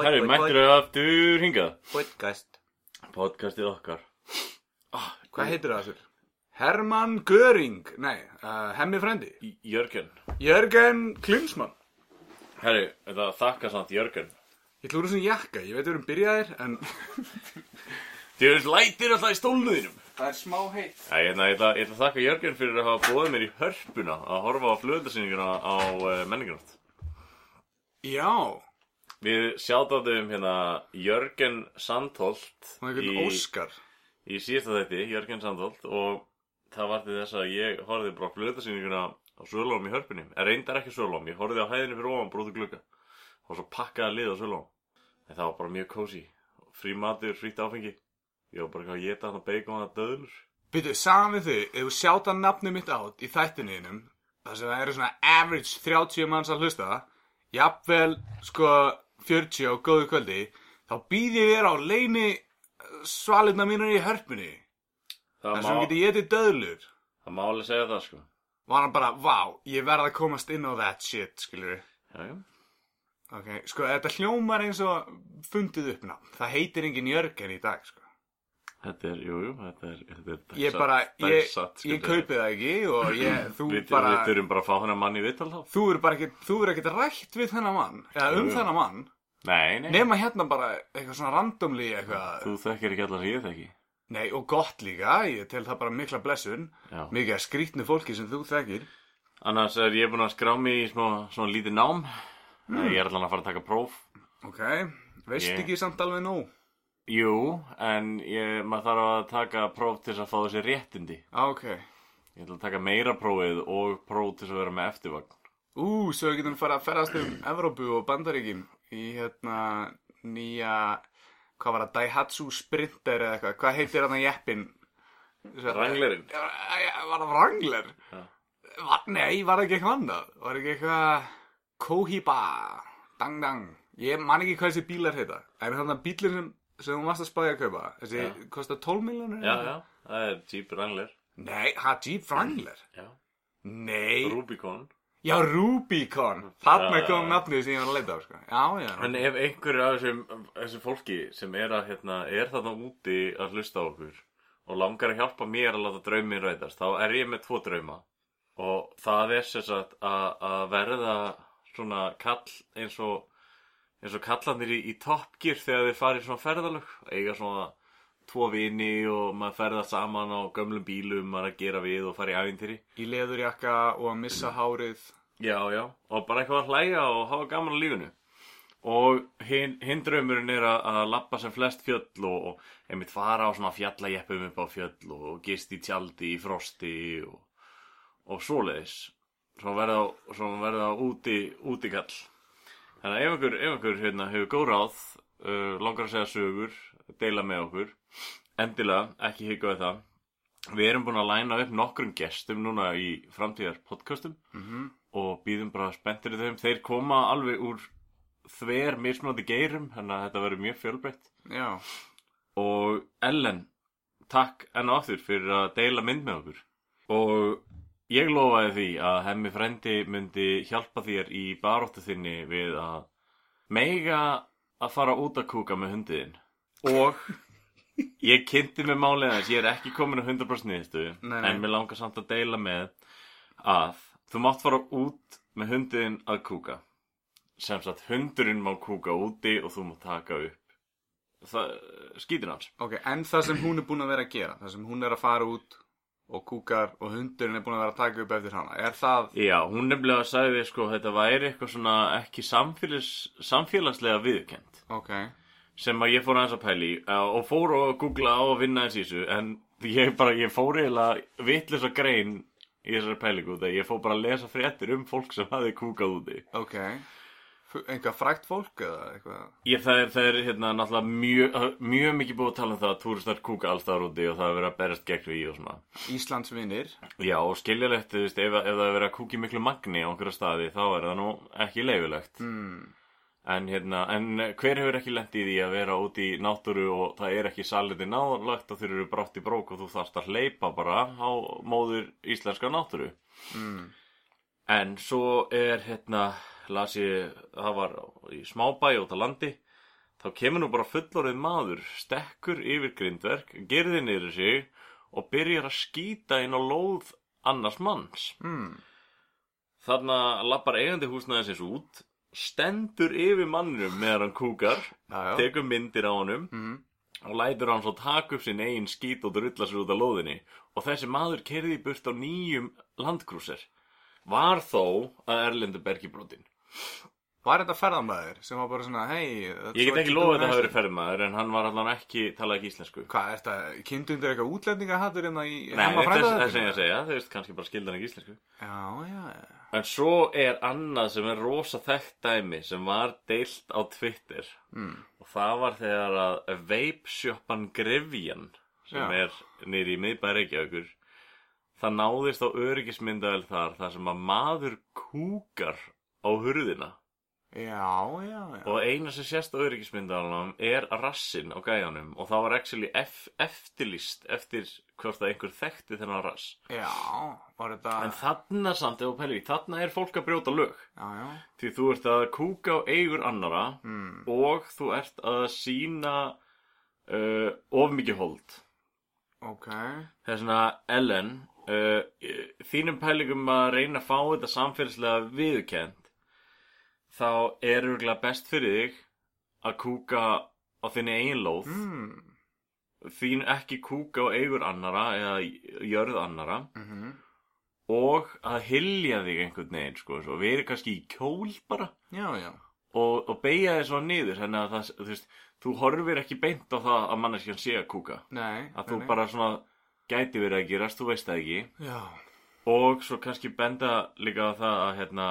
Herri, bud. þau aftur hingað Podcast. Podcastið okkar Hvað heitir það þessur? Hermann Göring, nei, uh, hemmi frendi. Í- Jörgen Jörgen Klinsmann. Herri, þetta þakka samt Jörgen Ég úr þessum jakka, ég veit við erum byrjaðir, en Þið erum lætir alltaf í stólnuðinum það er smá heitt. Æ, ég, ætla, ég, ætla, ég ætla að þakka Jörgen fyrir að hafa bóðið mér í hörpuna að horfa á flöðarsýninguna á uh, menningarnátt Já, Við sjátaðum hérna Jörgen Sandholt það er einhvern Óskar. í síðasta þætti, Jörgen Sandholt og það var til þess að ég horfði bara á flöðarsýninguna á Svölóm í hörpunni. En reyndar ekki Svölóm, ég horfði á hæðinu fyrir ofan brúðu glugga. Og svo pakkaði lið á Svölóm en það var bara mjög kósi frí matur, frítt áfengi. Ég var bara eitthvað að geta hann að beika hann að döðlur. Byrju, saman við þau, ef þú sjáta nafnið mitt át í þættininum, þar sem það eru svona average 30 manns að hlusta, jafnvel, sko, 40 á góðu kvöldi, þá býð ég þér á leini svalirna mínur í hörpunni. Það, sem má, geti getið döðlur. það má alveg segja það sko Var hann bara, vá, ég verð að komast inn á that shit, skilur við. já, já. Ok, sko, þetta hljómar eins og fundið upp nafn. Það heitir engin Jörgen í dag, sko. þetta er, jú, jú, þetta er, þetta er Ég bara, ég, ég kaupi það ekki og ég, þú við, bara... við þurfum bara að fá hann að manni í vittal þá Þú er bara ekkert, þú er ekkert rætt við þennan mann, eða um jú. þennan mann, nei, nei, nema hérna bara eitthvað svona randomli eitthvað, þú þekkir ekki allar sem ég þekki nei og gott líka, ég tel það bara mikla blessun, já. mikið að skrýtnu fólki sem þú þekkir. annars er ég búin að skrá mig í smá, svona lítið nám Hmm. ég er allan að fara að taka próf Ok, veist Ég- ekki samt alveg nú? Jú, en ég, maður þarf að taka próf til þess að fá þessi réttindi. Á, ok. Ég ætla að taka meira prófið og próf til þess að vera með eftirvagn. Ú, svo við getum fara að ferðast um Evrópu og Bandaríkin í hérna nýja, hvað var það, Daihatsu Sprinter eða eitthvað, hvað heitir þarna jeppin? Wranglerinn? Var það Wrangler? Já. Var, nei, var það ekki eitthvað annað? Var ekki eitthvað Kohiba, dang dang. Ég man ekki hvað þessi bílar heita. En þannig að bílinn sem, sem þú varst að spáði að kaupa, þessi Já. kostar 12 miljonir? Já, já, það er Jeep Wrangler. Nei, ha, Jeep Wrangler? Já. Nei. Rubicon. Já, Rubicon. Þarna kom nafnið sem ég var að leita á, sko. Já, já. En ef einhverju af þessum, þessum fólki sem er, að, hérna, er þarna úti að hlusta á okkur og langar að hjálpa mér að láta draumin rætast, þá er ég með tvo drauma. Og það er sem sagt að, verða svona kall eins og, eins og kallanir í, í Top Gear þegar þeir farið svona ferðalög. Eiga svona tvo vini og maður ferða saman á gömlum bílum, maður að gera við og fara í ævintýri. Í leðurjakka og að missa hárið. Já, já, og bara eitthvað að hlæja og hafa gaman á lífinu. Og hinn hin draumurinn er að, að lappa sem flest fjöll og, og einmitt fara á svona fjallajeppum upp á fjöll og, og gist í tjaldi í frosti og, og svoleiðis. Svo verða, svo verða úti, útikall. Þannig að ef einhver, ef einhver hérna, hefur góð ráð, uh, langar að segja sögur, deila með okkur, endilega, ekki hika við það. Við erum búin að læna upp nokkrum gestum núna í framtíðar podcastum og býðum bara spenntir í þeim. Þeir koma alveg úr þver mismunandi geirum, þannig að þetta verður mjög fjölbreytt. Já. Og Ellen, takk enn og aftur fyrir að deila mynd með okkur. Og ég lofaði því að hemmi frendi myndi hjálpa þér í baróttu þinni við að meiga að fara út að kúka með hundiðin. Og ég kynnti með málið aðeins, ég er ekki komin að 100% niðurstöðu, Nei, nei. en mér langar samt að deila með að þú mátt fara út með hundiðin að kúka. Sem sagt, hundurinn má kúka úti og þú mátt taka upp það, skítin hans. Ok, en það sem hún er búin að vera að gera, það sem hún er að fara út og kúkar og hundurinn er búin að vera að taka upp eftir hana, er það... Já, hún nefnilega sagði sko þetta væri eitthvað svona ekki samfélags, samfélagslega viðkend Ok, sem að ég fór aðeins að pæli og fór og googla á að vinna þess í þessu en ég bara, ég fór eiginlega vitlis að grein í þessari pælingu þegar ég fór bara að lesa fréttir um fólk sem hafi kúkað úti ok. Eitthvað frækt fólk eða eitthvað Ég, það er, það er hérna náttúrulega mjög, mjög mikið búið að tala um það að túristar kúka alls þar úti og það er verið að berast gegn því og svona. Íslands vinnir Já, og skiljalegt, þú veist, ef, ef það er verið að kúka í miklu magni á einhverja staði, þá er það nú ekki leifilegt. mm. En hérna, en hver hefur ekki lent í því að vera úti í náttúru og það er ekki saliti náðurlegt og þeir eru brátt í brók og þú þarfst að hleypa bara á móður íslenska náttúru. Mm. En svo er hérna, las ég, það var í smábæ út á landi, þá kemur nú bara fullorðið maður, stekkur yfir grindverk, gerði niður sig og byrjar að skýta inn á lóð annars manns. Mm. Þarna lappar eigandi húsnæðisins út, stendur yfir mannum meðan hann kúkar, Já, já tekur myndir á honum mm. og lætur hann svo taka upp sinn eigin skít og drulla sér út á lóðinni og þessi maður kerði burt á nýjum landkrúser. Var þó að Erlendur Bergibrotin. Var þetta ferðamæður sem var bara svona, hei Ég get ekki lofað að það hafi verið ferðmaður en hann var allan ekki talað ekki íslensku. Hvað, er þetta, kynntu undir eitthvað útlendingahattur hérna í Nei, hemma þess, frænda þess að ég segja, þú veist, kannski bara skildan ekki íslensku. Já, já, já En svo er annað sem er rosa þekkt dæmi sem var deilt á Twitter mm. og það var þegar að veipsjöppan Grefjan sem Já. er nýri í miðbæri Reykjavíkur það náðist á öryggismyndavel þar þar sem að maður kúkar á hurðina Já, já, já. Og eina sem sést á öryggismyndavelnum er rassin á gæjanum og það var actually ef, eftirlýst eftir hvort að einhver þekkti þennan rass. Já, var þetta en þarna samt, ef þú pælir í, þarna er fólk að brjóta lög. Já, já. Því þú ert að kúka á eigur annara mm. og þú ert að sína uh, of mikið hold. Ok. Það er svona Ellen uh, þínum pælingum að reyna að fá þetta samfélagslega viðurkend þá er örgulega best fyrir þig að kúka á þinni eigin lóð. Mm. þín ekki kúka á eigur annara eða jörð annara. Mm og að hylja þig einhvern veginn sko, svo verið kannski í kjól bara. Já, já. Og, og beigja þig þannig að það, þú veist, þú horfir ekki beint á það að manneskjan sé að kúka. Nei að þú nei, bara svona gæti verið að gerast, þú veist það ekki. Nei. Já. Og svo kannski benda líka á það að hérna,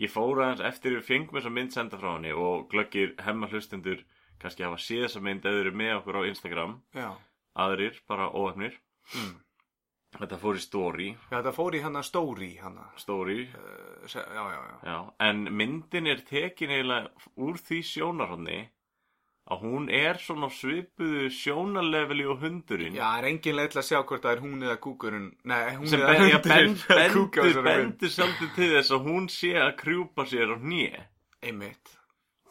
ég fór aðeins eftir við fengum þessa mynd senda frá henni og glöggir hemma hlustendur kannski hafa séð þessa mynd eða eru með okkur á Instagram. Já. Aðrir, bara óöfnir mm. þetta fór í story. Já, þetta fór í hana stóri hana. Story, uh, se- Já, já, já. Já, en myndin er tekin eiginlega úr því sjónarhóðni að hún er svona svipuðu sjónarleveli og hundurinn. Já, er engin leið til að sjá hvort það er hún eða kúkurinn. Nei, hún sem eða ben, ja, hundurinn ben, að kúka á bendur, þessari mynd. bendur svolítið til þess að hún sé að krjúpa sér á hnýi Einmitt.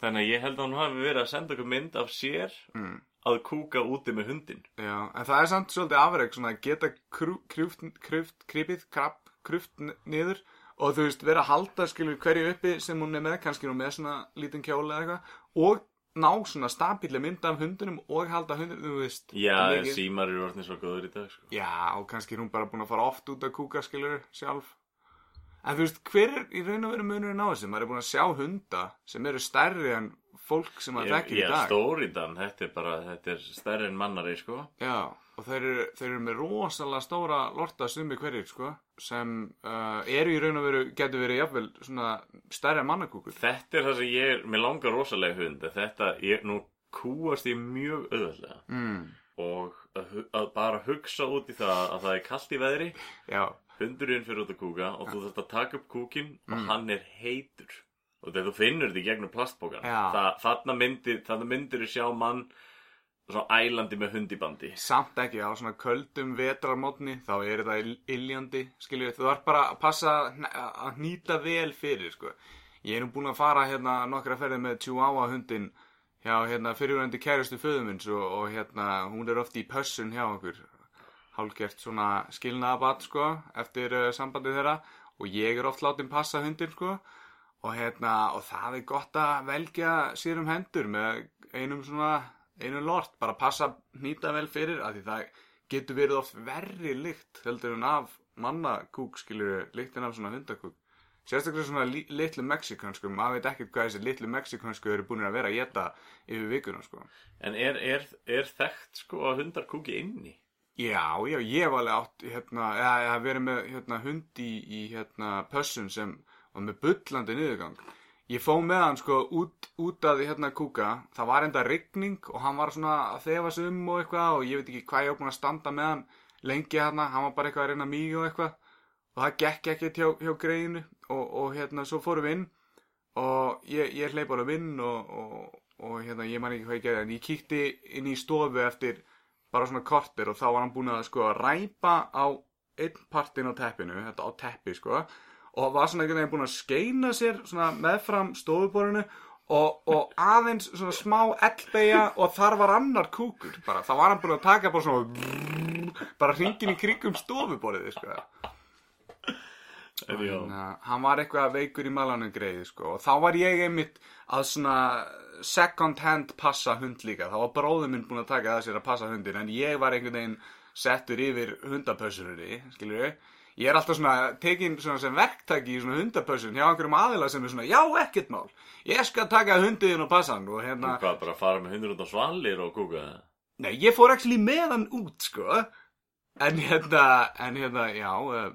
Þannig að ég held að hún hafi verið að senda okkur mynd af sér mm. að kúka úti með hundin Já, en það er samt svolítið afreg svona að geta krjúft, krjúft, niður og þú veist, vera að halda skilur hverju uppi sem hún er með, kannski nú með svona lítinn kjóla eða eitthvað og ná svona stabíli mynd af hundunum og halda hundunum, þú veist já, mikið. símar eru orðin svo góður í dag sko. Já, og kannski er hún bara búin að fara oft út að kúka skilur sjálf En þú veist, hver er í raun og veru munurinn á þessu? Maður er búin að sjá hunda sem eru stærri en fólk sem maður þekkir í já, dag stóridan, þetta er bara þetta er stærri en mannari sko. Já, og þeir eru, þeir eru með rosalega stóra lorta sumi hverjir, sko, sem uh, eru í raun og veru, getur verið jafnvel svona stærri en mannakúkur. þetta er það sem ég er, mér langar rosalega hund þetta, ég, nú kúast ég mjög auðvöldlega Mm. og að, að bara hugsa út í það að það er kallt í veðri Já, hundurinn fyrir út að kúka og þú þarft að taka upp kúkin og Mm. hann er heitur og þegar þú finnur þetta í gegnum plastbókan þarna myndir þarna myndir þú sjá mann svona ælandi með hundibandi samt ekki á svona köldum vetrarmótni, þá er þetta ill- iljandi, skiljum við, þú þarf bara að passa að hnýta vel fyrir, sko. Ég er nú búin að fara hérna nokkra ferðið með Chihuahua hundin hjá hérna fyrirvændi kærustu föðumins og, og hérna hún er oft í pössun hjá okkur. Hálgert svona skilnaðabat sko eftir uh, sambandið þeirra. Og ég er oft látin passa hundin sko. Og hérna og það er gott að velja sér um hendur með einum svona einum lort, bara passa hnýta vel fyrir að því það getur verið oft verri lykt heldur en af mannakúk skilur lyktin af svona hundakúk. Sérstaklega svona li litlu mexikansku maður veit ekkert hvað þessi litlu mexikansku eru búin að vera að geta yfir vikuna sko. En er, er, er þekkt sko að hundar kúki inni? Já, já, ég hef alveg átt hérna, hef verið með hérna, hund í, hérna, pössun sem var með bullandi niðurgang. Ég fó með hann sko út, út að hérna kúka. Það var enda rigning og hann var svona að þefa sig um og eitthvað og ég veit ekki hvað ég var búin að standa með hann lengi hérna, hann var bara eitthvað að reyna mig og eitthvað. Og það gekk ekkert hjá, hjá greiðinu og, og hérna svo fórum við inn og ég, ég hleyp alveg inn og, og, og hérna ég man ekki hvað ég gerði en ég kíkti inn í stofu eftir bara svona kortir og þá var hann búin að sko ræpa á einn partin á teppinu, þetta á teppi sko og var svona einhvern veginn búin að skeina sér meðfram stofuborinu og, og aðeins svona smá ellbeigja og þar var annar kúkur bara, þá var hann búin að taka bara svona bara hringin í kringum stofuborðið sko. Þannig að hann var eitthvað veikur í malanum greið sko. og þá var ég einmitt að svona second hand passa hund líka. Þá var bróður minn búin að taka það sér að passa hundin en ég var einhvern veginn settur yfir hundapössunni við ég er alltaf svona tekin svona sem verktaki í svona hundapössun hjá einhverjum aðila sem er svona já ekkert mál ég skal taka hundin og passa hann og hérna hvað, bara fara með hundur út á svalir og kúka það? Nei, ég fór actually með hann út, sko. En hérna, en hérna, já, uh,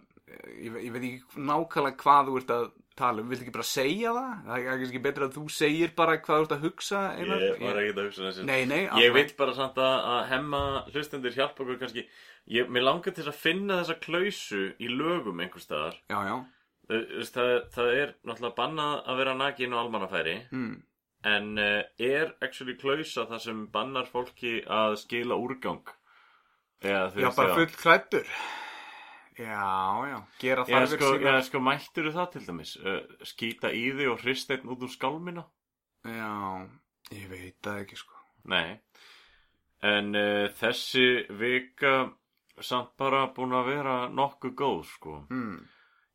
ég, ég veit ekki nákvæmlega hvað þú ert að tala um. Viltu ekki bara segja það? Það er kannski betra að þú segir bara hvað þú ert að hugsa, Einar. Ég var ekkert að hugsa þessi Nei, nei, Ég alltaf. vil bara samt að, hemma hlustendur hjálpa okkur kannski ég, Mér langar til að finna þessa klausu í lögum einhvers staðar Já, já. Það, það er náttúrulega bannað að vera nakin og almannafæri Mm. En uh, er actually klausa það sem bannar fólki að skila úrgang Já, bara full klættur. Já, já. Gera þarfir sko, sínar. já, sko mættur það til dæmis uh, Skýta í þig og hrist einn út úr skálmina Já, ég veit það ekki, sko. Nei En uh, þessi vika samt bara búin að vera nokkuð góð sko Mm.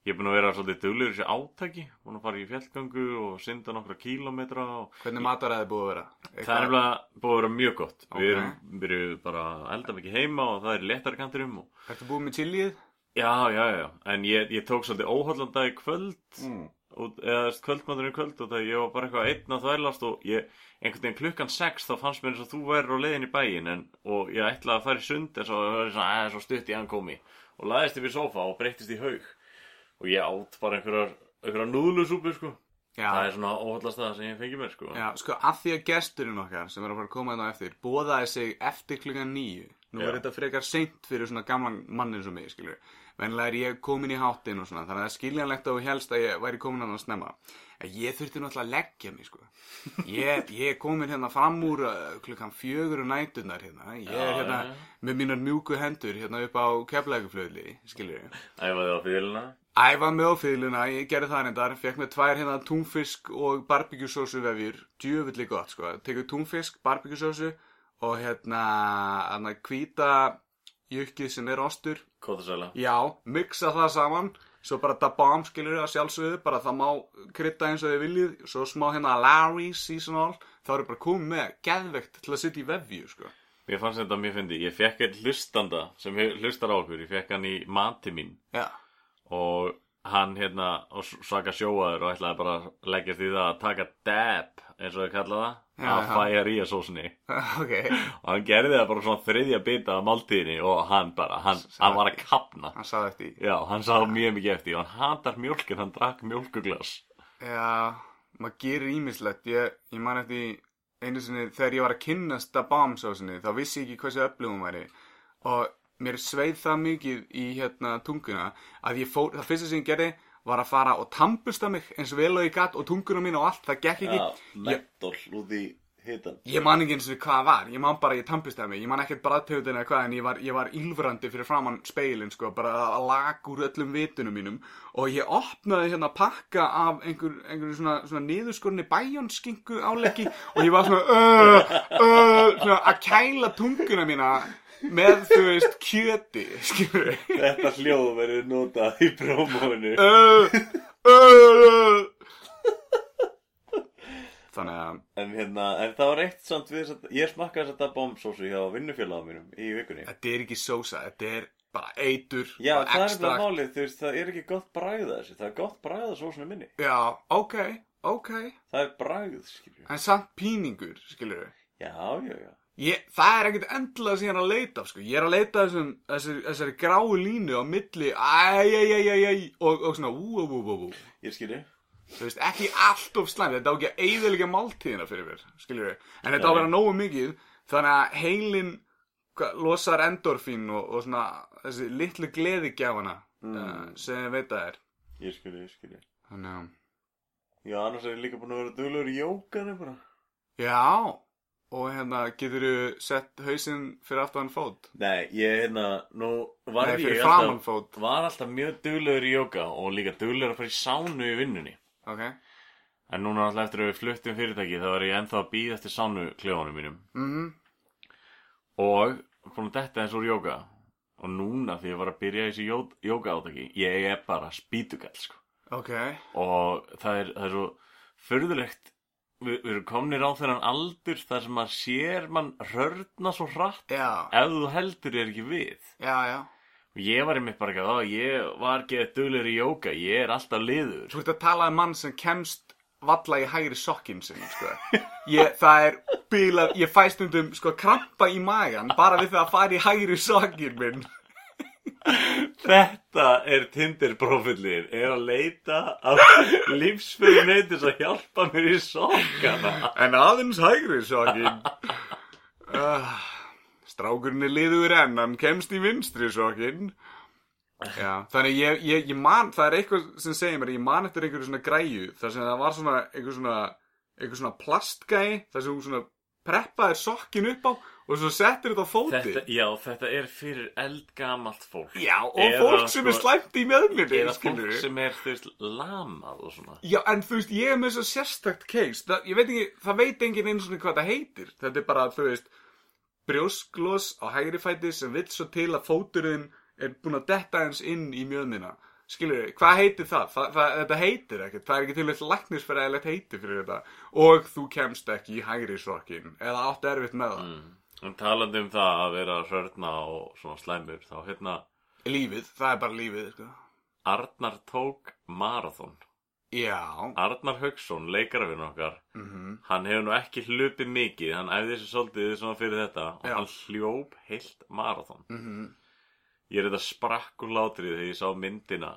Ég er búin að vera svolítið duglegur í þessi átaki búin að fara í fjallgöngu og synda nokkra kílómetra og Hvernig mataræði búið að vera? það er nefnilega búin að vera mjög gott Ok. Við erum, erum bara að elda mikið heima og það er léttari kanturum og... Ertu búið með chiliið? Já, já, já, en ég, ég tók svolítið óhallan dag í kvöld Mm. og, eða kvöldmaturinn í kvöld og það ég var bara eitthvað einn að þvælast og ég, einhvern veginn klukkan sex þá fannst mér eins og þú værir á leiðin í bæin en, og ég ætlaði að fara í sund en svo það var svona, svo stutt í hann komi og laðist yfir sofa og breyttist í haug og ég átt bara einhverjar, einhverjar núðlusúpu sko Já. það er svona óhaldast það sem ég fengi mér sko Já, sko, að því að gesturinn okkar sem er að fara að koma þetta á eftir bóðaði sig eftir klukkan nýju nú Já. er þetta frekar seint fyrir svona gamlan mannin sem mig, skilur venlega er ég komin í háttinn og svona þannig að það er skiljanlegt að þú helst að ég væri komin að snemma. En ég þurfti náttúrulega að leggja mig, sko. Ég, ég komin hérna fram úr uh, klukkan fjögur og nætunar hérna. Ég er hérna já, já. með mínar mjúku hendur hérna upp á keflækuflöðli, skilur æfaði á fylguna Æfa með á fyrirluna, ég gerði það reyndar, fekk með tvær hérna túnfisk og barbecue-sósu vefjur, djöfulli gott sko, tekur túnfisk, barbecue-sósu og hérna, hérna hvíta jukkið sem er ostur, kótasæla já, mixa það saman, svo bara dabam skilur það sjálfsögðu, bara það má krydda eins og þið viljið, svo smá hérna Larry seasonal, þá eru bara komið með geðvegt til að sitja í vefju sko. Mér fannst þetta mjög fyndi, ég fekk einn hlustanda sem hlustar á okkur, ég fekk hann í mati mín. Já, og hann hérna og svaka sjóaður og ætlaði bara að leggja því það að taka dab eins og þau kalla það. Já, að fæja ríja sósunni. Ok, og hann gerði það bara svona þriðja bita af máltíðinni og hann bara, hann, hann var að kapna hann saði eftir. já, hann sá mjög mikið eftir og hann hatar mjólk en hann drakk mjólkuglas Já, maður gerir ímislegt ég, ég man eftir einu sinni þegar ég var að kynnast að bombsósinni þá vissi ég ekki hversu öflugum væri. Og mér sveið það mikið í hérna tunguna að ég fór, það fyrsta sem ég gerði var að fara og tampusta mig eins vel og ég gatt og tunguna mín og allt, það gekk ekki. Ég, mentól út í hitan ég man ekki eins og hvað var, ég man bara ég tampustaði mig. Ég man ekkert bræðtegundin eða hvað en ég var, ég var ylfrandi fyrir framann speilin sko, bara að lag úr öllum vitunum mínum. Og ég opnaði hérna pakka af einhver, einhver svona, svona niðurskorni bæjónskinku áleggi og ég var svona, uh, uh, svona að kæla tunguna mína með þú veist kjöti skilur þetta hljóð verður notað í prómóinu uh, uh, þannig að en hérna, en það var eitt samt við ég smakkaði þetta bombsósu hjá vinnufélagum mínum í vikunni þetta er ekki sósa, þetta er bara eitur Já, bara það er extrakt. bara málið, þú veist, það er ekki gott bragð að þessu, það er gott bragð að sósunni minni. Já, ok, ok Það er bragð, skilju. En samt píningur, skilur Já, já, já. Ég, það er ekkert endilega sem ég er að leita af, sko. Ég er að leita þessum, þessari, þessari gráu línu á milli æj, æj, æj, æj, æj og, og svona ú, ú, ú, ú, ú. Ég skilju. Þú veist, ekki allt of slæmt, þetta á ekki að eyðilega máltíðina fyrir mér, skiljum við. En þetta á að vera nógu mikið, þannig að heilin losar endorfín og, og svona þessi litlu gleðigjafana mm. sem ég veit að er. Ég skilji, ég skilji. Þannig að, Já, annars er ég líka búin að vera duglegur í jókanu bara. já, og hérna getur þú sett hausinn fyrir aftan fót? Nei, ég, hérna, nú var Nei, ég alltaf, var alltaf mjög duglegur í jóka og líka duglegur að fara í sánu í vinnunni. Ok. En núna alltaf eftir að við fluttum fyrirtæki þá var ég ennþá að býða eftir sánu kljóðanum mínum. Mhm. Og búin að detta eins úr jóka. Og núna því ég var að byrja í þessi jó- jóka átaki, ég er bara spýtugall, sko. Ok. Og það er, það er svo förðulegt, við, við erum komnir á þennan aldur þar sem maður sér mann rörna svo hratt Já, ef þú heldur er ekki við. já, já. Og ég var einmitt bara ekki að ég var ekki að duglegur í jóka, ég er alltaf liður. Þú ert að tala um mann sem kemst valla í hægri sokkin sinn, sko. Ég, það er bílað, ég fæ stundum, sko, krampa í magan bara við það að fara í hægri sokkin minn. Þetta er Tinder-profilin, er að leita af lífsfyrir neytis að hjálpa mér í sokkana. En aðeins hægri sokkin. Uh, strákurinn er liður enn, hann kemst í vinstri sokkin. Já, þannig ég, ég, ég man, það er eitthvað sem segir mér, ég man eftir einhverju svona græju, þar sem það var svona, einhver svona, einhver svona plastgæi, þar sem hún svona preppaðir sokkin upp á og svo settir þetta á fóti. Þetta, já, þetta er fyrir eldgamalt fólk. Já, og Eða, fólk sem er sko, slæmt í meðminni, Eða fólk skilur sem er, þú veist, lamað og svona. Já, en þú veist, ég er með svo sérstakt case, það, ég veit ekki, það veit enginn eins og hvað það heitir. Þetta er bara, þú veist, brjósklós á hægri fæti sem vill svo til að fóturinn er búinn að detta eins inn í mjöðmina. Skilur hvað heitir það? það, það þetta heitir ekkert, það er ekki til eitt læknisfæræðilegt heiti fyrir þetta. Og þú kemst ekki í hægri sokkin, eða átt erfitt með það. Mm. En talandi um það að vera hrörna og svona slæmur, þá hérna, Lífið, það er bara lífið, sko. Arnar tók marathon. Já, Arnar Haugsson, leikarafinn okkar, mhm, hann hefur nú ekki hlupið mikið, hann æfði þessi svolítið svona fyrir þetta og Já. hann hljóp heilt marathon. mhm. Ég er þetta sprakk úr látrið þegar ég sá myndina.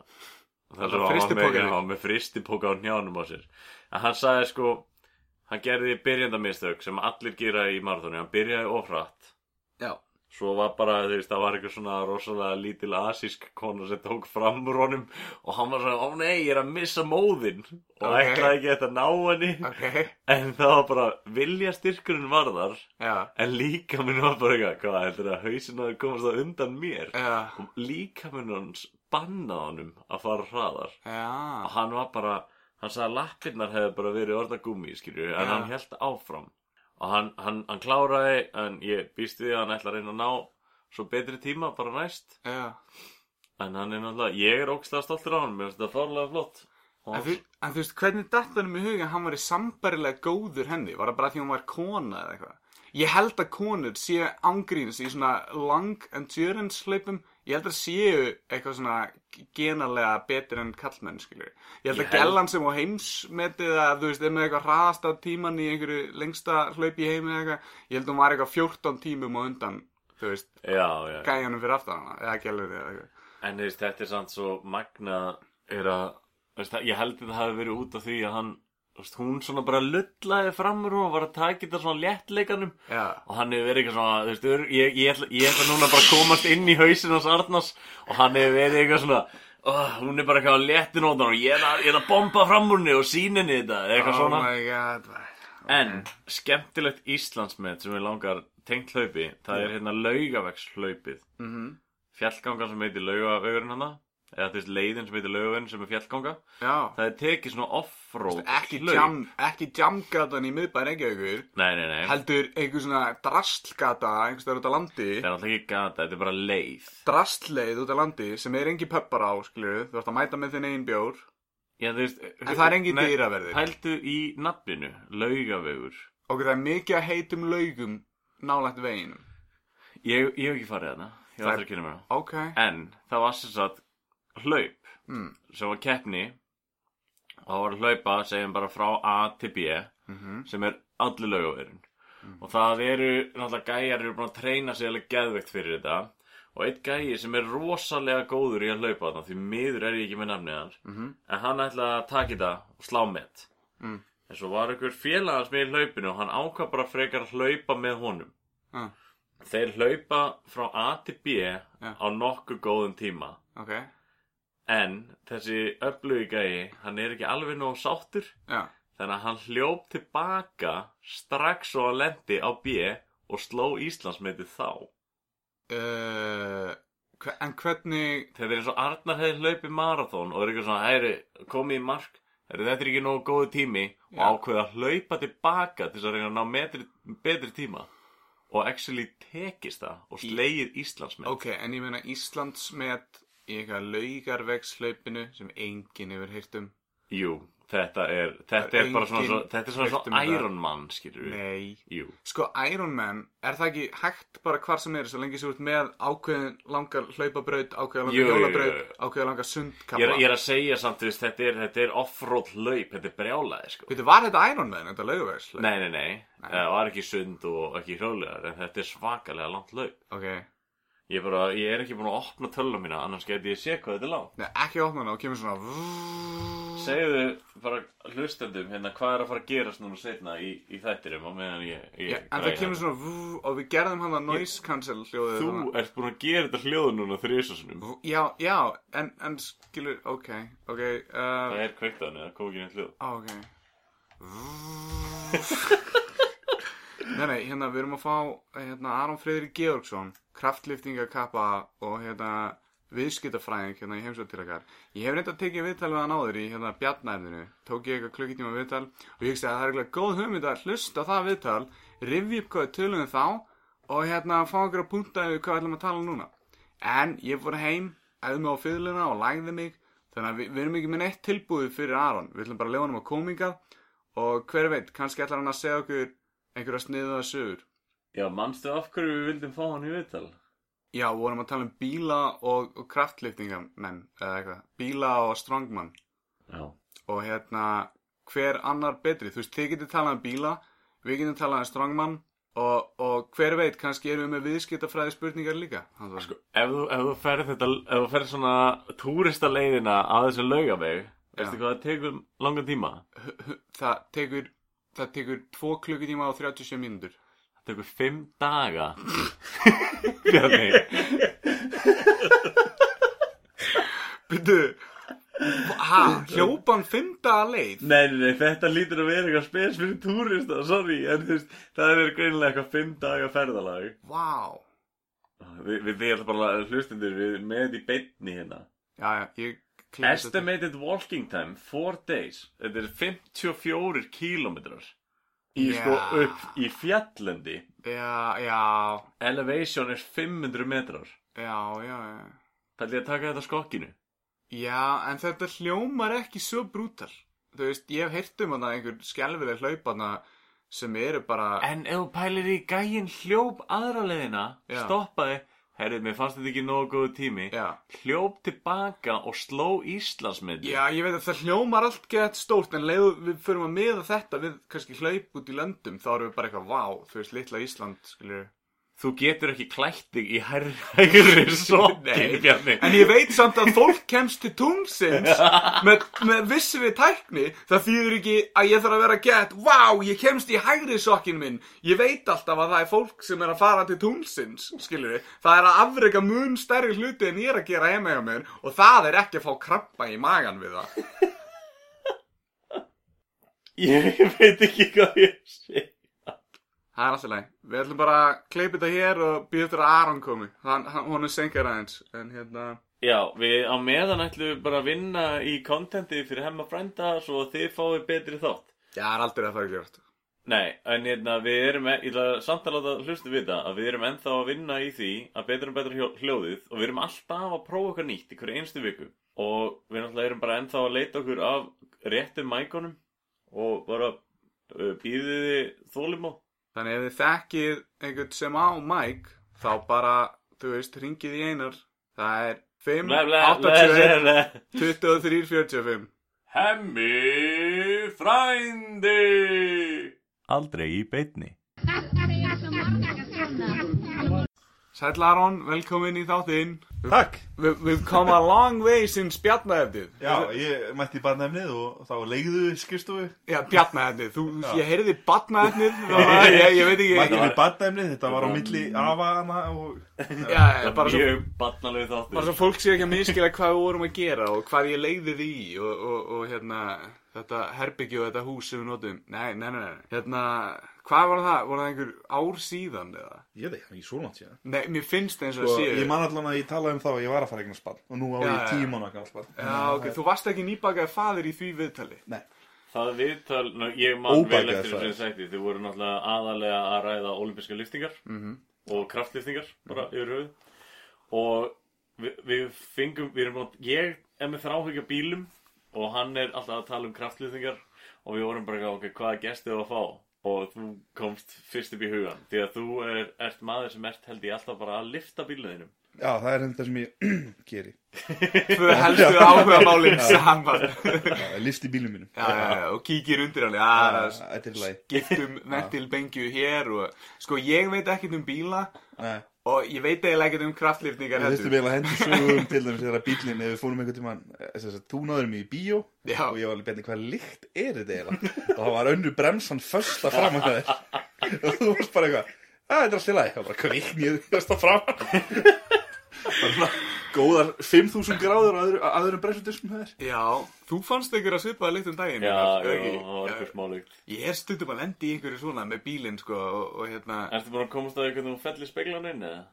Það var sem hann var með, fristipóka á njánum á sér. En hann sagði sko, hann gerði byrjandamistök sem allir gera í marathoni. Hann byrjaði ofrætt. Já. Svo var bara, þú veist, það var eitthvað svona rosalega lítil asísk kona sem tók fram úr honum og hann var svona, ó nei, ég er að missa móðinn. Og Ok. ætlaði ekki þetta ná henni. Ok, en það var bara, vilja styrkurinn var þar. Já, en líka minn var bara eitthvað, hvað, heldur að hausinn að komast það undan mér? Já, og líka minn hans bannaði honum að fara hraðar. Og hann var bara, hann sagði að lappirnar hefði bara verið orða gummi, skilju en hann held áfram og hann, hann, hann kláraði en ég býst við að hann ætla að reyna að ná svo betri tíma bara næst já. en hann er náttúrulega, ég er ógstlega stoltur á hann mér finnst þetta fárlega flott En þú, en þú veist, hvernig datt hann um í huga hann var í sambarilega góður henni? Var það bara því hún var kona eða eitthvað? Ég held að konur séu ángríns í svona long endurance hlaupum. Ég held að séu eitthvað svona genalega betur en kallmenn, skilur. Ég held að gellan sem á heimsmetið að, þú veist, er með eitthvað hraðast á tíman í einhverju lengsta hlaup í heimi eða eitthvað. Ég held að hún var eitthvað 14 tímum á undan, þú veist, gæjanum fyrir aftan hana, eða gælur eða eitthvað. en þú veist, þetta er samt svo magna er að, veist, ég held að það hafi verið út af því að hann veist, hún svona bara lullaði fram úr og var að taka þetta svona léttleikanum Já, og hann hefur verið eitthvað svona, þú veist, ör- ég, ég, ætla, ég ætla núna bara að komast inn í hausin hans Arnars og hann hefur verið eitthvað svona oh, hún er bara eitthvað á léttinótan og ég er að, ég er að bomba fram úr henni og sína henni þetta, eða eitthvað oh svona my god. En skemmtilegt Íslandsmet sem við langar tengt hlaupi, það er hérna laugavegs hlaupið. Mhm. Fjallgangan sem heitir laugavegurinn hana, eða þess leiðin sem heitir laugavegurinn sem er fjallganga. Já. Það er tekið svona off-road ekki jam, ekki jamgatan í miðbæn Reykjavíkur Nei, nei, nei, heldur einhver svona drastlgata einhvers staðar út á landi það er alltaf ekki gata, þetta er bara leið. drastleið út á landi sem er engi pöppar á skilur þú ert að mæta með þinn einn bjór Já, þú veist, en það er engin dýraverðir Pældu í nafninu, laugavegur. og það er mikið að heitum laugum nálægt veginum Ég, ég hef ekki farið þarna, ég Það var aldrei að kynna mér það. ok En það var sem sagt hlaup mm. sem var keppni og það var hlaupa, segjum bara frá A til B Mm sem er allir laugavegurinn og það eru náttúrulega gæjar eru búin að treyna sig alveg geðveikt fyrir þetta. Og einn gæi sem er rosalega góður í að hlaupa þarna því miður er ég ekki með nafnið hans Mhm. en hann ætlaði að taka þetta og slá met. Mm. en svo var einhver félagans með í hlaupinu og hann ákvað bara frekar að hlaupa með honum. Ah, þeir hlaupa frá A til B Ja. á nokkuð góðum tíma. Ok, en þessi öflugi gæi hann er ekki alveg nóg sáttur. Já. þannig að hann hljóp tilbaka strax og hann lendi á B og sló Íslandsmetið þá. Uh, hve- en hvernig, Þetta er eins og Arnar hefði hlaupið marathón og er eitthvað svona, hæri, komið í mark. Þetta er ekki nógu góðu tími. Og Já. ákveða að hlaupa tilbaka til þess að reyna að ná metri, betri tíma. Og actually tekist það og slegið Íslandsmet. Ok, en ég meina Íslandsmet í eitthvað laugarvegslaupinu sem enginn hefur heyrt um. Jú, þetta er, þetta er er bara svona, þetta er svona, um svona þetta. Iron Man, skilur við Nei. Jú, Sko, Iron Man, er það ekki hægt bara hvar sem er, svo lengi sem þú ert með ákveðin langar hlaupabraut, ákveðin langar hjólabraut, ákveðin langar ég sundkappa. ég er að segja samt, veist, þetta er, þetta er off-road hlaup, þetta er brjálaði, sko Veitu, var þetta Iron Man, þetta laugarvegslaup? Nei, nei, nei, það var ekki sund og ekki hjólegar en þetta er svakalega langt hlaup Ok, Ég, bara, ég er ekki búin að opna tölva mína annars geti ég sé hvað þetta er langt Nei, ekki opna hana og kemur svona Segðu bara hlustendum hérna hvað er að fara að gerast núna setna í, í þættirum á meðan ég, ég Já, en það kemur svona vú, og við gerðum hann að noise cancel hljóðið Þú þarna. ert búin að gera þetta hljóðu núna þrísasunum Vú, Já, já, en, en skilur, ok, ok Það uh, er kveikt á henni, það kom ekki neitt hljóð á, Ok Nei, nei, hérna, við erum að fá hérna, Aron Freyðri Georgsson kraftliftingakappa og hérna viðskiptafræðing hérna í heimsótt til okkar Ég hef reynda tekið viðtal við hann áður í hérna bjarnæðinu tók ég eitthvað klukkutíma viðtal og ég hugsti að það er eitthvað góð hugmynd að hlusta það viðtal rifja upp hvað við tölum þá og hérna fá okkur að punta yfir hvað við ætlum að tala um núna. En ég fór heim, æði mig á fiðluna og lagði mig Þannig að við, við erum ekki með neitt tilbúið fyrir Aron. Við ætlum bara að lefa hann að kominga Og hver veit, kannski ætlar hann að segja okkur einhverja sniðuða sögur Já, manstu af hverju við vildum fá hann í viðtal? Já, við vorum að tala um bíla og, og kraftliftingamenn Eða eitthvað, bíla og strongman. Já. Og hérna, hver annar betri? Þú veist, þið getur talað um bíla Við getum talað um strongman Og, og hver veit, kannski erum við með viðskiptafræði spurningar líka. Sko, ef þú, ef þú ferð þetta, ef þú ferð svona túrista leiðina að þessu laugaveg Veistu hvað það tekur langan tíma? það tekur Það tekur 2 klukkutíma og 37 mínútur. Það tekur fimm daga. Bjarni. Byrju Hæ, hljópan fymta leið? Nei, nei, nei, þetta lítur að vera eitthvað spes fyrir túrista, sorry En þú veist, það er greinilega eitthvað fimm daga ferðalag. Vá. Við, við, við erum bara hlustendur, við með þetta í beinni hérna. Já, já, ég Estimated walking time, 4 days. Þetta er 54 kílómetrar Í Já. sko upp í fjallendi. Já, já, Elevation er 500 metrar. Já, já, já. Pældi að taka þetta skokkinu. Já, en þetta hljómar ekki svo brútal. Þú veist, ég hef heyrt um hana einhver skelfileg hlaupana sem eru bara En ef þú pælir í gæinn hljóp aðra leiðina Já. Stoppaði Herrið, mér fannst þetta ekki nógu góðu tími. Já, Hljóp tilbaka og sló Íslandsmyndi já, ég veit að það hljómar allt gett stórt en leiðu við förum að miða þetta við kannski hlaup út í löndum þá erum við bara eitthvað, vá, þú veist, litla Ísland, skiljur Þú getur ekki klætt þig í hærri, hærri sokkin. Bjarni. En ég veit samt að fólk kemst til tungsins með, með vissi við tækni. Það þýðir ekki að ég þarf að vera gett. Vá, ég kemst í hægri sokkin minn. Ég veit alltaf að það er fólk sem er að fara til tungsins Skilur við Það er að afreka mun stærri hluti en ég er að gera heima hjá mér Og það er ekki að fá krampa í magan við það. Ég veit ekki hvað ég sé Það er alltaf leið Við ætlum bara að kleipa þetta hér og býða eftir að Aron komi. Hann, hann, er senkar aðeins En hérna Já, við á meðan ætlum við bara að vinna í kontenti fyrir hemma frænda svo þið fáið betri þátt. Já, það er aldrei að fara að gera þetta Nei, en hérna, við erum, ég ætla að láta hlustu vita að við erum ennþá að vinna í því að betra og betra hljó- hljóðið og við erum alltaf að prófa okkar nýtt í hverju einstu viku. Og við erum bara ennþá að leita okkur af réttum mækonum og bara býðið þólum á Þannig ef þið þekkið einhvern sem á Mike þá bara, þú veist, ringið í einar. Það er 5, Ble, ble, 8, ble, 21, ble. 23, 45 Hemmi frændi. Aldrei í beinni Sæll Aron, velkomin í þáttinn. Takk. We, We've come a long way since Bjarnaefnið. Já, ég mætti í barnefnið og þá legðu skrifstofu. Já, Bjarnaefnið, þú, ég heyrði Barnaefnið. Ég, ég veit ekki Mætti í barnefnið, þetta var á milli afana og Já, já, bara svo Mjög barnalegu þáttur Bara svo fólk sé ekki að miskila hvað við vorum að gera og hvað ég leiði því og, og, og hérna, þetta herbyggju og þetta hús sem við notum. Nei, nei, nei, nei. Hérna, hvað var það? Var það einhver ár síðan eða? Ég veit ekki, svo langt síðan Nei, mér finnst eins og Sko, að séu. ég man allan að ég talaði um þá að ég var að fara eignan spann og nú á Já, ég tíu mánu að spann Já, ok, þú varst ekki nýbakaði fadir í því viðtali. Nei, Það viðtal, ná, ég man vel Óbækaði eftir það. þessu sætti Þau voru náttúrulega aðalega að ræða olimpíska liftingar Mhm. og kraftliftingar bara yfir höfuð og við, við fengum, við erum að ég er með þráhyggja bílum og hann er alltaf að tala um kraftliftingar og við vorum bara, ok, hvaða gestið þú að fá og þú komst fyrst upp í hugan því að þú er, ert maður sem ert held ég alltaf bara að lifta bílunum já, það er þetta sem ég geri. Tvö helstu áhuga málinn saman. Já, ég lift í bílum mínum. Já, já, já, og kíkir undir hann. Já, Já, er skiptum ventilbengju hér og, sko, ég veit ekkert um bíla. Nei, og ég veit eiginlega ekkert um kraftlifningar Við þurftum eiginlega að hendi sögum til dæmis þegar bílinn ef við fórum einhvern tímann þess að þú náður mig í bíó Já. og ég var alveg betni hvað lykt er þetta eiginlega? Og það var önnu bremsan fösta fram að þér. Og þú varst bara eitthvað að þetta er allt í lagi. Og bara kviknið fösta fram góðar 5000 gráður á öðru, á öðrum bremsundiskum þér Já, þú fannst einhverja svipaða lykt um daginn Já, já, ekki? það var eitthvað smá lykt Ég er stundum að lendi í einhverju svona með bílinn sko og, og hérna Ertu búin að komast að eitthvað þú fellir speglan inn eða?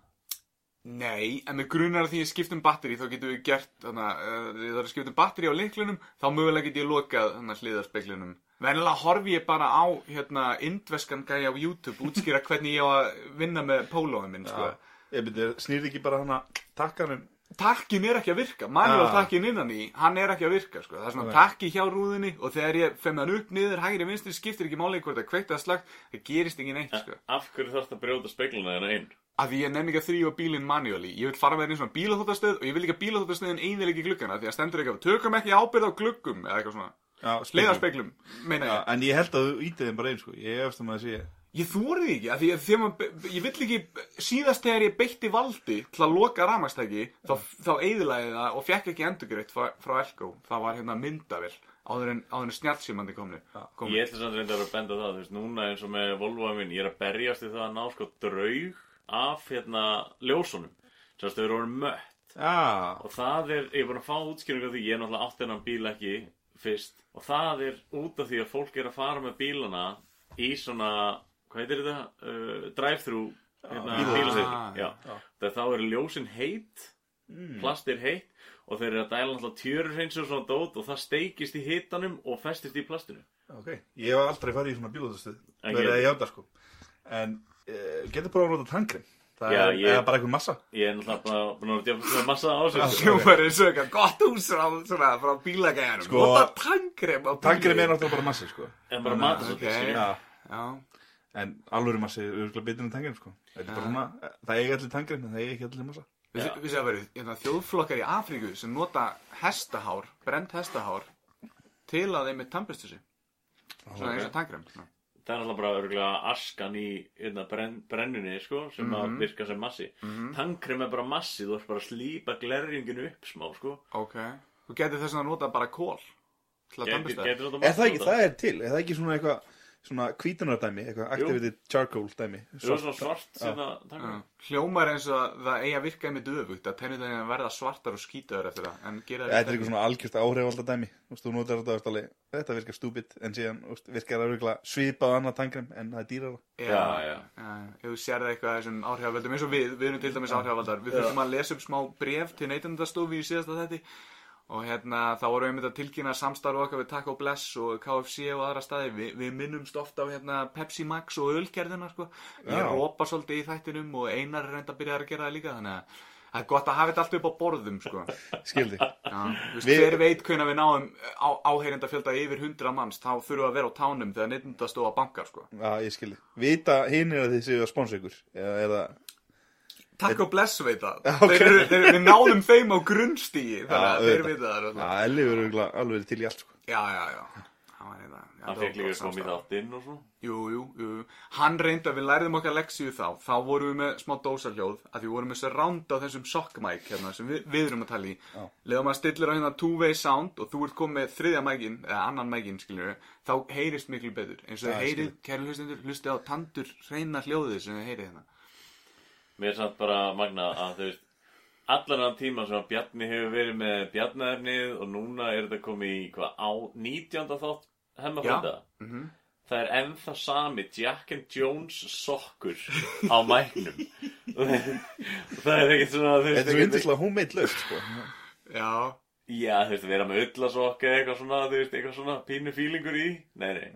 Nei, en með grunar að því ég skipt um batteri þá getum við gert þannig að uh, það er skipt um batteri á liklunum þá mögulega get ég lokað þannig að hliðarspeglinum Venjulega horfi ég bara á hérna indveskan gæja á YouTube útskýra hvernig ég á að vinna með pólóðum minn sko. Ég byrði, snýrði ekki bara hana takkanum Takkin er ekki að virka, manuál Ah. takkin innan í, hann er ekki að virka sko. Það er svona takki hjá rúðinni og þegar ég fem hann upp, niður, hægri, vinstri, skiptir ekki máli hvort það kveikt eða slagt, það gerist ekki neitt sko. Af hverju þarfst að brjóta speglana þarna inn? Af því ég nenni ekki að þrýfa bílinn manuáli, ég vil fara með henni svona bílaþóttastöð og ég vil ekki að bílaþóttastöðin einðilegi gluggana því að stendur ekki að tökum ekki ábyrð á gluggum eða eitthvað svona, Já, hliðarspeglum, meina Já, ég. en ég held að þú ítið þeim bara einn sko Ég efast um að það sé Ég þórið ekki, af því að þegar maður, ég vill ekki, síðast þegar ég beitti valdi til að loka ramastæki, þá, þá eiðilaði það og fekk ekki endurgreitt frá, frá Elko. Það var hérna myndavill áður en, áður en snjálfsímandi komni. komni. Ég ætla samt reyndar að benda á það, þú veist, núna eins og með Volvoa minn, ég er að berjast í það að ná sko draug af hérna ljósunum. Sérst, þau eru orðin mött. Já, Og það er, ég er búin að fá útskýringu af því, ég er náttúrulega átt þennan bíl ekki fyrst. Og það er út af því að fólk er að fara með bílana í svona, hvað heitir þetta, uh, drive-thru hérna, þegar þá eru ljósin heitt, plast er heitt og þeir eru að dæla náttúrulega tjörur hreins og svona dót og það steikist í hitanum og festist í plastinu. ok Ég hef aldrei farið í svona Verið ég- að játa sko. En uh, getur bara að nota tannkrem? Það Já, er, ég- eða bara einhver massa? Ég er náttúrulega bara búin að djöfna massa á þessu. Sjómar er svo eitthvað gott hús frá, svona, frá bílagæðanum. Sko- Nota tangrem er náttúrulega bara massi sko. En bara matur ok. svolítið, Já, Já, en alvöru massi er örgulega betur en tannkrem sko Þetta er bara svona, það eiga allir tannkrem en það eiga ekki allir massa Við séum að vera hérna, þjóðflokkar í Afríku sem nota hestahár, brent hestahár til að þeim með tannbyrstu sig. Svona eins og tangrem. svona. Það er náttúrulega bara örgulega askan í hérna, brenn, brennunni, sko, sem að virka sem massi. Tannkrem er bara massi, þú ert bara að slípa glerjunginu upp smá, sko. Ok. Þú getur þess að nota bara kól til að Er það ekki, það er til, er það ekki svona eitthvað svona kvítunardæmi, eitthvað activated charcoal dæmi. Svona svart hérna tannkrem. Hljómar eins og að það eigi að virka einmitt öfugt að tennið það að verða svartar og skýtaður eftir það en gera Þetta er eitthvað svona algjört áhrifalda dæmi. Þú notar þetta, alveg, þetta virkar stúbid en síðan virkar það svipað annað tannkrem en það er dýrara. Já, Já, já. þú sérði eitthvað af þessum áhrifavöldum eins og við, við erum til dæmis áhrifavaldar. Við þurfum að lesa upp smá bref til neytendastofu í síðasta þetti og hérna þá vorum við einmitt að tilkynna samstarf okkar við Taco Bless og KFC og aðra staði Vi, við minnumst ofta á hérna Pepsi Max og ölgerðina sko. ég rópa svolítið í þættinum og einar er reynda að byrja að gera það líka þannig að það er gott að hafa þetta allt upp á borðum sko. Skildi hver veit hvernig við náum á, áheyrenda fjölda yfir 100 manns þá þurfum við að vera á tánum þegar neytendastofa bankar sko. Já, ég skildi Vita hinn er að þið séu að sponsa ykkur eða Takk og bless veit það. Ok. þeir, þeir, Við náðum þeim á grunnstígi Þannig að þeir vita það. Elli verður alveg til í allt sko. Já, já, já. Hann var já, Hann þetta fekk líka gott komið samstarf. þátt inn og svo. Jú, jú, jú, hann reyndi að við lærðum okkar leksíu þá. Þá vorum við með smá dósarhljóð að því við vorum með þessu ránd á þessum sockmæk hérna, sem við, við erum að tala í. Já. leðum að stillir á hérna two-way sound og þú ert komið með þriðja mækin, eða annan mækin skiljur þá heyrist miklu betur. Eins og ég heyrið, kæri hlustundur, hlusti á tandur reyna hljóðið sem þið heyrið hérna Mér er samt bara magna að þú veist Allan hann tíma sem að Bjarni hefur verið með Bjarnaefnið og núna er þetta komið í hvað á 19. þátt hemmafrönda Mhm. Það er ennþá sami Jack and Jones sokkur á mæknum. Það er ekkert svona þú veist, Þetta er ekkert- yndislega homemade löst, sko. Já, Já, þú veist, vera með öllasokka eitthvað svona, þú veist, eitthvað svona pínu fílingur í. Nei, nei,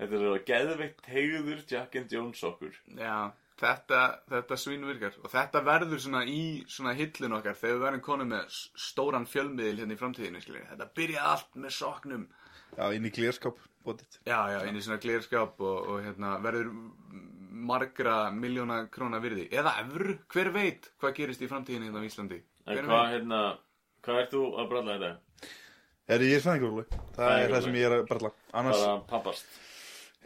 þetta er svo geðveikt tegður Jack and Jones sokkur. Já, þetta, þetta svín virkar og þetta verður svona í svona hillun okkar þegar við verðum konum með stóran fjölmiðil hérna í framtíðinu skiljur þetta byrja allt með soknum Já, inn í glérskap, bótið. Já, já, inn í svona glirskap og, og hérna, verður margra miljóna króna virði. Eða evru, hver veit hvað gerist í framtíðinni hérna á Íslandi? En Hver hvað, hérna, hvað ert þú að bralla þetta? Er ég er fæðingrúli? Það er það sem ég er að bralla. Annars, Bara pappast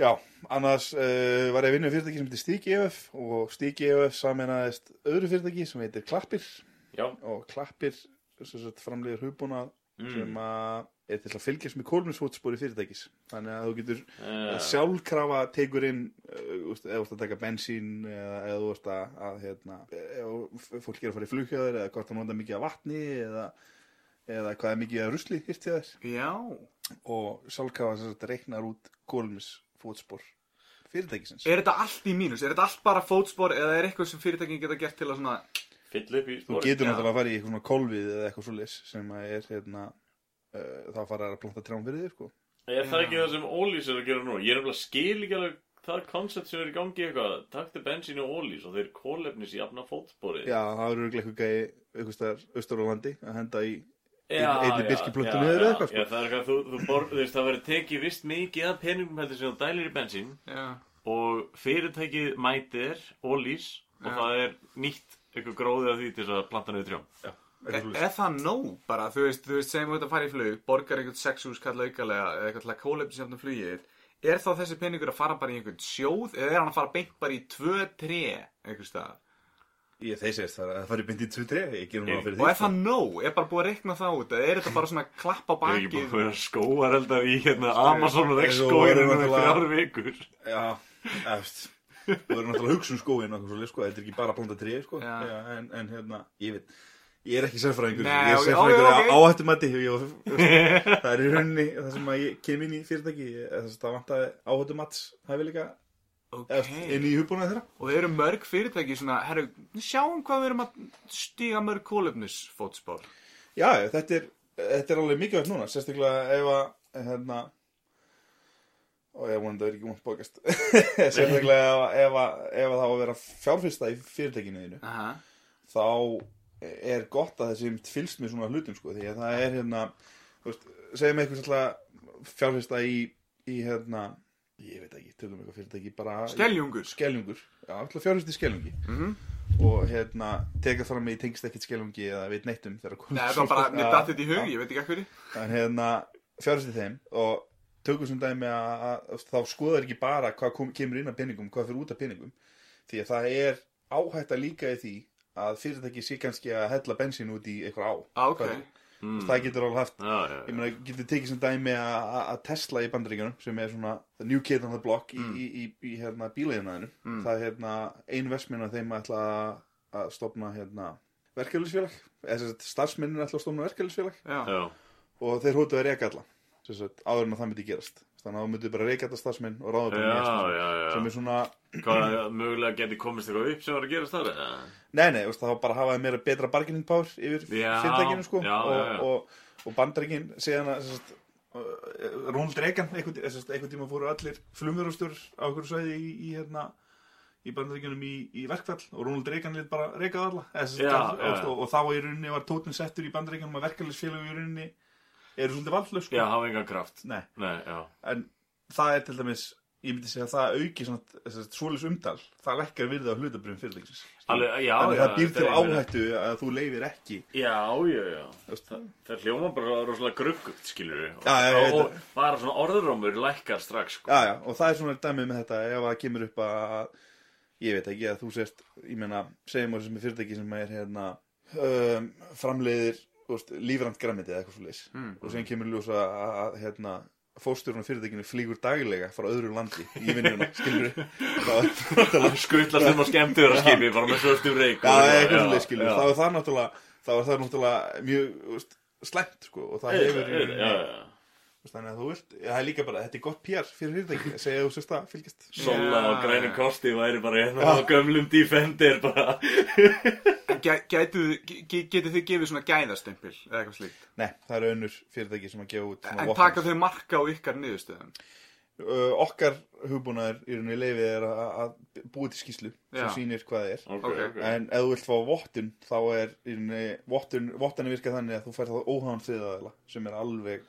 já, annars uh, var ég að vinna í fyrirtæki sem heitir Stík EF og Stík EF saminæðist öðru fyrirtæki sem heitir Klappir. Já, og Klappir framleiðir hugbúna Mm. sem er til að fylgjast með kólminsfótspori fyrirtækis. Þannig að þú getur uh, sjálfkrafa tekur inn uh, úst, eða þú ert að taka bensín eða eða þú ert að, að hérna, eða fólk er að fara í flughjöður eða hvort það nota mikið af vatni eða, eða hvað er mikið af rusli hirt hjá þér Já, og sjálfkrafa reiknar út kólmisfótspor fyrirtækisins? Er þetta allt í mínus? Er þetta allt bara fótspor eða er eitthvað sem fyrirtækin geta gert til að svona... fyll upp í þú spori getur náttúrulega að fara í eitthvað svona kolvið eða eitthvað svoleiðis sem að er hérna uh, þá fara að planta trjám fyrir þig sko. Er það ekki það sem Ólís er að gera nú? Ég er nefnilega skil ekki alveg það koncept sem er í gangi eitthvað Taktu bensín og Ólís og þeir kólefnis í afna fótspori já, það eru örugglega eitthvað gæi eitthvað staðar austur á landi að henda í einni já, niður eða eitthvað, sko. Já, það er eitthvað, þú, þú, bor, þú veist, það verður tekið vist mikið af peningum heldur sem þú dælir í bensín Já, og fyrirtækið mætir Ólís og það er nýtt eitthvað gróðið af því til þess að planta niður Já, er, eitthvað er það nóg bara? Þú veist, þú veist, segjum við þetta að fara í flug, borgar einhvern sexhús kalla aukalega eða eitthvað til að kólefni sjálfnum flugið. Er þá þessi peningur að fara bara í einhvern sjóð eða er hann að fara beint bara í tvö, tre, einhver stað? Ég þeir segist það að það fari beint í 2-3 ég gerum það fyrir Og því er það nóg? Er bara búið að reikna það út? Eða er þetta bara svona klapp á Ég er ekki bakið? búin að vera skóareldar í hérna Amazon og og eru með þrjár vikur Já, eftir Þú verður náttúrulega að hugsa um skóin og svolítið sko, þetta er ekki bara að planta tré sko Já. en, en hérna, ég veit Ég er ekki sérfræðingur, ég er sérfræðingur áhættumætti Það er í rauninni það sem að ég kem inn í fyrirtæki ég- þess að það vantaði áhættumats hæfi líka Ok. inn í hugbúna þeirra Og eru mörg fyrirtæki svona, herru, sjáum hvað við erum að stíga mörg kólefnisfótspor. Já, þetta er, þetta er alveg mikilvægt núna sérstaklega ef að hérna og ég vonandi að það er ekki múnt bókast sérstaklega ef, að- ef, að- það á að vera fjárfyrsta í fyrirtækinu þínu Aha. þá er gott að þessi fylgst með svona hlutum sko, því að það er hérna segjum eitthvað fjárfyrsta í, í hérna ég veit ekki, tökum eitthvað fyrirtæki bara Skeljungur. skeljungur, já, alltaf fjárfyrsta í skeljungi Mhm. og hérna teka fram í tengst ekkert skeljungi eða veit neitt um þegar Nei, það var bara, mér datt þetta í hug, ég veit ekki ekkur. en hérna fjárfyrsti þeim og tökum sem dæmi að, að, að þá skoðar ekki bara hvað kom, kemur inn af peningum, hvað fyrir út af peningum því að það er áhætta líka í því að fyrirtæki sé kannski að hella bensín út í eitthvað á Ah, ok. Mm. það getur alveg haft. Já, já, ég meina, getur tekið sem dæmi að Tesla í bandaríkjunum sem er svona the new kid on the block Mm. í, í, í hérna bílaðinaðinu Mm. það er hérna ein versminn að þeim ætla að- stopna hérna verkefælisfélag starfsmennin ætla að stopna verkefælisfélag og þeir hótuðu að reyka alla. Áður en að það myndi gerast þannig að það myndi bara reyka alla starfsmenn og ráða bara nýja starfsmenn já. sem er svona, Hvað mögulega geti komist eitthvað upp sem var að gerast þar? eða? nei nei, veist, það var bara að hafa meira betra bargaining power yfir fyrirtækinu sko já, og, já, já. og, og bandaríkin sem sagt, uh, Ronald Reagan einhvern tíma fóru allir flumverðarstjór á okkur svæði í, í hérna í bandaríkjunum í, í verkfall og Ronald Reagan lit bara reykað alla og, og, þá í rauninni var tótin settur í bandaríkjunum að verkefælisfélög í rauninni eru svolítið valdlaus sko. Já, hafa engan kraft. Nei, Nei, já. en það er til dæmis ég myndi segja að það auki svolis umdal, það lekkar virði á hlutabrifum fyrirtækisins. Alveg, já, þannig já, að það býr til áhættu að þú leifir ekki. Já, já, já. Það, það hljóma bara rosalega gruggugt, skilur við Já, já, veit og, bara svona orðurómur lækkar strax, sko. Já, já, og það er svona dæmið með þetta ef það kemur upp að ég veit ekki að þú sést, ég meina segjum sem framleiðir lífrand græmiti eða eitthvað svo leis Mm. og sem kemur ljós að, að, hérna fóstjórn á fyrirtækinu flýgur daglega frá öðru landi í vinnuna, Skrullast um á skemmtur að skipi, bara með svörstum reik og- já. þá er það náttúrulega þá er það náttúrulega mjög veist, slæmt, sko, og það hefur í Já, Þannig að þú vilt, það er líka bara, þetta er gott PR fyrir fyrirtæki, segja þú sérst að fylgjast. Sola og grænum kosti væri bara hérna á gömlum Defender bara Gæ- Gætu, ge- getið þið gefið svona gæðastempil eða eitthvað slíkt? Nei, það eru önnur fyrirtæki sem að gefa út En taka þau marka á ykkar niðurstöðum? Uh, okkar hugbúnaður í rauninni leifið er að, að búið til skýslu sem Já. sýnir hvað það er. Ok, Ok. ok En ef þú vilt fá vottun, þá er í rauninni, vottun, vottun virka þannig að þú fær það óháðan þriðaðila sem er alveg,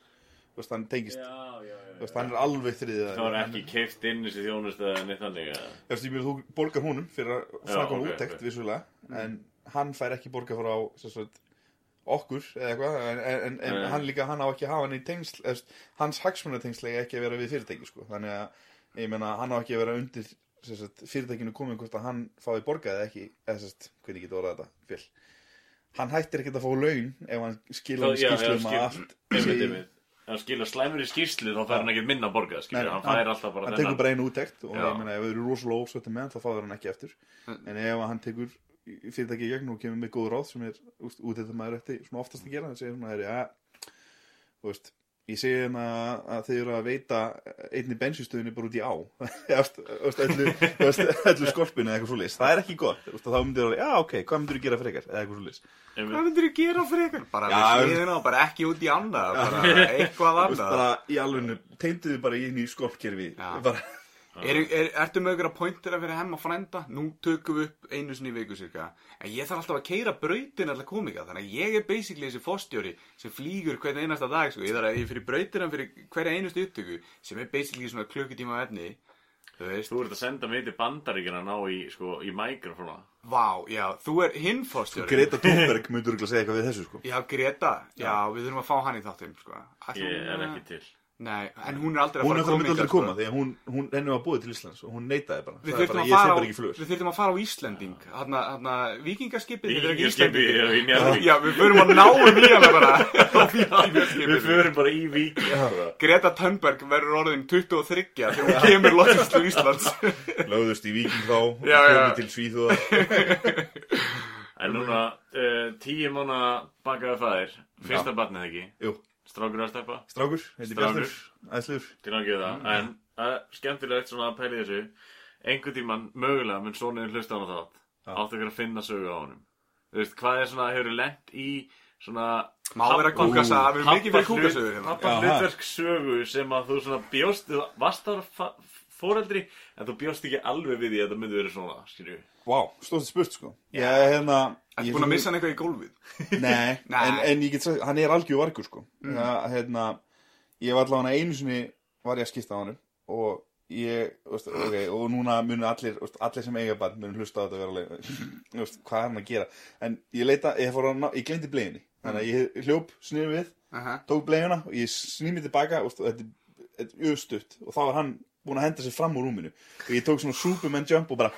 veist, hann tengist, Já, já, já þú veist, hann er alveg þriðaðila. Það var ekki keift inn þessi þjónustu eða neitt þannig veist, ég meina, þú borgar honum fyrir að Já, framkvæma ok, úttekt, ok. vissulega, en hann fær ekki borga frá sem sagt, okkur eða eitthvað, en, en, en, en Nei. hann líka, hann á ekki að hafa hann í tengsl, veist, hans hagsmunatengsl eiga ekki að vera við fyrirtæki, sko, þannig að, ég meina, hann á ekki að vera undir sem sagt, fyrirtækinu komið hvort að hann fái borgað eða ekki, eða hvernig ég get orðað þetta, fél. Hann hættir ekkert að fá laun ef hann skilur Já, já, skýrslu um að allt Hann skilur slæmur í skýrslu þá fær hann ekki minna borgað, Nei, skilur nei, Hann fær alltaf bara hann tekur bara einu úttekt og ég meina ef þau eru rosalega ósvöldum með hann þá fáður hann ekki eftir. En ef hann tekur fyrirtæki í gegn og kemur með góð ráð sem er úst, út þetta maður ætti svona oftast að gera hann segir svona er ja, þú veist ég segi hérna að þið eru að veita einni bensinstöðinni bara út í á. Þú þú öllu, þú skorpinu eða eitthvað svo það er ekki gott. Þú þá myndir það, já ok, hvað myndir þú gera frekar? Eða eitthvað svo Einmitt. Hvað myndir þið gera fyrir ykkur? Bara Já, við sliðina og bara ekki út í annað, bara eitthvað Þú annað. bara í alvegnu, teimdu þið bara í einu skorpkerfi. Bara, Er, er, ertu með ykkur að pointera fyrir hemma frænda? Nú tökum við upp einu sinni í viku cirka. En ég þarf alltaf að keira brautin alltaf komika. Þannig að ég er basically þessi fórstjóri sem flýgur hvern einasta dag. Sko. Ég þarf að ég fyrir brautina fyrir hverja einustu upptöku sem er basically svona klukkutíma af efni. Þú veist. Þú ert að senda mig til bandaríkina að ná í, sko, í mikrofóna Vá, já, þú er hinn fórstjóri. Greta Thunberg myndur örugglega segja eitthvað við þessu sko Já, Greta. Já, við þurfum að fá hann í þáttinn, sko. Ég er ekki til Nei, en hún er aldrei að Hún fara er að koma myndi aldrei hingað, koma því að hún, hún henni var búið til Íslands og hún neitaði bara. Við er bara, að að fara á Íslending. Hanna, hanna, vikingaskipið þetta er ekki Víkingaskipið Íslendingur. í Njarðvík. Já, við förum að náum í hana bara. Við förum bara í vík Greta Thunberg verður orðin 23 þegar hún kemur loksins til Íslands. Lögðust í Víking þá og komið til Svíþjóða En núna, uh, tíu mánu bakaði fæðir Fyrsta barnið ekki? Jú, Strákur að steppa. Strákur, heiti Strákur. Bjartur. Æsluður Til að gefa það En það er skemmtilegt svona að pæla í þessu. Einhvern tímann mögulega mun sonuðin hlusta á hana þátt. Já. Áttu ykkur að finna sögu á honum. Þú veist, hvað er svona, hefur lent í svona Má vera kúkasaga, við erum mikið fyrir kúkasögur hérna. Pappa Jaha. hlutverk sögu sem að þú svona bjóst þú varst ára fóreldri en þú bjóst ekki alveg við því að það myndi verið svona skilju Vá, stóðst spurt sko Ég er hérna Ertu ég- búin að missa hann eitthvað í gólfið? Nei. En, en ég get sagt, hann er algjör vargur sko mm. hérna, Ég var allavega einu sinni var ég að skipta á hann og ég, veist, ok, og núna munu allir, veist, allir sem eiga barn munu hlusta á þetta alveg, veist, hvað er hann að gera en ég leita, ég fór að ná, ég glemdi bleiðinni þannig að ég hljóp, snýði við Aha. tók bleiðina og ég snýði mig tilbaka og þetta er östutt og þá var hann búin að henda sér fram úr rúminu og ég tók svona superman jump og bara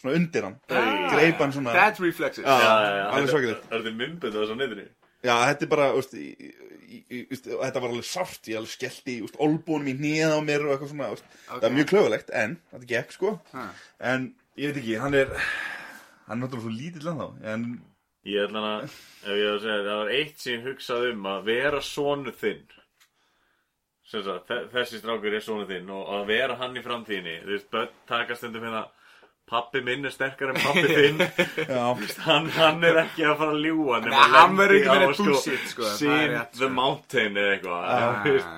svona undir hann, greip hann svona Dad reflexes Já. Já, já, já, alveg svakalegt. Er þetta myndbönd á þessu neyðinu? Já, þetta er bara, veist, í, í, í, veist, þetta var alveg sárt, ég alveg skellti, olbúnum í hnýða á mér og eitthvað svona, veist, það Ok. er mjög klöfulegt, en, þetta gekk, sko, Ha. en, ég veit ekki, hann er, hann er náttúrulega svo lítill en þá, en, Ég ætla að, ef ég að segja, það var eitt sem ég hugsaði um að vera sonu þinn sagt, þe- þessi strákur er sonu þinn og að vera hann í framtíðinni þú veist, börn taka stundum hérna pappi minn er sterkar en pappi þinn hann, hann er ekki að fara að ljúga Nei, hann verður ekki verið bullshit, sko, það er Seen rétt, the sko. mountain eða eitthvað þú veist,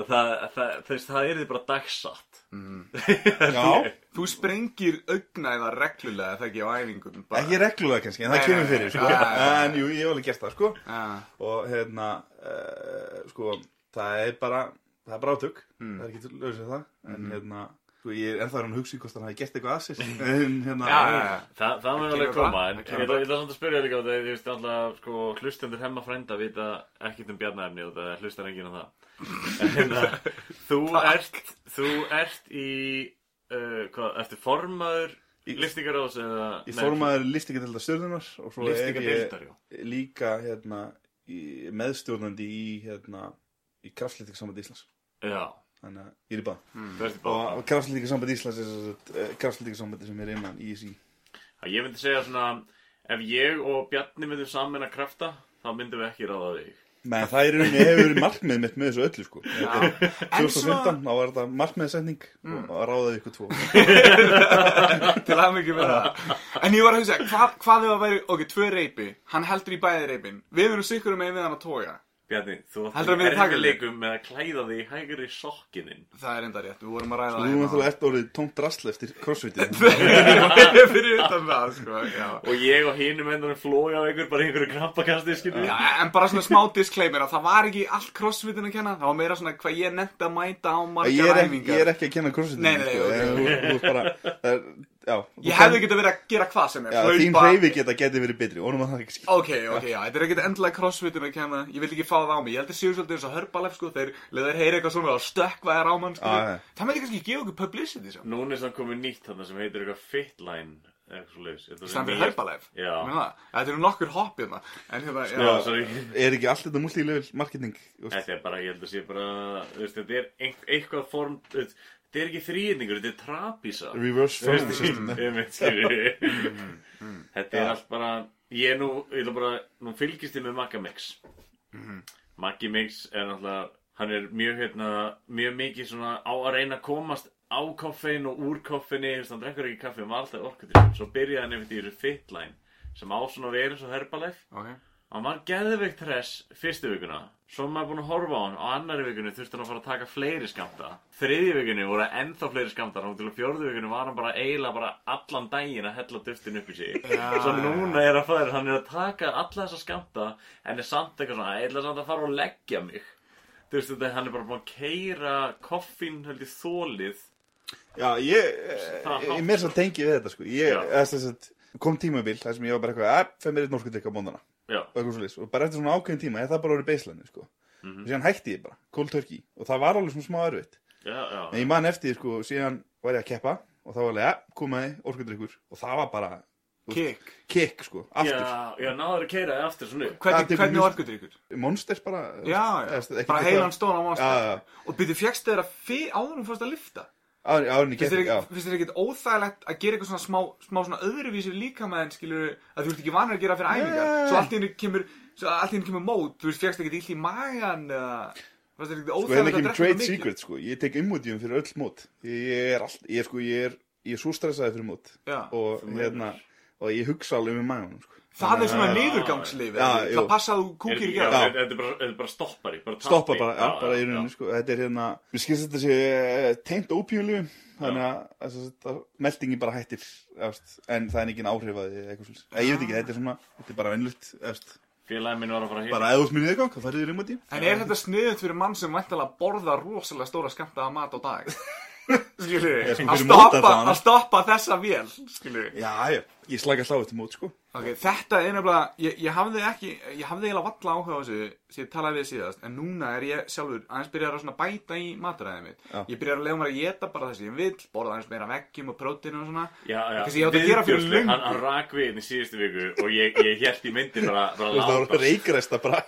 Ah. það, það, það, það er því bara dagsatt já, Þú sprengir augnæða reglulega þegar ekki á æfingum bara. ekki reglulega kannski, en það kemur fyrir, sko, já. en jú, ég hef alveg gert það, sko, Ah. og, hérna, uh, sko, það er bara, það er brátök, það er ekki til lausið það, en hérna, sko, ég er ennþá hann að hugsa í hvort hann hafi gert eitthvað að sér, en hérna, Já, já, já. Þa, það mun alveg koma, en ég ætla samt að spyrja líka á það, ég veist alltaf, sko, hlustendur hemma frænda vita ekkert um bjarnæfni og það hlustar enginn á það. En uh, þú ert, þú ert í, uh, hvað, ertu formaður liftingaráðs eða? Ég formaður listingadelda stjórnunar og svo er ég líka hérna, meðstjórnandi í, hérna, í kraftlítiksamband Íslands. Já, Þannig að ég er í bað. í Og, báða. og kraftlítiksamband Íslands er kraftlítiksambandi sem er innan ISI. Ég myndi segja svona, ef ég og Bjarni myndum saman að krafta, þá myndum við ekki ráða þig. Nei, það er í rauninni hefur verið markmið mitt með þessu öllu, sko. Já. En svo, 2015, þá var þetta markmiðsetning og að ráða ykkur tvo. til að mikið með það. En ég var að hugsa, hvað, hvað ef að væri, ok, tvö reypi, hann heldur í bæði reypin, við erum sikkur um einn við hann að toga. Bjarni, þú Heldurðu að þig? leikum með að klæða þig í hægri sokkinin. Það er enda rétt, við vorum að ræða Þú það erum náttúrulega eftir orðið tómt drasl eftir crossfitið. Fyrir utan það, sko, já. Og ég og hinum endur flói á ykkur bara einhverju krampakasti, skilur Já, en bara svona smá disclaimer að það var ekki allt crossfitin að kenna, það var meira svona hvað ég nefndi að mæta á er, ekki, æfingar. ég er ekki að kenna crossfitið. Nei, nei, nei, já. Ég kann- hefði getað verið að gera hvað sem er, Já, þín hreyfi geta getið verið betri. Ok, ok, já, þetta er ekkert endilega crossfitin að kenna, ég vil ekki fá það á mig, ég held að séu svolítið eins og hörbalef, sko, þeir leður heyra eitthvað svona og stökkva þér á mann, sko. Já, já. Það með kannski gefa okkur publicity, svo. Núna er það komið nýtt þarna sem heitir eitthvað Fitline hörbalef. Já. Þetta eru nokkur hopp hérna, en hérna, já. Já, sorry Er ekki allt þetta multi-level marketing? Þetta er bara, ég held að sé bara veist, Þetta er ein- eitthvað form Þetta er ekki þrýðningur, þetta er trapísa Reverse system. Einmitt, skilurðu. Mm, Þetta er allt bara Ég er nú, ég ætla bara Nú fylgist ég með Magga Mix Mhm. Maggi Mix er náttúrulega Hann er mjög hérna Mjög mikið svona á að reyna að komast á koffein og úr koffeini Hann drekkur ekki kaffi, hann var alltaf orkudrykk Svo byrjaði hann í þessu Fitline Sem á svona verið svo herbalife Ok. Hann var geðveikt hress fyrstu vikuna Svo maður búin að horfa á hann Á annari vikunni þurfti hann að fara að taka fleiri skamta Þriðju vikunni voru ennþá fleiri skamta Og til að fjórðu vikunni var hann bara eiginlega bara allan daginn að hella duftin upp í sig. Svo núna er að fara Hann er að taka alla þessa skamta En er samt eitthvað svona Ég ætla samt að fara og leggja mig. Þú veist þetta, hann er bara búin að keira koffín held í þólið Já, ég, Það ég, ég mér svo tengi við þetta, sko. Ég, kom tímabil, þar sem ég var bara eitthvað, Og bara eftir svona ákveðin tíma, er það bara orðið baseline, sko. Mhm. Og síðan hætti ég bara, cold turkey. Og það var alveg svona smá já En ég man eftir, sko, síðan var ég að keppa. Og það var alveg, ja, komaði, orkudrykkur. Og það var bara, Kick. kick, sko, aftur. Já, já, náður að keira þig aftur svona Hvernig, hvernig orkudrykkur? Monsters bara. Já, já, eða, ekki bara heilan stóna monster. Já, já. Og byrju, fjækst þeirra fyr áður um fórst að lifta? Finnst þér finnst ekkert óþægilegt að gera eitthvað svona smá, smá svona öðruvísi líka með en skilur að þú ert ekki vanur að gera fyrir æfingar Nei. svo allt í henni kemur svo allt í henni kemur mót, þú veist, fjækst ekkert illt í magan eða fannst þér ekkert Sko, óþægilegt að kemur drekka mikið secret, sko. Ég tek immodium fyrir öll mót. Ég er allt, ég sko, ég er, ég er svo stressaði fyrir mót. Já. Og, hérna, og ég hugsa alveg um maganum, sko. Það er svona Já, það jú. passa að þú kúkir ekki Já. Þetta er bara, þetta er bara stoppari bara Stoppa bara, já, bara í rauninni, sko. Þetta er hérna, mér skilst þetta sé eh, tengt ópíulífum, þannig að, að, að meldingi bara hættir, en það er engin áhrif að því, eitthvað svolítið. Ég veit ekki, þetta er svona, þetta er bara vennlutt, efst, Félagin minn var að fara að bara eða út mér niðurgang, þá færið þér um að tím. En er þetta sniðut fyrir mann sem væntalega borða rosalega stóra skamta af mat á dag? Sem að stoppa, að þessa vél, já, ég slæk alltaf eftir mót, sko. Ok, þetta er nefnilega, ég, ég hafði ekki, ég hafði eiginlega valla áhuga á þessu sem ég talaði við síðast, en núna er ég sjálfur aðeins byrjar að svona bæta í maturæðið mitt. Já. Ég byrjar að leiða mér að geta bara það sem ég vil, borða aðeins meira veggjum og prótínu og svona. Já, já, Kannski ég átti að gera fyrir Viðbjóðsleg, löngu. Hann, hann rak við inn í síðustu viku og ég, ég held í myndi bara, bara það var bara.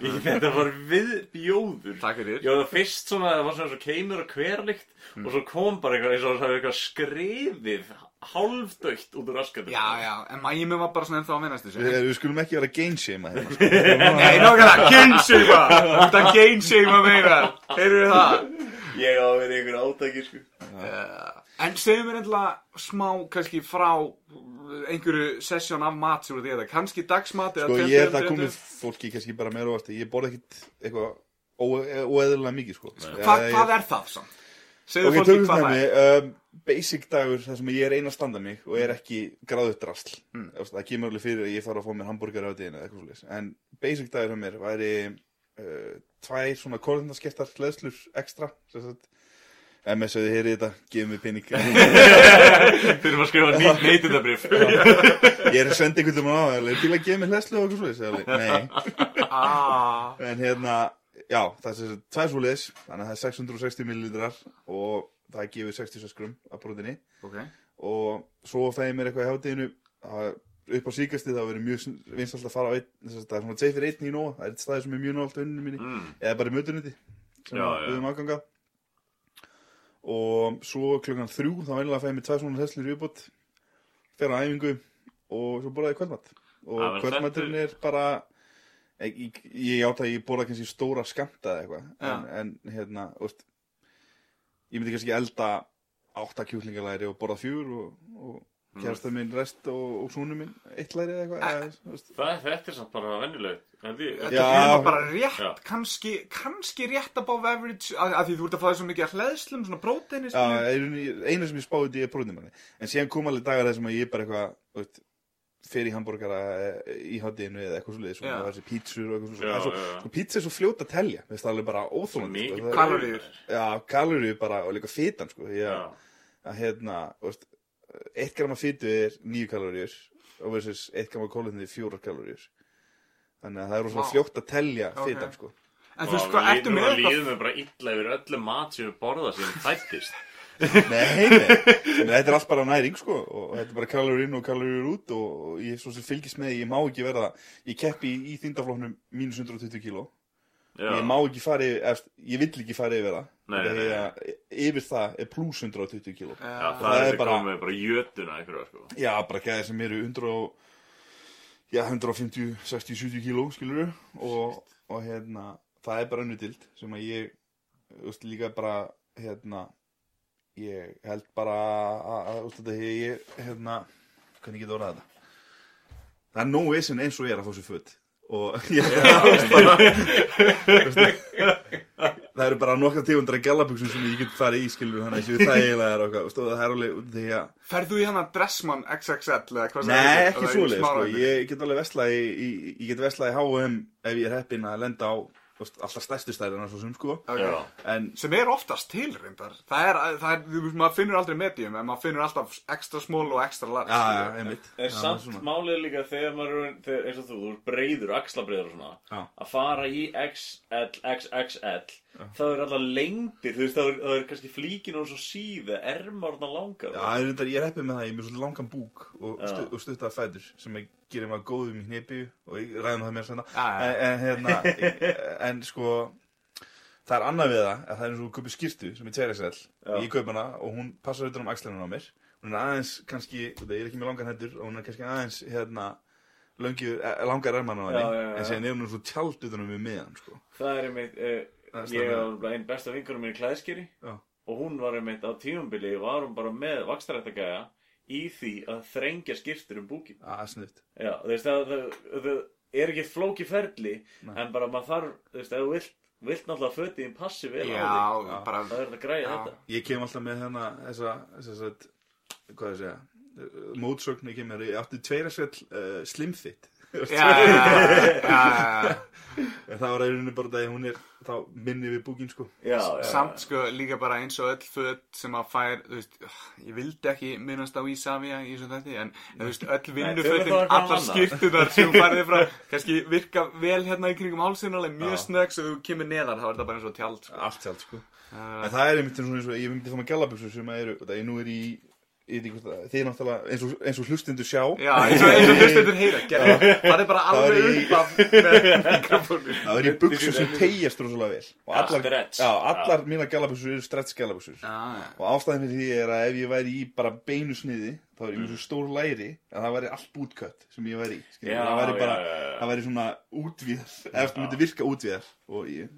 Ég- Þetta var viðbjóður Takk fyrir. Já, það fyrst svona, það var svona svo keimur og hverlikt og svo kom bara eitthvað eins og það var eitthvað skrifið hálfdaukt út úr raskatinn Já, já, en mæjum mig var bara svona ennþá að minnast þessu. Við, við skulum ekki vera gainshama hérna, sko. Nei, nákvæmlega, gainsama, þetta gainsama meira, heyrðu það? Ég á að vera einhver átæki, sko En segjum mér eitthvað smá kannski frá einhverju sessjón af mat sem þú ert að geta, kannski dagsmat eða Sko, ég er það komið fólki kannski bara meira óvart Ég borða ekkit eitthvað ó- óeðlilega mikið, sko Hva, Hvað er það samt? Segðu Ok, fólki hvað það er. um, Basic dagur þar sem ég er einn að standa mig og er ekki gráðut drasl. Mm. Það kemur alveg fyrir að ég fara að fá mér hambúrgar á deginu eða eitthvað svolítið En basic dagur hjá mér væri uh, tvær svona kórðundaskiptar hlæðslur ekstra MS þið heyrið þetta, gefum við pinning Þurfum að skrifa nýtt neytundabrif Ég er að senda einhvern veginn á það, til að gefa mér hlæðslu og eitthvað svo Nei, Ah, en hérna, já, það er svoleiðis, þannig að það er 660 millilitrar og það gefur 66 grum af brotinni ok. Og svo fæði mér eitthvað í hátteginu upp á síkasti það verið mjög vinsalt að fara á einn það er svona tveið fyrir einn í nóg það er eitt staði sem er mjög nált á vinnunum minni mm. eða bara í mötunuti sem Já, við höfum aðgangað og svo klukkan þrjú þá venjulega fæði mér tvær svona hesslur í uppbót fer á æfingu og svo borðaði kvöldmatt og kvöldmatturinn er bara ég, ég, átta að ég borða kannski stóra skamta eða eitthvað en, en hérna, úst, ég myndi kannski elda átta kjúklingalæri og borða fjúr og, og Mm. kærasta minn rest og, og súnu minn eitt læri eða eitthvað veist. Það þetta er samt bara vennilegt Þetta er bara rétt, Já. kannski, kannski rétt above average að því þú ert að fá svo mikið að hlæðslum, svona próteini Já, einu, sem ég spáði því er brúnum en síðan kom alveg dagar þessum að ég bara eitthvað fer í hambúrgara eh, í hátinu eða eitthvað svolítið svona, var þessi pítsur og eitthvað Já, svona svo, já. sko, pítsa er svo fljót að telja. Veist, það er bara óþólandi Mikið sko, kaloríur. Já, kaloríu bara og líka fitan sko, að hérna, þú veist, eitt gram af fitu er nýju kaloríur og versus eitt gram af kólefni er fjórar kaloríur. Þannig að það er rosa Vá. fljótt að telja Ok. fitan sko. En þú veist hvað, ertu með eitthvað líður mig bara illa yfir öllu mat sem við borða sem fættist Nei, nei, þetta er allt bara næring sko og þetta er bara kaloríur inn og kaloríur út og, ég svo sem fylgist með, ég má ekki verða ég keppi í, í þyngdafloknum mínus 120 kíló. Ég má ekki fara yfir, eftir, ég vill ekki fara yfir það. Nei, Þetta nei, að yfir það er pluss 120 kíló. Já, Já, það er bara, bara- komið bara jötuna einhverja sko. Já, bara gæði sem eru 100 og, já, 150, 60, 70 kíló, skilur og, og hérna, það er bara önnudild sem að ég, þú veist, líka bara, hérna, ég held bara að, þetta, ég, hérna, hvernig get orðað þetta? Það er nóg vesen eins og ég er að fá sér föt. Og ég, það eru bara nokkra tegundra gælabuxum sem ég get farið í, skilur, þannig að þessu þægilega er okkar, og það er alveg, því að, Ferð þú í hann að Dressmann XXL eða hvað Nei, sagði ekki svoleið, sko. Ég get alveg vestlað í, í, ég get vestlað í H&M ef ég er heppinn að lenda á alltaf stærstu stærðina svo sem, sko. Já, En, Sem er oftast til, reyndar Það er, það er, þú veist, maður finnur aldrei medium En maður finnur alltaf extra small og extra large já, já, einmitt. Er Já, samt svona. málið líka þegar maður er, þegar, eins og þú, þú er breyður, axlabreiður og svona, Já. að fara í XL, XXL, það er alltaf lengdir, þú veist, það er, það er kannski flíkin og svo síða, ermárna langar. Já, ég er, reyndar- ég er heppinn með það, ég er með svolítið langan búk og, Já. stu, og stuttar fætur sem ég gerir maður góðum í hnepi og ég ræðum það mér senna. Já, já. En, en, hérna, en sko, það er annað við það að það er eins og kaupir skýrtu sem er 2XL Já. ég kaup hana og hún passar utan um axlunum á mér hún er aðeins kannski, það er ekki með langan hendur og hún er kannski aðeins hérna löngi, eh, langar ermann á henni Já, já, já. en síðan er hún svo tjald utan um við miðan sko. Það er einmitt, uh, ég var einn besta vinkunum mér í klæðskeri Já. og hún var einmitt á tímambili, var hún bara með vakstarættagæja í því að þrengja skýrstur um búkin. að sniðt Já, þú veist, það, það, það er ekki flóki ferli, Nei. en bara maður þarf, þú veist, ef þú vilt, vilt náttúrulega fötiðin passi vel á Já, þig, Já. bara það er þetta að græja Já. þetta. ég kem alltaf með hérna þessa, þessa, þessa hvað ég segja mótsögn ég kem með, ég átti tveira svell uh, slimfit Já, já, já, já, já. En það var einhvern bara að hún er þá minni við búkin sko. Já, já, Samt sko líka bara eins og öll föt sem að fær, þú veist, ég vildi ekki minnast á Ísafja í þessu þætti, en þú veist, öll eitthvað allar skýrtunar sem færði frá, kannski virka vel hérna í kringum hálsinn alveg mjög snögg, svo þú kemur neðar, þá er það bara eins og tjald, sko. allt sjálf sko. Uh, En það er einmitt eins og ég myndi þá með gallabuxur sem eru, það ég nú er í, ég veit ekki hvort það, þið náttúrulega eins og, eins og hlustundu sjá, Já, eins og, eins og hlustendur heyra, gerði, það er bara alveg upp af með mikrofónu. það er í buxur sem tegjast rosalega vel. Og allar, já, allar mína gallabuxur eru stretch já. Og ástæðin fyrir því er að ef ég væri í bara beinu sniði, þá er ég með svo stór læri að það væri allt bootcut sem ég væri í. skilur. Já, það væri bara, já, já, já. það væri svona útvíðar, ef það myndi virka útvíðar. Og ég,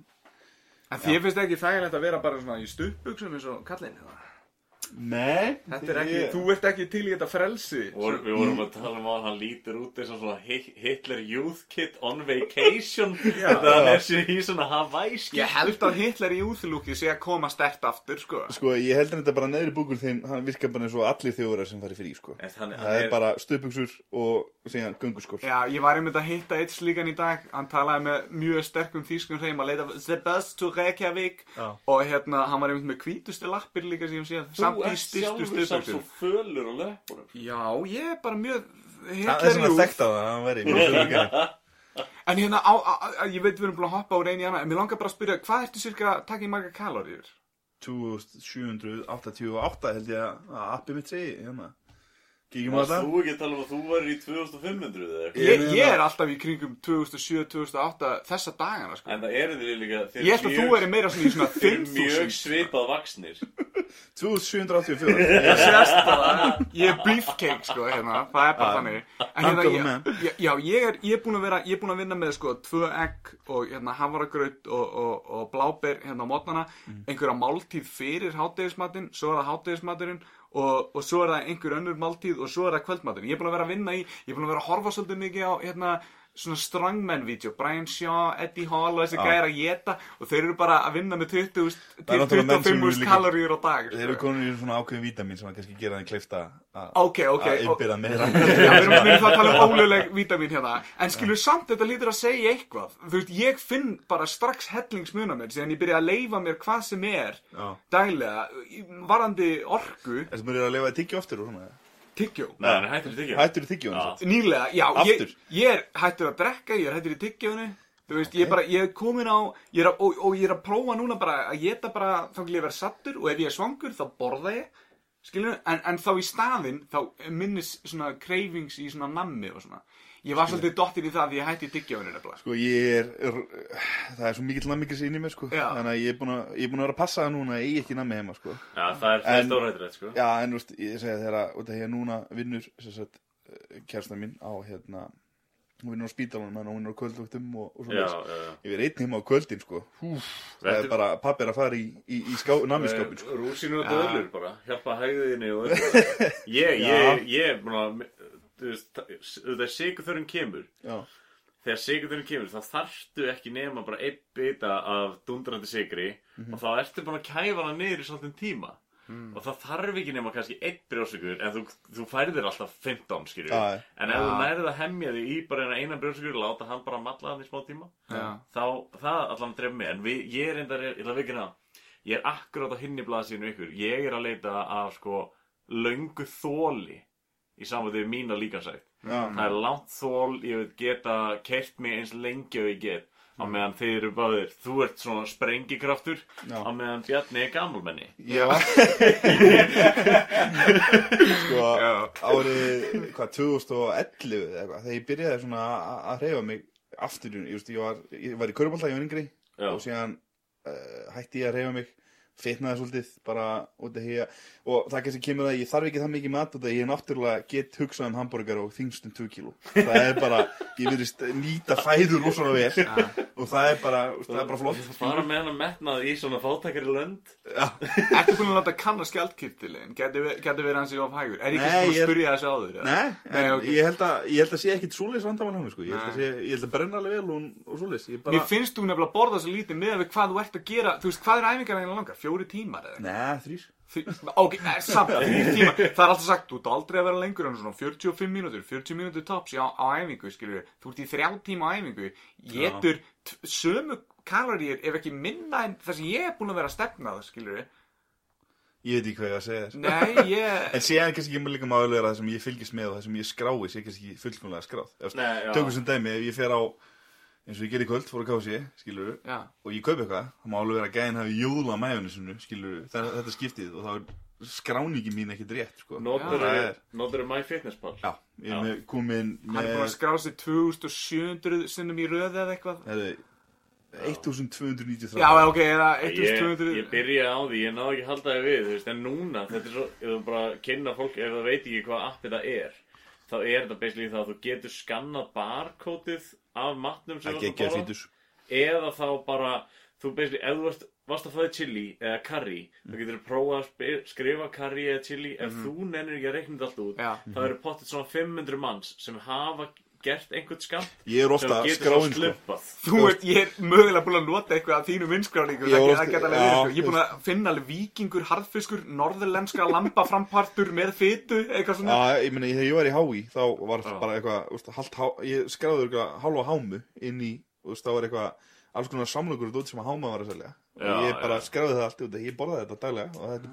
En þér finnst ekki þægilegt að vera bara svona í stuppbuxum eins og kallinn, eða? Nei. Þetta er ekki, ég- þú ert ekki til í þetta frelsi. Og við vorum að tala um að hann lítur út eins og svona Hi- Hitler Youth Kid on vacation. Hann er sér í svona Hawaii-skip Ég held að Hitler í úþlúki sé að koma stert aftur, sko. Sko, ég held að þetta bara neðri búkur þeim Hann virkar bara eins og allir þjóðurar sem fari frí, sko. En hann- Það hann er er- bara stöpuksur og síðan gönguskór Já, ég var einmitt að hitta eitt slíkan í dag. Hann talaði með mjög sterkum þýskum hreim að leita The bus to Reykjavík. Já. Og hérna, hann var einmitt með hvítustu lappir líka sem Þú Samt í ert styrstu sjálfur samt svo fölur og löpunum Já, ég er bara mjög Það er svona jú þekkt á það, hann væri mjög. En hérna, á, á, á, ég veit við erum búin að hoppa úr einu í annað En mér langar bara að spyrja, hvað ertu cirka að taka í marga kaloríur? 2788 held ég að appi mitt segi hérna. Kíkjum á Varst þetta. þú ekki að tala um að þú væri í 2500 eða eitthvað? Ég, ég er alltaf í kringum 2007-2008 þessa dagana, sko. En það eru þið líka Ég held að þú er meira svona í svona Þeir eru mjög 5000 svipað vaksnir 2784 Ég sést bara, ég er beefcake sko hérna, það er bara Já. þannig. En hérna, ég, já, ég er, ég er búin að vera, ég er búin að vinna með sko tvö egg og hérna havaragraut og, og, og bláber hérna á mótnana Mm. einhverja máltíð fyrir hátegismatinn svo er það hátegismaturinn og, og svo er það einhver önnur máltíð og svo er það kvöldmaturinn. Ég er búin að vera að vinna í, ég er búin að vera að horfa svolítið mikið á hérna svona strongman-vídeó, Brian Shaw, Eddie Hall og þessi Já. gæri að geta og þeir eru bara að vinna með 20 Það er náttúrulega menn sem 25 eru líka- kaloríur á dag Þeir eru konur í svona ákveðin vítamin sem að kannski gera þeim kleifta að Ok, ok, að innbyrða meira. Já, við erum, það að tala um óluleg vítamin hérna. En skilur samt þetta lítur að segja eitthvað. Þú veist, ég finn bara strax hellingsmuna mér Síðan ég byrja að leifa mér hvað sem er Já. Daglega í- Varandi orku. Þessum eru að lefa að tyggja oftur og svona Tyggjó Nei, hann er hættur í tyggja Hættur í tyggjónu Nýlega, já, ég, Aftur? ég er hættur að drekka Ég er hættur í tyggjónu Þú veist, ég er bara, ég er komin á ég er að, og, og ég er að prófa núna bara að geta bara þá til ég vera sattur og ef ég er svangur þá borða ég skilur, en, en þá í staðinn þá minnis svona cravings í svona nammi og svona ég var svolítið dottir í það því ég hætti í tyggjónu nefnilega Sko ég er, er Það er svo mikill nammikis inn í mér sko. Já. Þannig að ég er búin að, ég er búin að vera að passa það núna ég ekki nammi heima sko. Já, það er, það er stórhættilegt sko. Já en þú veist, ég segi þegar að út af því að núna vinnur sem sagt, kjærstan mín á hérna hún vinnur á spítalunum hún vinnur á kvöldvöktum og, og svona já, já Ég verið einn heima á kvöldin sko. Húf, Það er bara, pappi er að fara í, í, í ská, nammiskápin sko. Rúsinu og döðlur bara, hjálpa hægðinni og öllu. Ég, ég, ég er að þegar sigurþörun kemur Já, Þegar sigurþörun kemur þá þarftu ekki nema bara einn bita af dundrandi sigri Mhm. og þá ertu búin að kæfa hana niður í svolítið tíma. Og það þarf ekki nema kannski einn brjósugur en þú, þú færðir alltaf 15 skilur Já, já. en ef þú nærið að hemja þig í bara eina einan brjósugur láta hann bara matla hann í smá tíma Já. þá það allan dref mig. En við, ég er enda, ég ætla að vikina ég er akkurát á hinni blaðsínu ykkur. Ég er að leita af sko löngu þóli í samvæði við mína líkansætt það er langt þól, ég veit geta kert mig eins lengi og ég get. Á meðan þeir eru báðir, þú ert svona sprengikraftur Já. á meðan Bjarni er gammalmenni Já. Sko árið hvað 2011 eða eitthvað þegar ég byrjaði svona að- að hreyfa mig aftur, ég, veist, ég, var, ég var í körbólta ég var yngri Já. og síðan uh, hætti ég að hreyfa mig fitnaði svolítið bara út af því að og það kannski kemur að ég þarf ekki það mikið mat út af því ég náttúrulega get hugsað um hambúrgar og þingstum 2 kíló. Það er bara, ég verðist nýta fæður rosalega vel og það er bara, það er bara flott. Fara með hann að metnað í svona fátækari lönd. Já, Ertu búin að láta kanna ve- gæti verið hans í of hægur? Er ekki búin að ég- spyrja þessu áður? Nei, ég, held að, ég held að sé ekkit svoleiðis vandamál hann sko. Ég, Nei. ég ég. Mér? Fjóri tímar eða? Nei, þrýr Ok, eh, samt, þrjir tíma Það er alltaf sagt, þú ert aldrei að vera lengur en svona 45 mínútur, 40 mínútur tops á, á æfingu, skilur við Þú ert í þrjá tíma á æfingu Getur t- sömu kaloríur ef ekki minna en það sem ég er búin að vera að stefna það, skilur við Ég veit ekki hvað ég að segja Nei, ég En séðan kannski ekki líka málega það sem ég fylgist með og það sem ég skrái sé kannski ekki fullkomlega skráð Nei. Tökum sem dæmi, ef ég fer á eins og ég gerði kvöld, fór að kási, skilur Já, og ég kaup eitthvað, það má alveg vera að gæðin hafi jóðla mæjunni sinu, skilur þetta skiptið og þá er skráningi mín ekkit rétt, sko. Notur Það er- MyFitnessPal? Já, ég er með komin hann er búin að með skrá sig 2700 sinnum í röði eða eitthvað. Herri, 1293 Já, ok, eða Ég, 1200 ég byrjaði á því, ég náði ekki að halda það við, þú veist, en núna, þetta er svo, ef þú bara kynna fólk, ef það veit ekki hvað app þetta er, þá er þetta basically það að þú getur skannað barkótið af matnum sem þú ert að fítus eða þá bara, þú basically, ef þú varst, varst að fæða chili eða curry, þá getur þú prófað að skrifa curry eða chili, ef þú nennir ekki að reikna þetta allt út, Já. þá eru pottet svona 500 manns sem hafa gert einhvern skamt Ég er ofta sem getur svo skráin sko. Þú veist, ég er mögulega búin að nota eitthvað af þínu vinnskráningu Ég Það var það oft- geta alveg já, verið sko. Ég er búin að finna alveg vikingur, harðfiskur, norðurlenska lambaframpartur með fytu Eitthvað svona. Já, ég meina, þegar ég var í hái þá var Já. bara eitthvað, úst, halvt, há, ég skráði eitthvað hálfa hámu inn í, úst, það var eitthvað alls konar samlokur út sem að háma var að selja. Já, og ég bara skráði það allt út ég borðaði þetta daglega og þetta er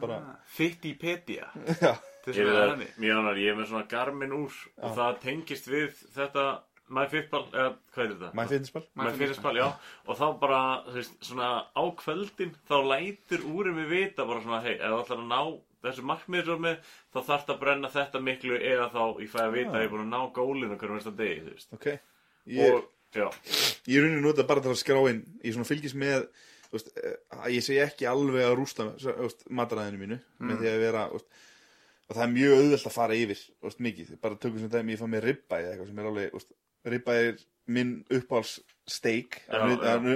já, er Ég, er, mjög annar, ég er með svona Garmin úr og það tengist við þetta MyFitball, eða hvað er þetta? my fitness ball? MyFitnessPal, já. Og þá bara, þú veist, svona á kvöldin þá lætur úrið mig vita bara svona, hei, ef þú ætlar að ná þessu markmiður svo með, þá þarf það að brenna þetta miklu eða þá ég fæ að vita að ég er búin að ná gólinu hverjum veist að degi, þú veist. Ok, ég, og, já, ég raunin nota bara til að skrá inn. Ég svona fylgis með úst, ég segi ekki alveg að rústa úst, mataræðinu mínu með því að vera og það er mjög auðvelt að fara yfir úst, mikið, bara tökum sem dæmi ég fá mér ribba eða eitthvað sem er alveg ribba er minn uppáhalds steak já.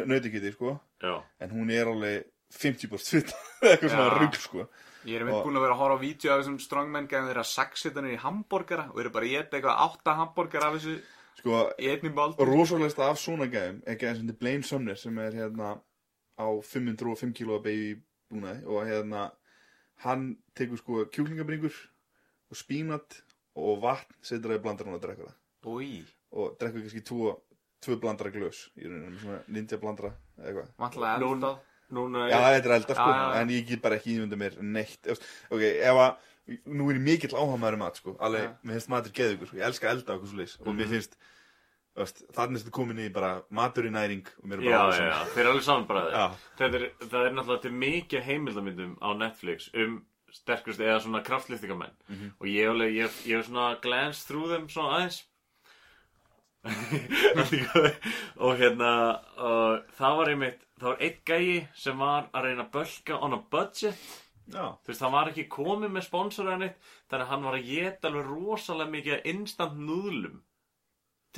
nautikiti sko. Já, en hún er alveg 50% futt eitthvað svona rugg sko. Ég er mynd Og- búin að vera að horfa á vídeo af þessum strongmenn gæðum þeirra saxitanir í hambúrgara og eru bara að geta eitthvað átta hambúrgara af þessu sko í einni báld rosalegst af svona gæðum er gæðum sem þetta Blaine Sumner sem er hérna á 505 kilo baby búnaði og hérna hann tekur sko kjúklingabringur og spínat og vatn setur það í blandarann og drekkur það. Úi, og drekkur kannski tvo, tvö blandara glös í rauninni með svona ninja blandara eða eitthvað. Núna Já, þetta er elda sko, Já, já, en ég get bara ekki ímynda mér neitt. Ok, ef að, nú er ég mikill áhamaður mat sko, alveg, mér finnst matur geðugur sko, ég elska elda okkur svo leis og mér finnst, þú veist, þannig er þetta komin í bara matur í næring og mér er bara já, já, þeir eru alveg saman bara. Þetta er, það er náttúrulega til mikið heimildamindum á Netflix um sterkust eða svona kraftlýftingamenn Mhm. og ég, alveg, ég, ég hef svona glance through þeim svona aðeins. Og hérna og það var einmitt það var einn gæi sem var að reyna að bölka on a budget. Já, þú veist, hann var ekki komið með sponsor eða neitt þannig að hann var að geta alveg rosalega mikið instant núðlum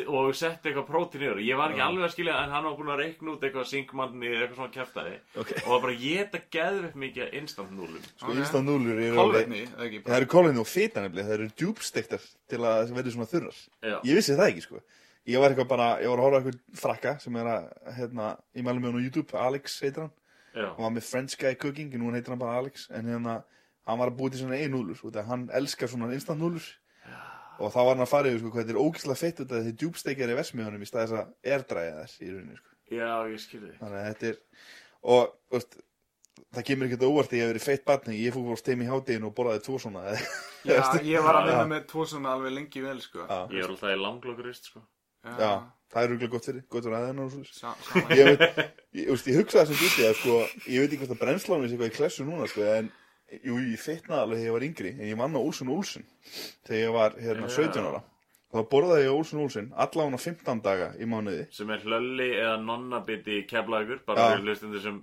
og setti eitthvað prótín yfir. Ég var ekki alveg að skilja en hann var búin að reikna út eitthvað sinkmanni eða eitthvað svona kæftæði ok. Og var bara að geta geðveikt mikið af instant núðlum Sko, Ok. instant núlur eru ekki? Það bara eru kolvetni og fita nefnilega, það eru djúbstektar til að það verði svona þurrar. Já, Ég vissi það ekki sko. Ég var eitthvað bara, ég var að horfa á eitthvað frakka sem er að, hérna, ég mælum með hann á YouTube, Alex heitir hann. Já, hann var með French Guy Cooking en nú heitir hann bara Alex en hérna, hann var að búið til svona einu núlur út af hann elskar svona instant núlur og þá var hann að fara yfir sko, hvað þetta er ógislega fett út af þessi djúbsteikjar í versmiðunum í stað þess að airdræja þess í rauninni sko. já, ég skilði þannig að þetta er og veist, það kemur ekkert óvart að ég hef verið feitt barni ég fór steim í hádeginu og borðaði tvo svona Já, ég var að vinna með tvo svona alveg lengi vel sko. Já. Ég er alltaf í langlokkurist, sko. Já, það er rúglega gott fyrir, gott fyrir aðeina og sama- ég, veit, ég, veist, ég hugsaði þessum hluti að sko, ég veit ekki hvort að brennslánu sé eitthvað í klessu núna sko, en jú, ég fitnaði alveg þegar ég var yngri en ég vann á Olsson Olsson þegar ég var hérna Já. 17 ára. Og þá borðaði ég Olsson Olsson allavega 15 daga í mánuði. Sem er hlölli eða nonnabiti keflagur Bara fyrir hlustundir sem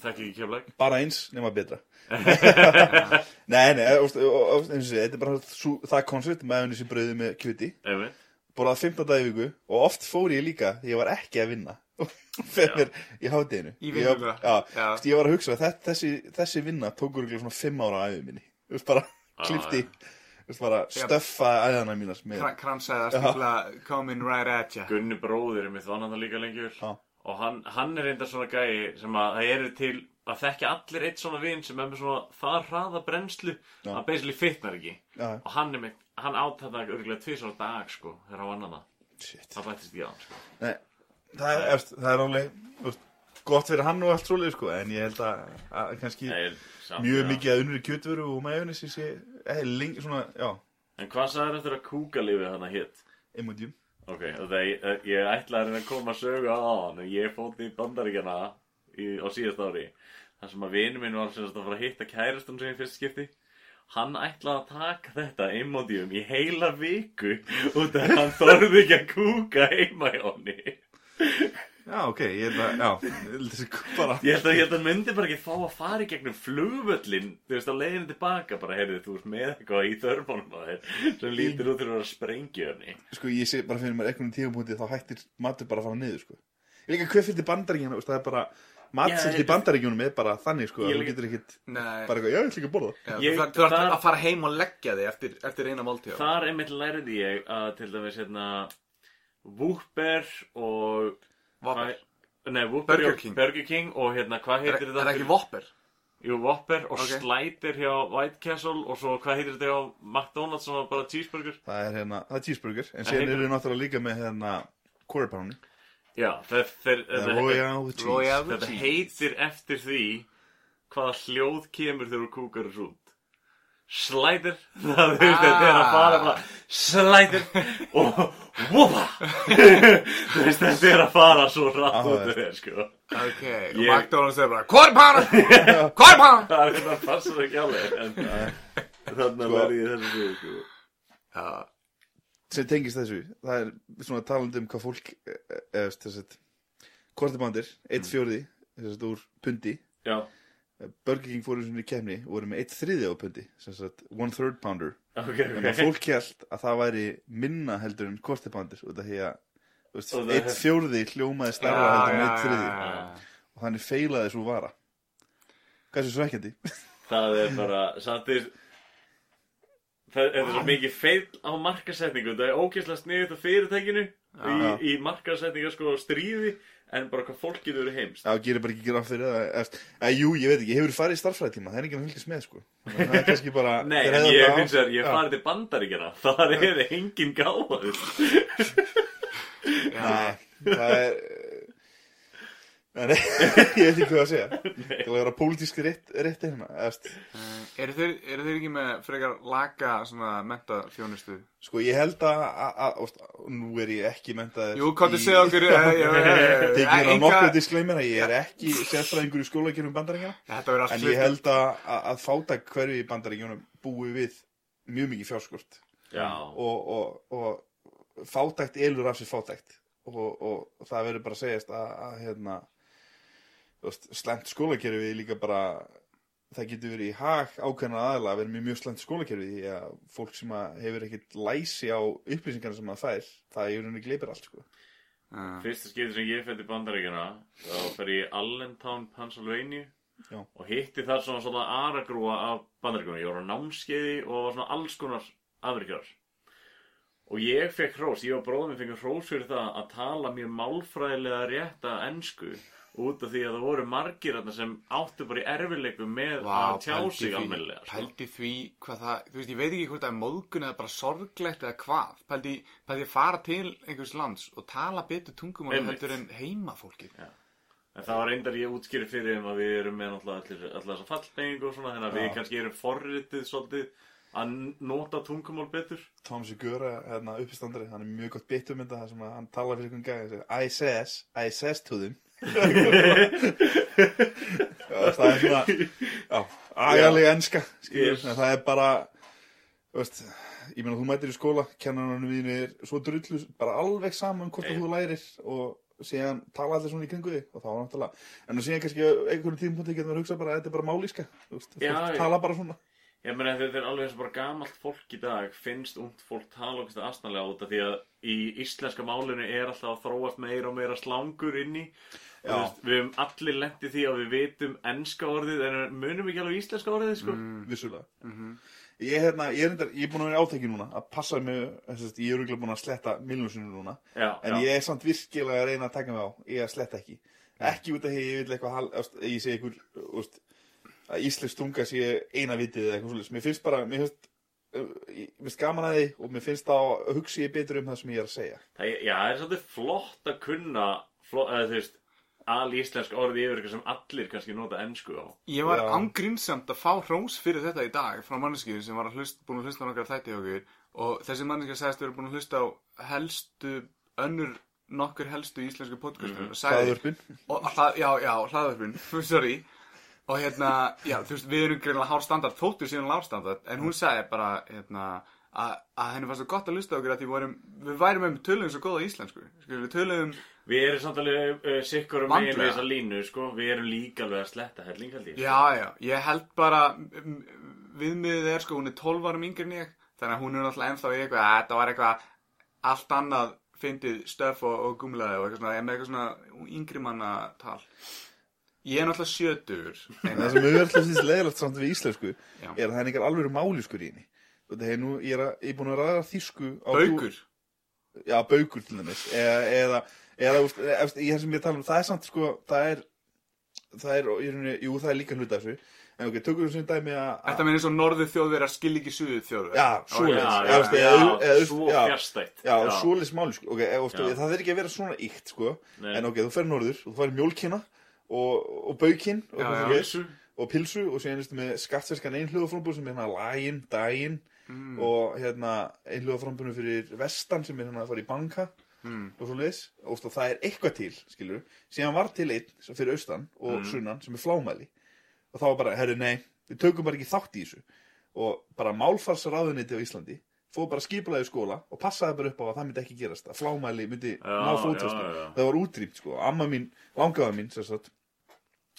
þekki ekki keflag bara eins nema betra. Nei, nei, eins og sé, þetta er bara sú, það koncept með henni sem brauði með kjöti. Borðaði 15 dagi í viku og oft fór ég líka þegar ég var ekki að vinna fyrir mér í hátteginu Í Ég- var að hugsa að þessi, þessi vinna tók örugglega svona 5 ára æðu minni. Veist bara klifti veist bara stöffa æðana mínas með Kra- Kransæða stífla coming right at ya. Gunni bróðir er mitt vann hann líka lengi vel Já. Og hann, hann er reyndar svona gæi sem að það eru til að þekkja allir eitt svona vin sem er með svona það hraða brennslu Já. að basically fitnar ekki. Já, og hann er mitt, hann átt þetta örgulega tvisar á dag sko þegar hann vann hana. Shit. Það bættist ekki á hann sko. Nei, það er, það er alveg gott fyrir hann og allt svoleið sko en ég held að, að kannski Nei, samt, mjög já. mikið að unnur kjötvöru og majónis ég sé, eh, lengi svona, já, En hvað sagður eftir að kúkalífið hann að hitt? emojum Ok, það ég, ég ætlaði að koma að sögu á hann en ég fótt í bandaríkjana í, á síðast ári þar sem að vinu minn var að fara að hitta kærastan sem í fyrst skipti hann ætlaði að taka þetta emodium í heila viku út af að hann þorði ekki að kúka heima í honni Já, ok, ég held að, já, ég held þessi bara ég held að, ég held að myndi bara ekki fá að fara í gegnum flugvöllin þú veist á leiðinu tilbaka bara heyrðu þú ert með eitthvað í þörmónum á þér sem lítur út fyrir að vera sprengjöfni sko ég sé bara fyrir mér einhvern tíðupunkti þá hættir matur bara að fara niður sko. Ég líka hver fyrir bandaríkjana veist, það er bara Matselt Já, í bandaríkjunum er bara þannig sko Ég að Þú getur ekkit bara eitthvað, já, ég ætla ekki að borða þú þú þar- að fara heim og leggja þig eftir, eftir eina máltíð. Þar einmitt lærði ég að til dæmis hérna Whooper og Whopper. Nei, Whooper Burger og- King. Burger King og hérna, hvað Er, heitir er þetta? ekki Whopper? Jú, Whopper og Ok. Slider hjá White Castle og svo hvað heitir þetta hjá McDonalds sem var bara cheeseburger Það er hérna, það er cheeseburger En síðan heitir- eru við náttúrulega líka með hérna Quarter Pounder Já, þeir, þeir, eða þetta, Royal cheese Royal- þetta cheese. heitir eftir því hvaða hljóð kemur þegar þú kúkar þessu út Slider. Það er að fara bara Slider og veist, þetta er að fara svo rætt Ah, út af þér, sko. Ok, og McDonalds er bara! Quarter pounder! Það er þetta passar ekki alveg En þannig Sko- lærði ég þessu sko. Já, sem tengist þessu það er svona talandi um hvað fólk e, eða þess að kortibándir, eitt fjórði þess að úr pundi. Já, Burger King fóru svona í kemni og voru með eitt þriði á pundi one third pounder. Ok, en að ok. fólk held að það væri minna heldur en þú veist, Og það- eitt fjórði hljómaði starra Já, heldur en eitt þriði já. og þannig feilaði svo vara. Hvað er svo svekkjandi? Það er bara, því Það er svo mikið feil á markasetningu Það er ógeðslega sniðut á fyrirtækinu í, í markasetninga sko stríði En bara hvað fólk getur verið heimst Já, gerir bara ekki gera fyrir það eða, Jú, ég veit ekki, ég hefur farið í starffræðitíma það er ekki að fylgjast með sko. Að það er kannski bara Nei, en ég finnst þér, ég Já. farið til bandaríkjana Þar er engin gáður Nei, það er Nei, ég veit ekki hvað að segja. Það er að vera pólitíski rétt, rétt hérna eðast. Eru þeir, eru þeir ekki með frekar laga svona menta þjónustu? Sko, ég held að, að, að óst, Nú er ég ekki mentaður Jú, hvað þið segja okkur enga- nokkuð disclaimer að ég er ekki sérfræðingur í skólakerfum bandaríkjana Þetta verður allt En ég held að, fátak hverju í bandaríkjunum búi við mjög mikið fjárskort. Já, og, og, og fátækt elur af sér fátækt. Og, og það verður bara að segjast að, að hérna, slæmt skólakerfi líka bara það getur verið í hag ákveðna aðla að vera með mjög slæmt skólakerfi því að fólk sem að hefur ekkit læsi á upplýsingarna sem það fær það er í rauninni gleipir allt sko. Já. fyrsta skipti sem ég fætti bandaríkjana Þá fer ég í Allentown, Pennsylvania Já. Og hitti þar svona svona aragrúa af bandaríkjana Ég var á námskeiði og var svona alls konar afrikjar Og ég fekk hrós, ég og bróðum fengið hrós fyrir það að tala mjög málfræðilega rétta ensku út af því að það voru margir þarna sem áttu bara í erfileikum með Vá, að tjá sig því- almennilega sko. Pældi því hvað það, þú veist, ég veit ekki hvort það er móðgun eða bara sorglegt eða hvað. Pældi, pældi að fara til einhvers lands og tala betur tungumál Einmitt. heldur en heimafólkið. En það var reyndar ég útskýri fyrir þeim að við erum með allir þessa fallbengingu og svona þannig að við Já. kannski erum forritið svolítið að nota tungumál betur Tom Segura, hérna uppistandari hann er mjög gott um þetta þar sem að hann tala fyrir einhvern gæði og segir I says, I says to them það er svona já, agalega enska Yes. það er bara þú veist, ég meina þú mætir í skóla kennarinn við er svo drullu bara alveg saman hvort að þú lærir og síðan tala allir svona í kringu þig og þá er náttúrulega, en nú síðan kannski á einhverjum tímpúti getur maður að hugsa bara að þetta er bara málíska þú veist, Já, tala bara svona Ég meina þetta er alveg eins og bara gamalt fólk í dag finnst ungt fólk tala okkur aðsnalega út af því að í íslenska málinu er alltaf að þróast meira og meira slangur inn í þú. Veist, við hefum allir lendið því að við vitum enska orðið en munum ekki alveg íslenska orðið sko. Vissulega. Ég, er hérna, ég, er endar, ég er búin að vera í átæki núna að passa mig, að ég er örugglega búin að sletta miljónsinu núna, Já, en já. ég er samt virkilega að reyna að taka mig á, ég að sletta ekki. Ekki út af því að ég vil eitthvað ég segi úst, að íslensk tunga sé eina vitið eða eitthvað svolítið mér finnst bara, mér finnst uh, ég- mér finnst gaman að því og mér finnst þá hugsi ég betur um það sem ég er að segja. Það, já, það er svolítið flott að kunna flott, eða, veist, al íslensk orðið yfir eitthvað sem allir kannski nota ensku á. Ég var ángrinsamt að fá hrós fyrir þetta í dag frá manneskið sem var að hlust, búin að hlusta á nokkar þætti okkur og þessi manneskið sagðist vera búin að hlusta á helstu önnur nokkur helstu íslensku podcastur og sagði Hlaðvörpin. og, hlað, já, já, hlaðvörpin, sorry. Og hérna, já, þú veist, við erum greinlega hár standard, þóttu síðan lág standard en hún sagði bara, hérna að, að henni fannst það gott að hlusta á okkur að því vorum, við værum um töluðum svo góða íslensku. Við töluðum, Við erum samt alveg uh, sikkur um megin Vandlega. við þessa línu, sko. Við erum líka alveg að sletta helling held ég. Já, já, ég held bara viðmiðið er sko, hún er 12 árum yngri en ég, þannig að hún er náttúrulega ennþá í eitthvað, að þetta var eitthvað allt annað fyndið stöf og, og gumlaði og eitthvað svona, en með eitthvað svona yngri manna tal Ég er náttúrulega sjötur En það sem er alltaf því leðilegt samt við íslensku Já. er að það er einhver alveg máliskur í henni. Það er nú, ég er, að, ég er búin að ræða þýsku á Baukur? Já, baukur til dæmis. Eða, eða, eða úst, eftir, í þessum ég tala um, það er samt sko, það er það er, rauninni, jú, það er líka hluta þessu. En ok, tökum við sem dæmi að Þetta með eins og norðu þjóðverðar skil ekki suðu þjóðverðar já, eða, svo já, fjärstætt já, svoleiðis máli sko, ok, veist, Já. það er ekki að vera svona íkt sko, Nei. en ok, þú fer norður og þú fær mjólkina og, og baukinn og, Pilsu. og pilsu og síðan erstu með skattsverskan einhljóðaframbúð sem er hérna laginn, daginn Mm. og hérna einhljóðaframbúðinu fyrir vestan sem er hérna að fara í banka Mm. og svo leis og það er eitthvað til, skilur síðan var til einn fyrir austan og Mm. sunnan sem er flámæli og þá var bara, herru nei, við tökum bara ekki þátt í þessu og bara málfarsraðuniti á Íslandi fóð bara skipulaði í skóla og passaði bara upp á að það myndi ekki gerast að flámæli myndi Já, ná já. það var útrýmt sko, amma mín, langaða mín sagt,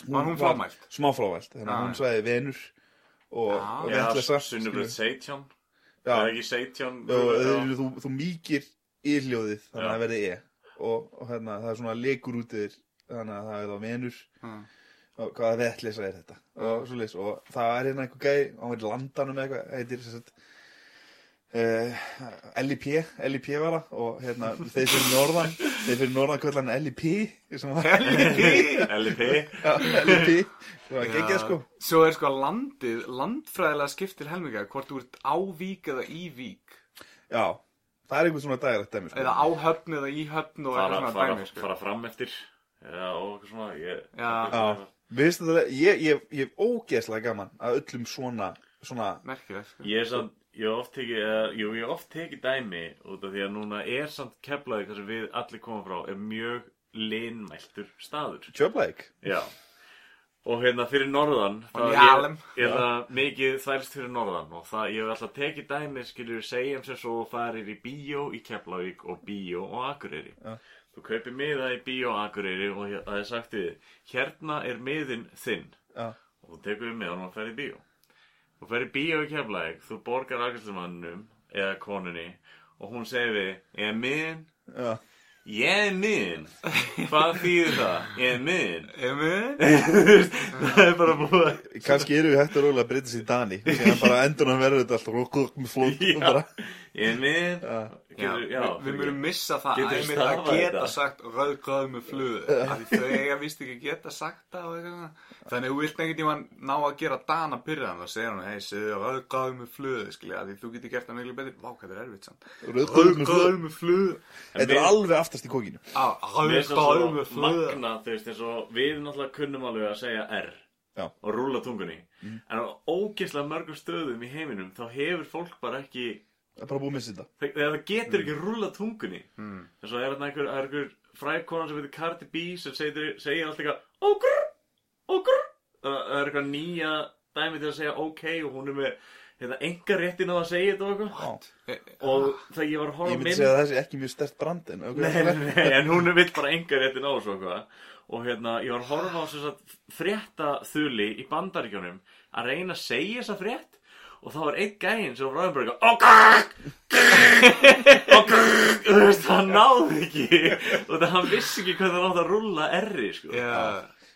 Var hún flámælt? smáflámælt, þannig að hún já. sagði venur og, Já. og sunnubröð seitján Já. Já, þú, þú, þú mýkir yljóðið þannig að það verði e. Og, og hérna, það er svona lekur út yfir þannig að það er þá venur Mm. og hvaða vettlisa er þetta? Og, svoleiðis, og það er hérna einhver gæi á landanum eða eitthvað heitir sem sagt Uh, LIP, LIP var það. Og hérna þeir fyrir norðan þeir fyrir norðan kvöldan LIP LIP það var ekki sko. Svo er sko landið, landfræðilega skiptir helminga hvort þú ert á vík eða í vík. Já, það er einhver svona dagrætt dæmi sko. eða á höfn eða í höfn og fara, eitthvað svona fara, dæmi sko. fara fram eftir Já, og svona ég, Já. já, við veist þetta ég, ég, ég hef ógeðslega gaman að öllum svona svona, Merkilegt sko. Ég er samt, ég hef oft tekið, eða, jú, ég hef oft tekið dæmi út af því að núna er samt keflaði þar sem við allir komum frá er mjög linmæltur staður. tjöflæk Já. Og hérna fyrir norðan, þá er, er það mikið þvælst fyrir norðan. Og það, ég hef alltaf tekið dæmi, skiljur, segjum sem svo farir í bíó í Keflavík og bíó og Akureyri. Já. Þú kaupir miða í bíó og Akureyri og það er sagt við, þig, hérna er miðin þinn. Já, og þú tekur við með hann og fer í bíó. Þú fer í bíó í keflæk þú borgar afgjörstumannum eða konunni og hún segir við ég er minn, já, ég er minn. Hvað þýðir það, ég er minn. Emi? það er bara búið að kannski eru við hægt að rólega að breyta sér í Dani. Sem bara endur hann verður þetta alltaf ég er minn. Við, munum missa það. að einmitt stafað að geta sagt rauð gráð með því þau eiga vist ekki að geta sagt það og eitthvað svona. Þannig að þú vilt einhvern tímann ná að gera Dana pyrraðan og segja hann hei, segðu rauð gráð með flugu skilja, af því þú getur gert það miklu betur. Vá, hvað það er erfitt rauð rauð með flugu. Þetta er alveg aftast í gráð það með flugu. magna, þú veist, eins og við náttúrulega kunnum alveg að segja R Já. og rúla tungunni. En á ógeðslega mörgum stöðum í heiminum þá hefur fólk bara ekki það er bara búið að missa þetta. Þe- þegar það getur ekki rúla tungunni. Mm. en svo er þarna einhver, það er einhver frækona sem heitir Cardi B sem segir, segir alltaf eitthvað ógrr það það er eitthvað nýja dæmi til að segja ok og hún er með hérna, enga réttin á að segja þetta og eitthvað. Já. Eh, og þegar ég var að ég horfa á myndi mynd segja að það sé ekki mjög stert brand en okay, nei, nei, nei, en hún vill bara enga réttin á þessu og og hérna, ég var að horfa á sem sagt, frétta þuli í bandaríkjónum að reyna að segja þessa frétt. Og þá var einn gæinn sem var ræðum bara veist, hann náði ekki. Og það hann vissi ekki hvað það náði að rulla erri sko.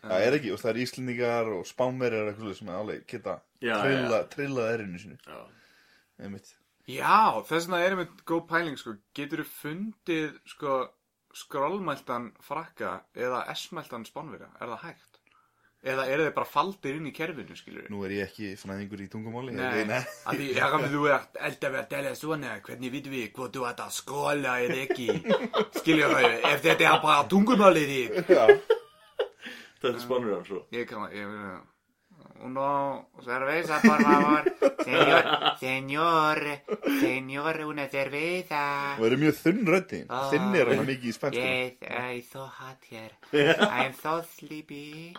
Já, það er ekki, og það er íslendingar og spánverjar eitthvað sem alveg geta trillað erinu sinu Já. þess vegna er einmitt góð pæling sko, getur þú fundið sko skrollmæltan frakka eða S-mæltan spánverja, er það hægt? Eða eru þeir bara faldir inn í kerfinu, skilur nú er ég ekki fræðingur í tungumáli Nei, af því ég hafði þú ert alltaf að tala svona, hvernig vitum við hvort þú ert að skrolla eða ekki, skiljum við, ef þetta er bara tungumálið þig. Já. Þetta er spannur hann svo Ég kann, ég vil, uno, cerveza, por favor, señor, señor, señor, una cerveza. og eru mjög þunn röddi Ah. þinn er hann mikið í spænsku Yes, I'm so hot here, I'm so sleepy.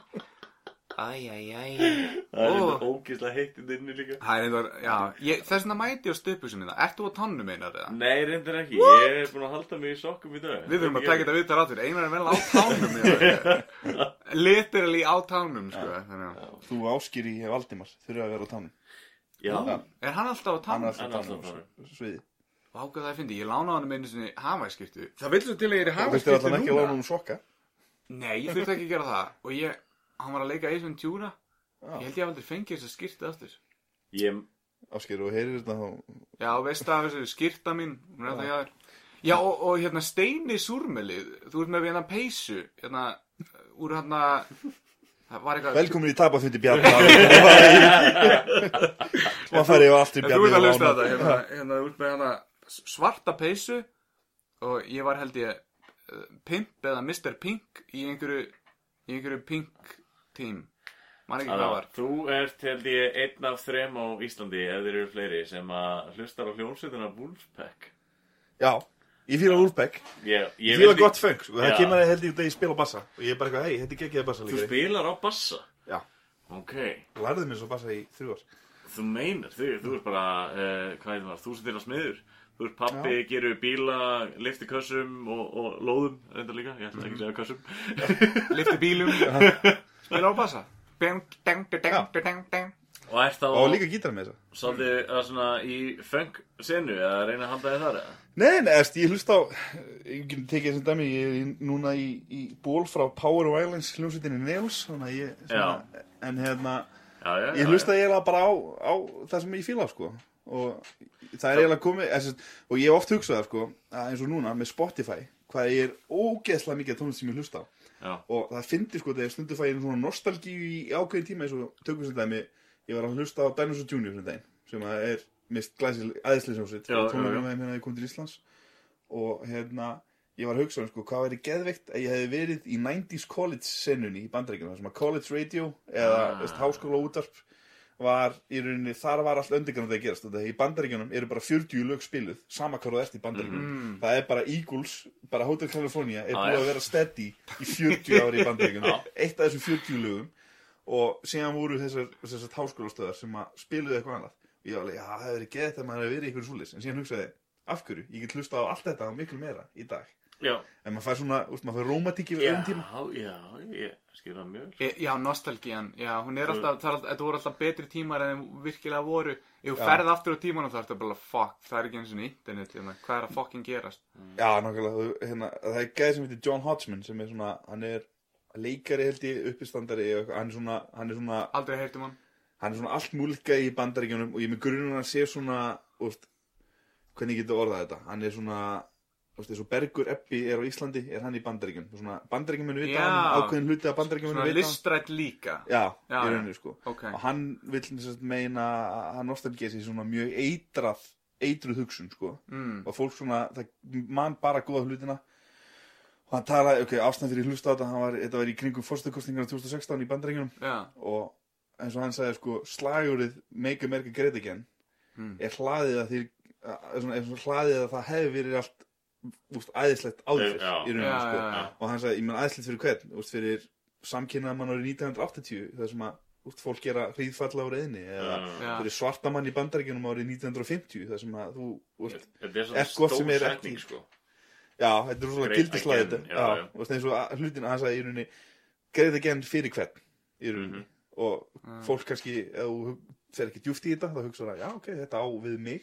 Æj, æj, æj. það er Ó. þetta ógeðslega heitt inn inni líka Það er einhver, já, ég, þess vegna mæti ég á stöpusum minna. Ert þú á tannum einar eða? nei, reyndir ekki, ég er búin að halda mig í sokkum í dag Við þurfum að taka þetta viðtal áttur. Einar er vel á tánum. Literally á tánum, sko. Að, þú áskýri í Valdimar þurfa að vera á tánum já, er hann alltaf á tánum? Hann alltaf er alltaf á tánum sviði Vá, hvað það er fyndi. Ég lánaði hann einu sinni hafæskiptu. Það vil svo til að ég er í þú veist þér hafæskiptu alltaf ekki að lána núna. hún sokka Nei, ég þurfti ekki að gera það. Og ég, hann var að leika Ace Ventura. Ég held ég hef aldrei fengið þess að skýrta aftur. Ég, Ásker, og heyrir þetta þá Já, veist af þessu skýrta mín hún er alltaf hjá þér. Já, og, og hérna Steini Súrmelið Þú ert með hérna peysu Hérna, úr hérna Það var eitthvað Velkomin í tapafundi Bjarni. Maður færi yfir allt í En Bjarni Þú ert að hlusta á þetta hérna, hérna, þú ert með hérna svarta peysu og ég var held ég uh, Pimp eða Mr. Pink í einhverju í einhverju Pink team. Var. Þú ert held ég einn af þrem á Íslandi ef þeir eru fleiri sem að hlustar á hljómsveituna Wolfpack. Já, ég fýla Wolfpack. Ég, Ég ég fýla gott feng, sko. Það Já. kemur að held ég þegar ég spila bassa. Og ég er bara eitthvað, hei, þetta er geggjaði bassa Þú líka. spilar á bassa? Já, Ok, lærði mér svo bassa í þrjú ár. Þú meinar, þú, þú ert bara, uh, hvað er það, þú sem til að smiður. Þú ert pappi, gerur bíla, lifti kössum og, og lóðum, reyndar líka, ég ætla ekki að segja kössum. Lifti bílum Spila á bassa. Og ert þá Og líka gítar með þessa svolítið að svona í funk senu eða reyna að halda þið þar eða? Nei, nei, eftir, ég hlust á Ég tekið þessum dæmi Ég er núna í, í ból frá Power Violence hljómsveitinni Nails Þannig að ég svona, En hérna, Já, já, ég hlusta eiginlega bara á, á það sem ég fíla sko. Og það er eiginlega komið eða, sem sagt, Og ég hef oft hugsað það, sko, að eins og núna með Spotify Hvað ég er ógeðslega mikið tónlist sem ég hlusta á Já, og það fyndi sko þegar stundu fæ ég svona nostalgíu í ákveðin tíma eins og tökum sem dæmi ég var að hlusta á Dinosaur Junior sem daginn sem að er mist glæsil já. með þeim hérna í kom til Íslands og hérna ég var að hugsa um sko hvað væri geðveikt að ég hefði verið í 90s college senunni í þar sem að college radio eða Ah. háskóla útarp var í rauninni, þar var allt undirgrannandi að gerast. Þetta í bandaríkjunum eru bara 40 lög spiluð sama hvað þú ert í bandaríkjunum. Það er bara Eagles, bara Hotel California er Ah, búið já. að vera steady í 40 ári í bandaríkjunum. Eitt af þessum 40 lögum. Og síðan voru þessar, þessar háskólastöðar sem að spiluðu eitthvað annað. Og ég var alveg, já, það hefur verið geð þegar maður hefur verið í einhverju súlis en síðan hugsaði, af hverju, ég get hlusta á allt þetta og miklu meira í dag já, en maður fær svona, úst, maður fær rómatíki við já, öðrum tíma já, ég skil það mjög vel. E, Já, nostalgían, já, hún er alltaf, það er alltaf, þetta voru alltaf betri tímar en þeim virkilega voru. Ef þú Já. ferð aftur á tímanum þá ertu bara, fuck, það er ekki eins og internet, hérna, hvað er að fucking gerast? já, nákvæmlega, þú- hérna, það er geð sem heitir John Hodgman sem er svona, hann er leikari held ég, uppistandari og hann er svona, hann er svona Aldrei heyrtum hann. hann er svona allt múlika í bandaríkjunum og ég er með grunnum að sé svona úst, hvernig ég geti orðað þetta hann er svona úst, eins og Bergur Eppi er á Íslandi, er hann í bandaríkjunum svona bandaríkjum munu vita hann ákveðin hluti af bandaríkjum munu Svona vita hann listrætt líka. já, í já. rauninni sko Ok. og hann vil meina að hann nostalgía sig svona mjög eitrað eitruð hugsun sko Mm. og fólk svona, það man bara góða hlutina og hann talaði, ok, ástæðan fyrir hlusta á þetta var, þetta var í kringum fórstökkostningarna 2016 í bandaríkjunum Já, og eins og hann sagði sko slagurðið Make America Great Again Mm. er hlaðið að því er svona, er svona hlaðið að það hefði verið allt úst, æðislegt áður fyrr sko já, já. og hann sagði, ég menn æðislegt fyrir hvern úst, fyrir samkynnaða mann árið 1980 þar sem að úst, fólk gera hríðfalla á reyðinni eða Já. fyrir svarta mann í bandaríkjunum árið 1950 þar sem að þú er gott sem er ekki- sko. já, þetta er svona úst, eins og að- hlutin að hann sagði í rauninni Great Again fyrir hvern í rauninni Mhm. og fólk kannski ef þú fer ekki djúft í þetta þá hugsa það, já ok, þetta á við mig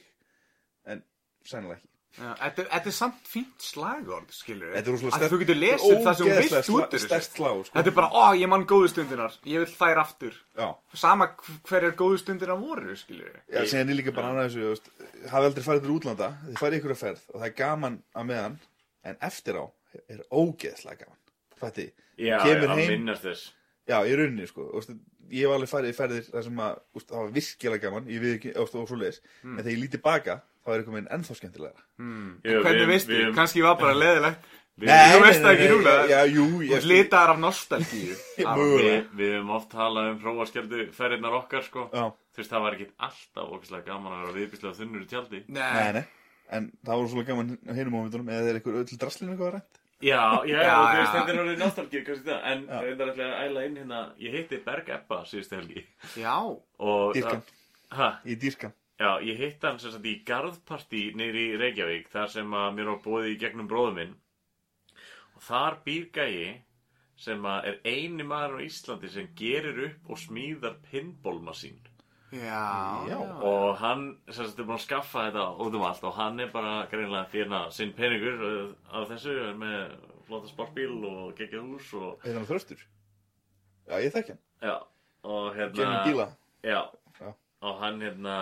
en sennilega ekki. Þetta, er- þetta er samt fínt slagorð, skilur við. Þetta er þú getur lesið það sem þessu. slag sko. Þetta er bara, ó, ég man góðu stundinar, ég vil þær aftur. já, Sama hver er góðu stundinar voru, skilur við. já, síðan er líka bara annað þessu, þú veist, hafi aldrei farið til útlanda þið farið ykkur að ferð og það er gaman að meðan en eftir á er ógeðslega gaman fætti, Já, Kemur að heim- minnast þess. já, í rauninni sko, veist, ég hef alveg farið í ferðir þar sem að, veist, það var virkilega gaman ég við ekki, og svo leis, en þegar ég líti baka þá er eitthvað minn ennþá skemmtilega Jú, Hvernig við- veistu, við- kannski var bara leðilegt. við- Þú veist það ekki núna. já, jú, Þú ég, litaðar af nostalgíu. Já, mögulega. Við, höfum oft talað um hróaskjöldu ferðirnar okkar sko. Já, Þú veist það var ekkit alltaf ógæslega gaman að vera viðbíslega þunnur í tjaldi. Nei, nei en það voru svolítið gaman á hinum mómentunum. Eða er eitthvað öll draslinu eitthvað rænt? Já, já, Já, og þú veist já. þetta er alveg nostalgíu kannski það. En Já. reyndar ætla að æla inn hérna Ég hitti Berg Ebba síðustu helgi. Já, og, Dýrkan. Í dýrkan Já, ég hitt hann sem sagt í garðpartí niður í Reykjavík þar sem að mér var bóðið í gegnum bróðum minn og þar býr gæi sem að er eini maður á Íslandi sem gerir upp og smíðar pinballmasín já, Já. og hann sem sagt er búin að skaffa þetta út um allt og hann er bara greinlega þérna sinn peningur uh, af þessu er með flotta sportbíl og geggjað hús og er hann þröstur? Já, ég þekki hann. Já, og hérna Genið bíla. Já, Já. og hann hérna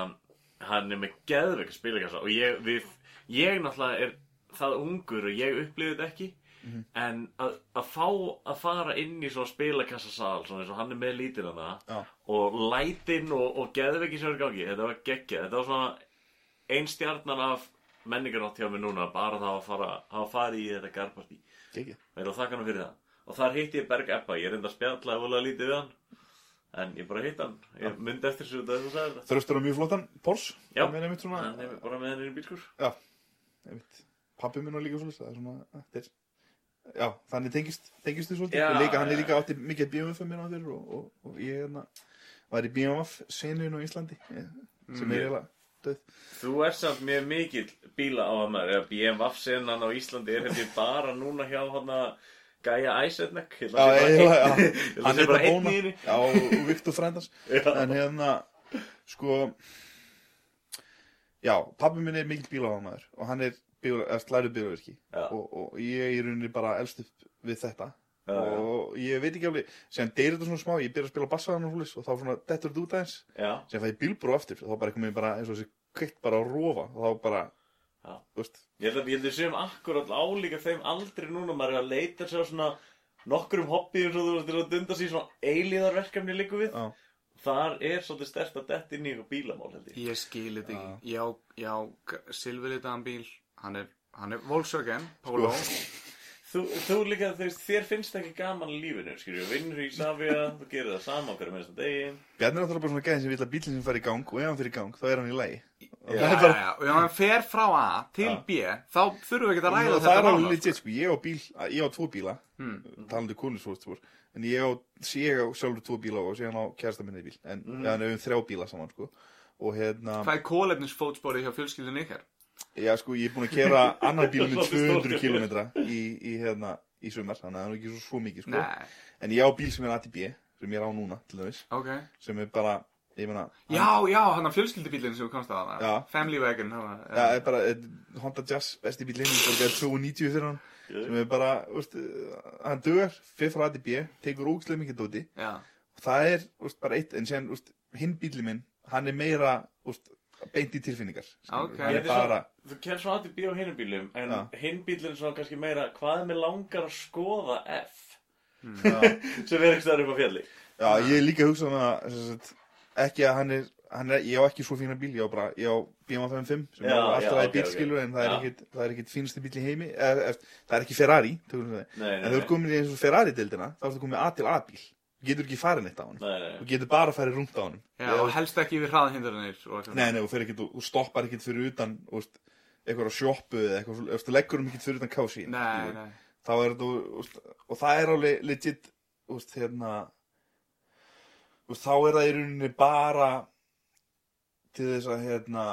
hann er með geðveika spilakassa og ég, við, ég náttúrulega er það ungur og ég upplifði þetta ekki Mhm. en að, að fá að fara inn í svona spilakassasal svona eins og hann er með lítinn hana Já. og lætin og, og geðveiki sem er gangi, þetta var geggja þetta var svona ein stjarnan af menningarátt hjá mér núna bara það að fara, hafa farið í þetta er að þakka hann fyrir það. Og þar hitti ég Berg Ebba, ég reynda að spjalla efulega lítið við hann. En ég bara hitt hann, ég myndi eftir þessu þetta þú sagði þetta. Þröstur á mjög flottan Porsche. Já. Hann er einmitt svona, Hann bara með hann inn í bílskur. já, einmitt. Pappi minn var líka svolítið, það er svona, er, já, þannig tengist, tengist þið svolítið. Já, og líka, hann er líka átti mikið BMF mér á þér og, og, og ég hérna, var í BMF senun á Íslandi, eh, sem Mm. er eiginlega döð. Þú er samt mjög mikill bíla á að maður, eða BMF-senan á Íslandi er hefði bara núna hjá hann að Gæja. Ég Já, eiginlega, já. Hann er er bara einn í henni. Já, og Viktor Frændans. Já. En hérna, sko, já, pappi minn er mikill bílahámaður og hann er slæru bílaverki Já. og, og ég í rauninni bara elst upp við þetta Já, já. og ég veit ekki alveg, sem deyrir þetta svona smá, ég byrja að spila bassaðan og húlis og þá svona dettur þetta út aðeins, Já, sem fæ ég bílbrú aftur og þá bara eitthvað bara eins og þessi kveikt bara að rofa og þá bara, Já. veist, ég held að við séum akkurat álíka þeim aldrei núna, maður er að leita sér svona nokkrum hobbyum svo þú veist til að dunda sér svona eilíðarverkefni líku við. já, Þar er svolítið stert að detta inn í eitthvað bílamál held ég. Ég skil þetta ekki. Já, já, silfurlitaðan bíl, hann er, hann er Volkswagen, Polo. Þú, þú líka, þú veist, þér finnst ekki gaman lífinu, skilju, vinnur í Savia, þú gerir það sama okkar með þessum degi. Bjarni er náttúrulega bara svona gæðin sem vil að bílinn sem fari í gang og ef hann fyrir í gang, þá er hann í lagi Já, já, já, og ef hann fer frá A til. B, þá þurfum við ekki að ræða og það þetta er alveg legit, sko, ég á bíl ég á tvo bíla, Hmm. talandi kúlisfórstur en ég á, ég á sjálfur tvo bíla og síðan á kærasta minni bíl en mm. ja, við höfum þrjá bíla saman, sko og hérna, Hvað er kólefnisfótsporið hjá fjölskyldun ykkar? Já, sko, ég er búin að kera annar bíl með Svolítið 200 stórt hjá km í, í, hérna, í sumar, þannig að það er ekki svo, svo mikið, sko Nei, en ég á bíl sem er ATB, sem ég er á núna, til dæmis ok. sem er bara, ég meina Já, já, hann er fjölskyldubílinn sem við komst að hana. Já. Family wagon, hann var. Já, er bara eh, Honda Jazz, besti bíl heim, það er 290 fyrir hann sem er bara, úst, hann dugar, fyrir frá ADB, tekur ógislega mikið dóti Já, það er úst, bara eitt, en sen úst, hinn bíli minn, hann er meira úst, beint í tilfinningar skilurðu. Ok. hann Ég er er bara, Þú kemur svona aðeins bíl á hinum bílum, en hinn bílinn er svona kannski meira, hvað er mér langar að skoða F, já, sem er ekki staður upp á fjalli. já, ég er líka að hugsa um að sem sagt, ekki að hann er, hann er ég á ekki svo fína bíl, ég á bara, ég á BMW 5 sem Já, er alltaf já, að ok, bíl ok. skilur en það er ekkit, það er ekkit fínasti bíl í heimi eða, eða, það er ekki Ferrari, það Nei, nei, En þú ert komin í eins og Ferrari-deildina, þá ertu komin A til A bíl. Þú getur ekki farið neitt á hann. Nei, nei, Þú getur bara farið rúmt á hann. já, og helst ekki við hraðahindranir og. Nei, nei, fer ekkert, þú stoppar ekkert fyrir utan, eitthvað á sjoppu eða eitthvað, þú leggur um ekkert fyrir utan kási. Nei, nei. Þá er þetta, þú veist, og það er alveg legit, veist, hérna, veist, þá er það í rauninni bara til þess að, hérna,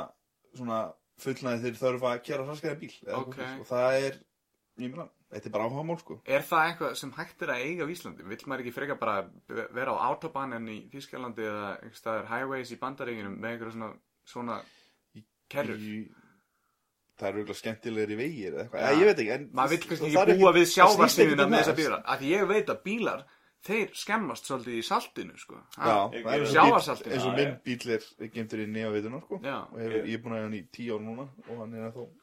svona fullnaði þeir þörfa að kjæra hraskaði bíl. eða Ok. eitthvað svoleiðis. Og það er, ég meina, þetta er bara áhugamál, sko. Er það eitthvað sem hægt er að eiga á Íslandi? Vill maður ekki frekar bara vera á autobahn en í Þýskalandi eða einhvers staðar highways í bandaríkinum með einhverja svona, svona kerrur? í, það eru auðvitað skemmtilegri vegir eða eitthvað, Já. ja. ég veit ekki en Maður vill kannski ekki búa við ekkert sjávarsniðina um með þessa bílar. Af því ég veit að bílar, þeir skemmast svolítið í saltinu, sko. Já, það er eins og Já, minn bíl er gemtur í nefaveitunar sko. Já. og hef, ég er búin að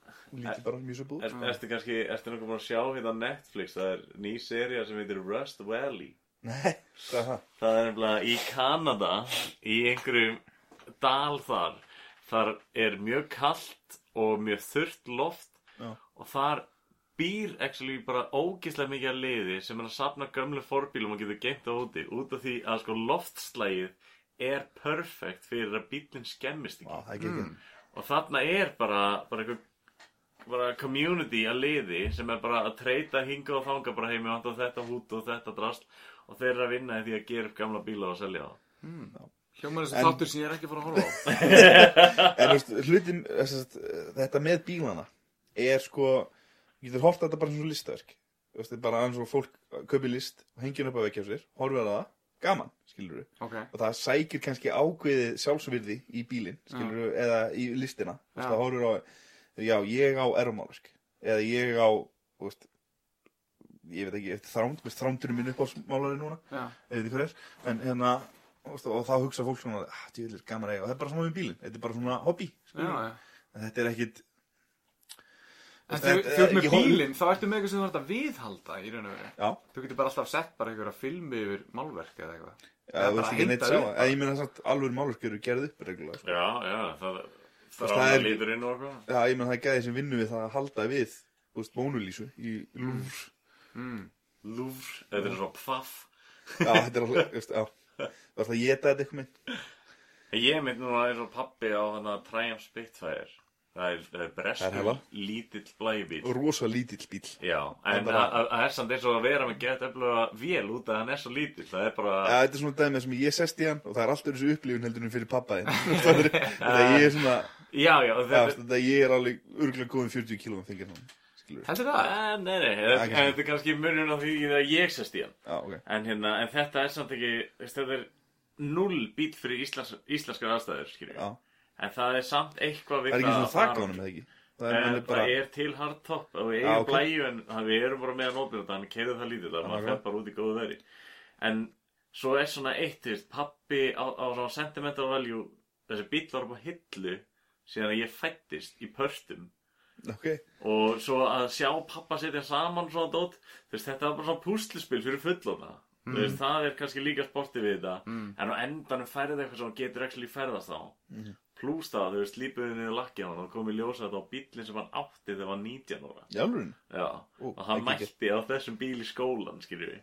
er hún lítur bara mjög svo búið Er, ertu kannski, ertu nokkuð búin að sjá hérna á Netflix, það er ný seria sem heitir Rust Valley. Nei, það er það? Það er nefnilega í Kanada, í einhverjum dal þar, þar er mjög kallt og mjög þurrt loft Já. og þar býr actually bara ógislega mikið að liði sem er að safna gömlu forbílum og getur geimt á úti. Út af því að sko loftslægið er perfekt fyrir að bílinn skemmist ekki. Já, það er ekki ekki. Og þarna er bara, bara eitthvað bara community að liði sem er bara að treyta hinga og þanga bara heimi og þetta hút og þetta drast. Og þeir eru að vinna í því að gera upp gamla bíla og selja það. Hljómar þessi En- þáttur sem ég er ekki að fara að horfa á. En veist, hlutin, þess, þetta með bílana er sko, þú getur hort þetta bara sem svo listaverk. Þú veist, þetta er bara eins og fólk kaupi list og hengjum upp að vekja á sér, horfið á það, gaman, skilur Ok. og það sækir kannski ákveðið sjálfsvirði í bílinn, skilur eða í listina, þú veist, það horfir á já, ég á erfmálarsk eða ég á, þú veist ég veit ekki, eftir þránd, þrándurinn minn upp á smálari núna, ég veit ekki hver er, en hérna, og, og þá hugsa fólk svona, ah, djúvill er gaman að eiga, og það er bara svona með bílinn, þetta er bara svona hobby, Já, skilur já. en þetta er ekkit, En Þetta- ert með bílinn, þá ertu með eitthvað sem þú ert að viðhalda í raun og veru. já, Þú getur bara alltaf sett bara einhverja filmi yfir málverk eða eitthvað. Já, þú veist ekki neitt. En ég meina samt alveg málverk eru gerð upp reglulega sko. Já, já, það það Það er- er lítur inn og eitthvað. Já, ég meina það er gæði sem vinnu við það að halda við Þú veist, Mónulísu í Lúr Mm. Louvre, þetta er svo pfaff. Já, þetta er alveg, veist, já. Það er það að geta þetta eitthvað Ég mynd núna eins og pappi á hann að Triumph Spitfire. Það er, það er Það er breskur heila. lítill blæjubíl Og rosa lítill bíl Já, Það er en það það er samt eins og að vera með gett öfluga vél út að hann er svo lítill. Það er bara Já, þetta er svona dæmið sem ég sest í hann Og það er alltaf þessu upplifun heldur en fyrir pappa þinn Það er, þetta ég er svona Já, já, þetta ég er alveg örgulega góðum 40 kílóum þingir hann Heldur það? Eh, Nei, nei, en þetta er kannski munun á því að ég sest í hann Já, ok En, hérna, en þetta er samt ekki, veist, þetta er null bíl fyrir íslensk, íslenskar aðstæður, En það er samt eitthvað við það er ekki svona fara- þakka honum eða ekki Það er, En hann er bara það er til hardtop og við eigum ok. blæju en það- við erum bara með að nópið þetta, hann keirðu það lítið, það Já, maður ok. fer bara út í góðu veri. En svo er svona eitt, þú veist, pappi á, á sentimental value, þessi bíl var upp á hillu síðan að ég fættist í pörstum Ok, og svo að sjá pappa setja saman svona dót, þú veist, þetta var bara svona púslispil fyrir fullóna. Þú veist, það er kannski líka sportið við þetta, Mm. en á endanum færði eitthvað sem getur actually ferðast á. Mhm. Plús það, þú veist, lípuðu niður lakki á hann og komið ljósa þetta á bílinn sem hann átti þegar hann var 19 ára. alveg Já, Ó, og hann ekki mætti á þessum bíl í skólan, skiljum við.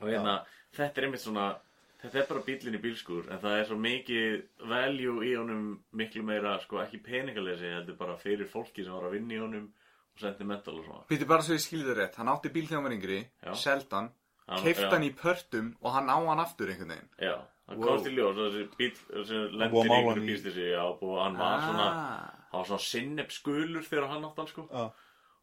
Og hérna, þetta er einmitt svona, þetta er bara bílinn í bílskúr, en það er svo mikið value í honum miklu meira, sko, ekki peningalesi, heldur bara fyrir fólki sem var að vinna í honum og sentimental og svona. Býttu bara svo ég skilði það rétt. Hann átti bíl þegar hann var yngri, seldan, Hann- keift já. hann í pörtum og hann á hann aftur einhvern veginn. Já, það Wow. komst í ljós, þessi bíl sem lendir í hann í- bílstísi, já, og hann var svona, Ah. hann var svona sinneb skulur þegar hann átti hann, sko. Já,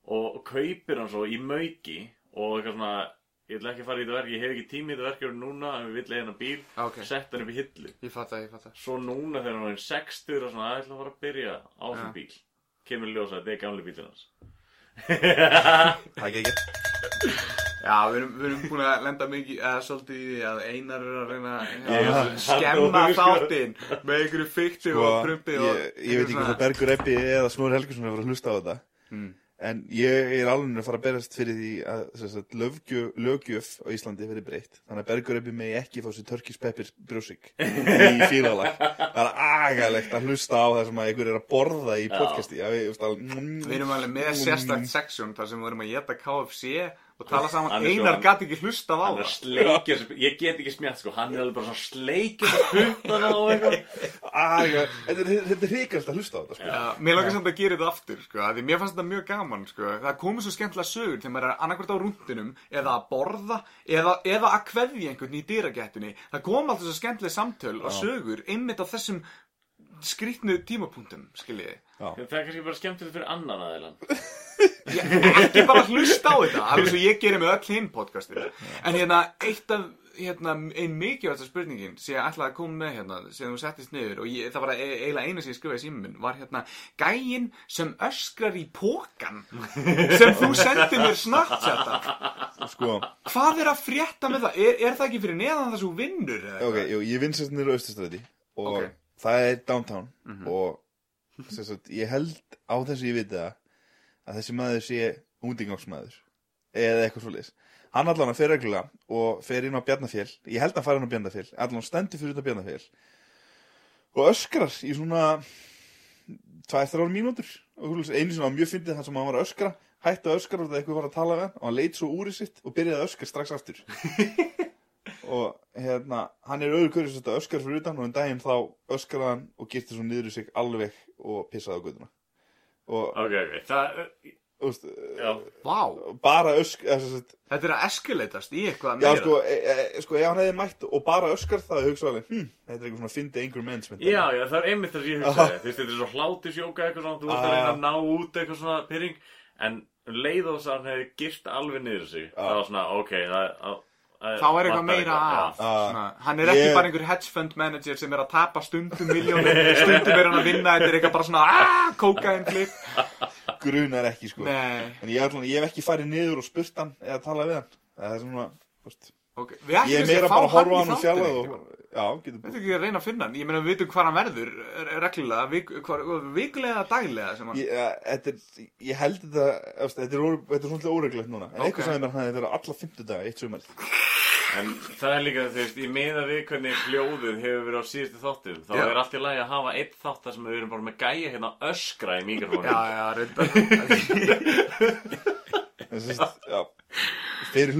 og kaupir hann svo í mauki og eitthvað svona ég ætla ekki að fara í þetta verk, ég hef ekki tími í þetta verkefni núna en við vill hann bíl, Ok. sett hann upp í hillu Ég fatt það, ég fatt það. svo núna þegar hann er 60 og svona, ég ætla að fara að byrja á þessum Ja. bíl kemur í ljós að þetta er gamli bílinn hans það er ekki Já, við erum, við erum búin að lenda mikið, eða svolítið í því að Einar er að reyna Ég- að skemma þáttinn með einhverju fykti Sko, og prumpi og ég, ég veit ekki hvað Bergur Ebbi eða Snóri Helgesson hefur að hlusta á þetta Mm. En ég er alveg að fara að berast fyrir því að löggjöf á Íslandi verið breytt. Þannig að Bergur Ebbi megi ekki fá sér Turkish Pepper brjósik í fílalag. Það er agalegt að hlusta á það sem að einhver er að borða í podcasti. Við erum alveg með sérstakt seksjón þar sem við erum að geta KFC og tala saman Hann svo- Einar gæti ekki hlustað á hann er það. sleikja, ég get ekki smjátt sko. Hann er alveg bara svona sleikja puttana og eitthvað. Aga, þetta er, þetta er hrikalegt að hlusta á þetta sko. Já, mér langar samt að gera þetta aftur sko, af því mér fannst þetta mjög gaman sko. það komið svo skemmtilega sögur þegar maður er annarkvært á rúndinum eða að borða eða, eða að kveðja einhvern í dýragettunni það kom alltaf svo skemmtilega samtöl og sögur einmitt á þessum skrýtnu tímapunktum skiljiði það er kannski bara skemmtilegt fyrir annan aðeinan ekki bara hlusta á þetta alveg svo ég gerir með öll hinn podcastinu. En hérna eitt af hérna, ein mikilvægsta spurningin sem ég ætlaði að koma með hérna sem þú settist niður og ég, það var e- eiginlega eina sem ég skrifaði í símum minn var hérna gæinn sem öskrar í pókan sem þú sendið mér snartjata sko, hvað er að frétta með það? Er, er það ekki fyrir neðan það sem þú vinnur? eða ok, jú, ég vinn sérst nýra austastræti og Ok. Það er downtown og sem sagt, ég held á þessu ég viti það að þessi maður sé útingangsmaður eða eitthvað svoleiðis. Hann allan að fer reglulega og fer inn á Bjarnafél ég held að hann fara inn á Bjarnafél allan stendur fyrir út á Bjarnafél og öskrar í svona tvær, þrjár mínútur og þú veist, einu sinni var mjög fyndið þar sem hann var að öskra hætti að öskra og það eitthvað var að tala við hann og hann leit svo úr í sitt og byrjaði að öskra strax aftur og hérna hann er öðru hverju þetta öskar fyrir utan og en daginn þá öskraði hann og girti svo niður í sig alveg og pissaði á guðuna og ok, ok, það já, Vá, bara ösk eða, sem sagt, þetta er að eskalatast í eitthvað já meira. sko, e, e, sko ef hann hefði mætt og bara öskar það hugsa alveg hm, þetta er eitthvað svona fyndi einhver menns já, já, það er einmitt það sem ég hugsaði. Þú veist, þetta er svo hlátisjóka eitthvað svona þú veist að Ah. reyna að ná út eitthvað svona pyrring en um leið og þess að hann hefði girt alveg niður sig það var svona, ok, það það- það Þá er eitthvað meira já. Svona, Hann er ekki Ég- bara einhver hedge fund manager sem er að tapa stundum miljónir Stundum er hann að vinna Þetta er eitthvað bara svona aaaah, kókain flip. Grunar ekki sko. Nei, En ég, ætla, ég hef ekki farið niður og spurt hann eða talað við hann. Það er svona, þú veist ok Við ætlum Ég er meira að bara að horfa á hann og þáttinn og Já, getur Þetta ekki að reyna að finna hann. Ég meina við vitum hvað hann verður eh, reglulega vik, hvar, Vikulega eða daglega sem hann Ég, ja, þetta er, ég held þetta, þetta er, þetta er svona óreglegt núna. En Ok. eitthvað sagði mér að hann hefði verið alla fimmtudaga eitt sumar. En það er líka, þú veist, í meða við hvernig hljóðið hefur verið á síðustu þáttum þá Já. er allt í lagi að hafa eitt þátt þar sem við erum bara með gæja hérna að öskra í mikrofónu Já, já, reynda Já, fyrir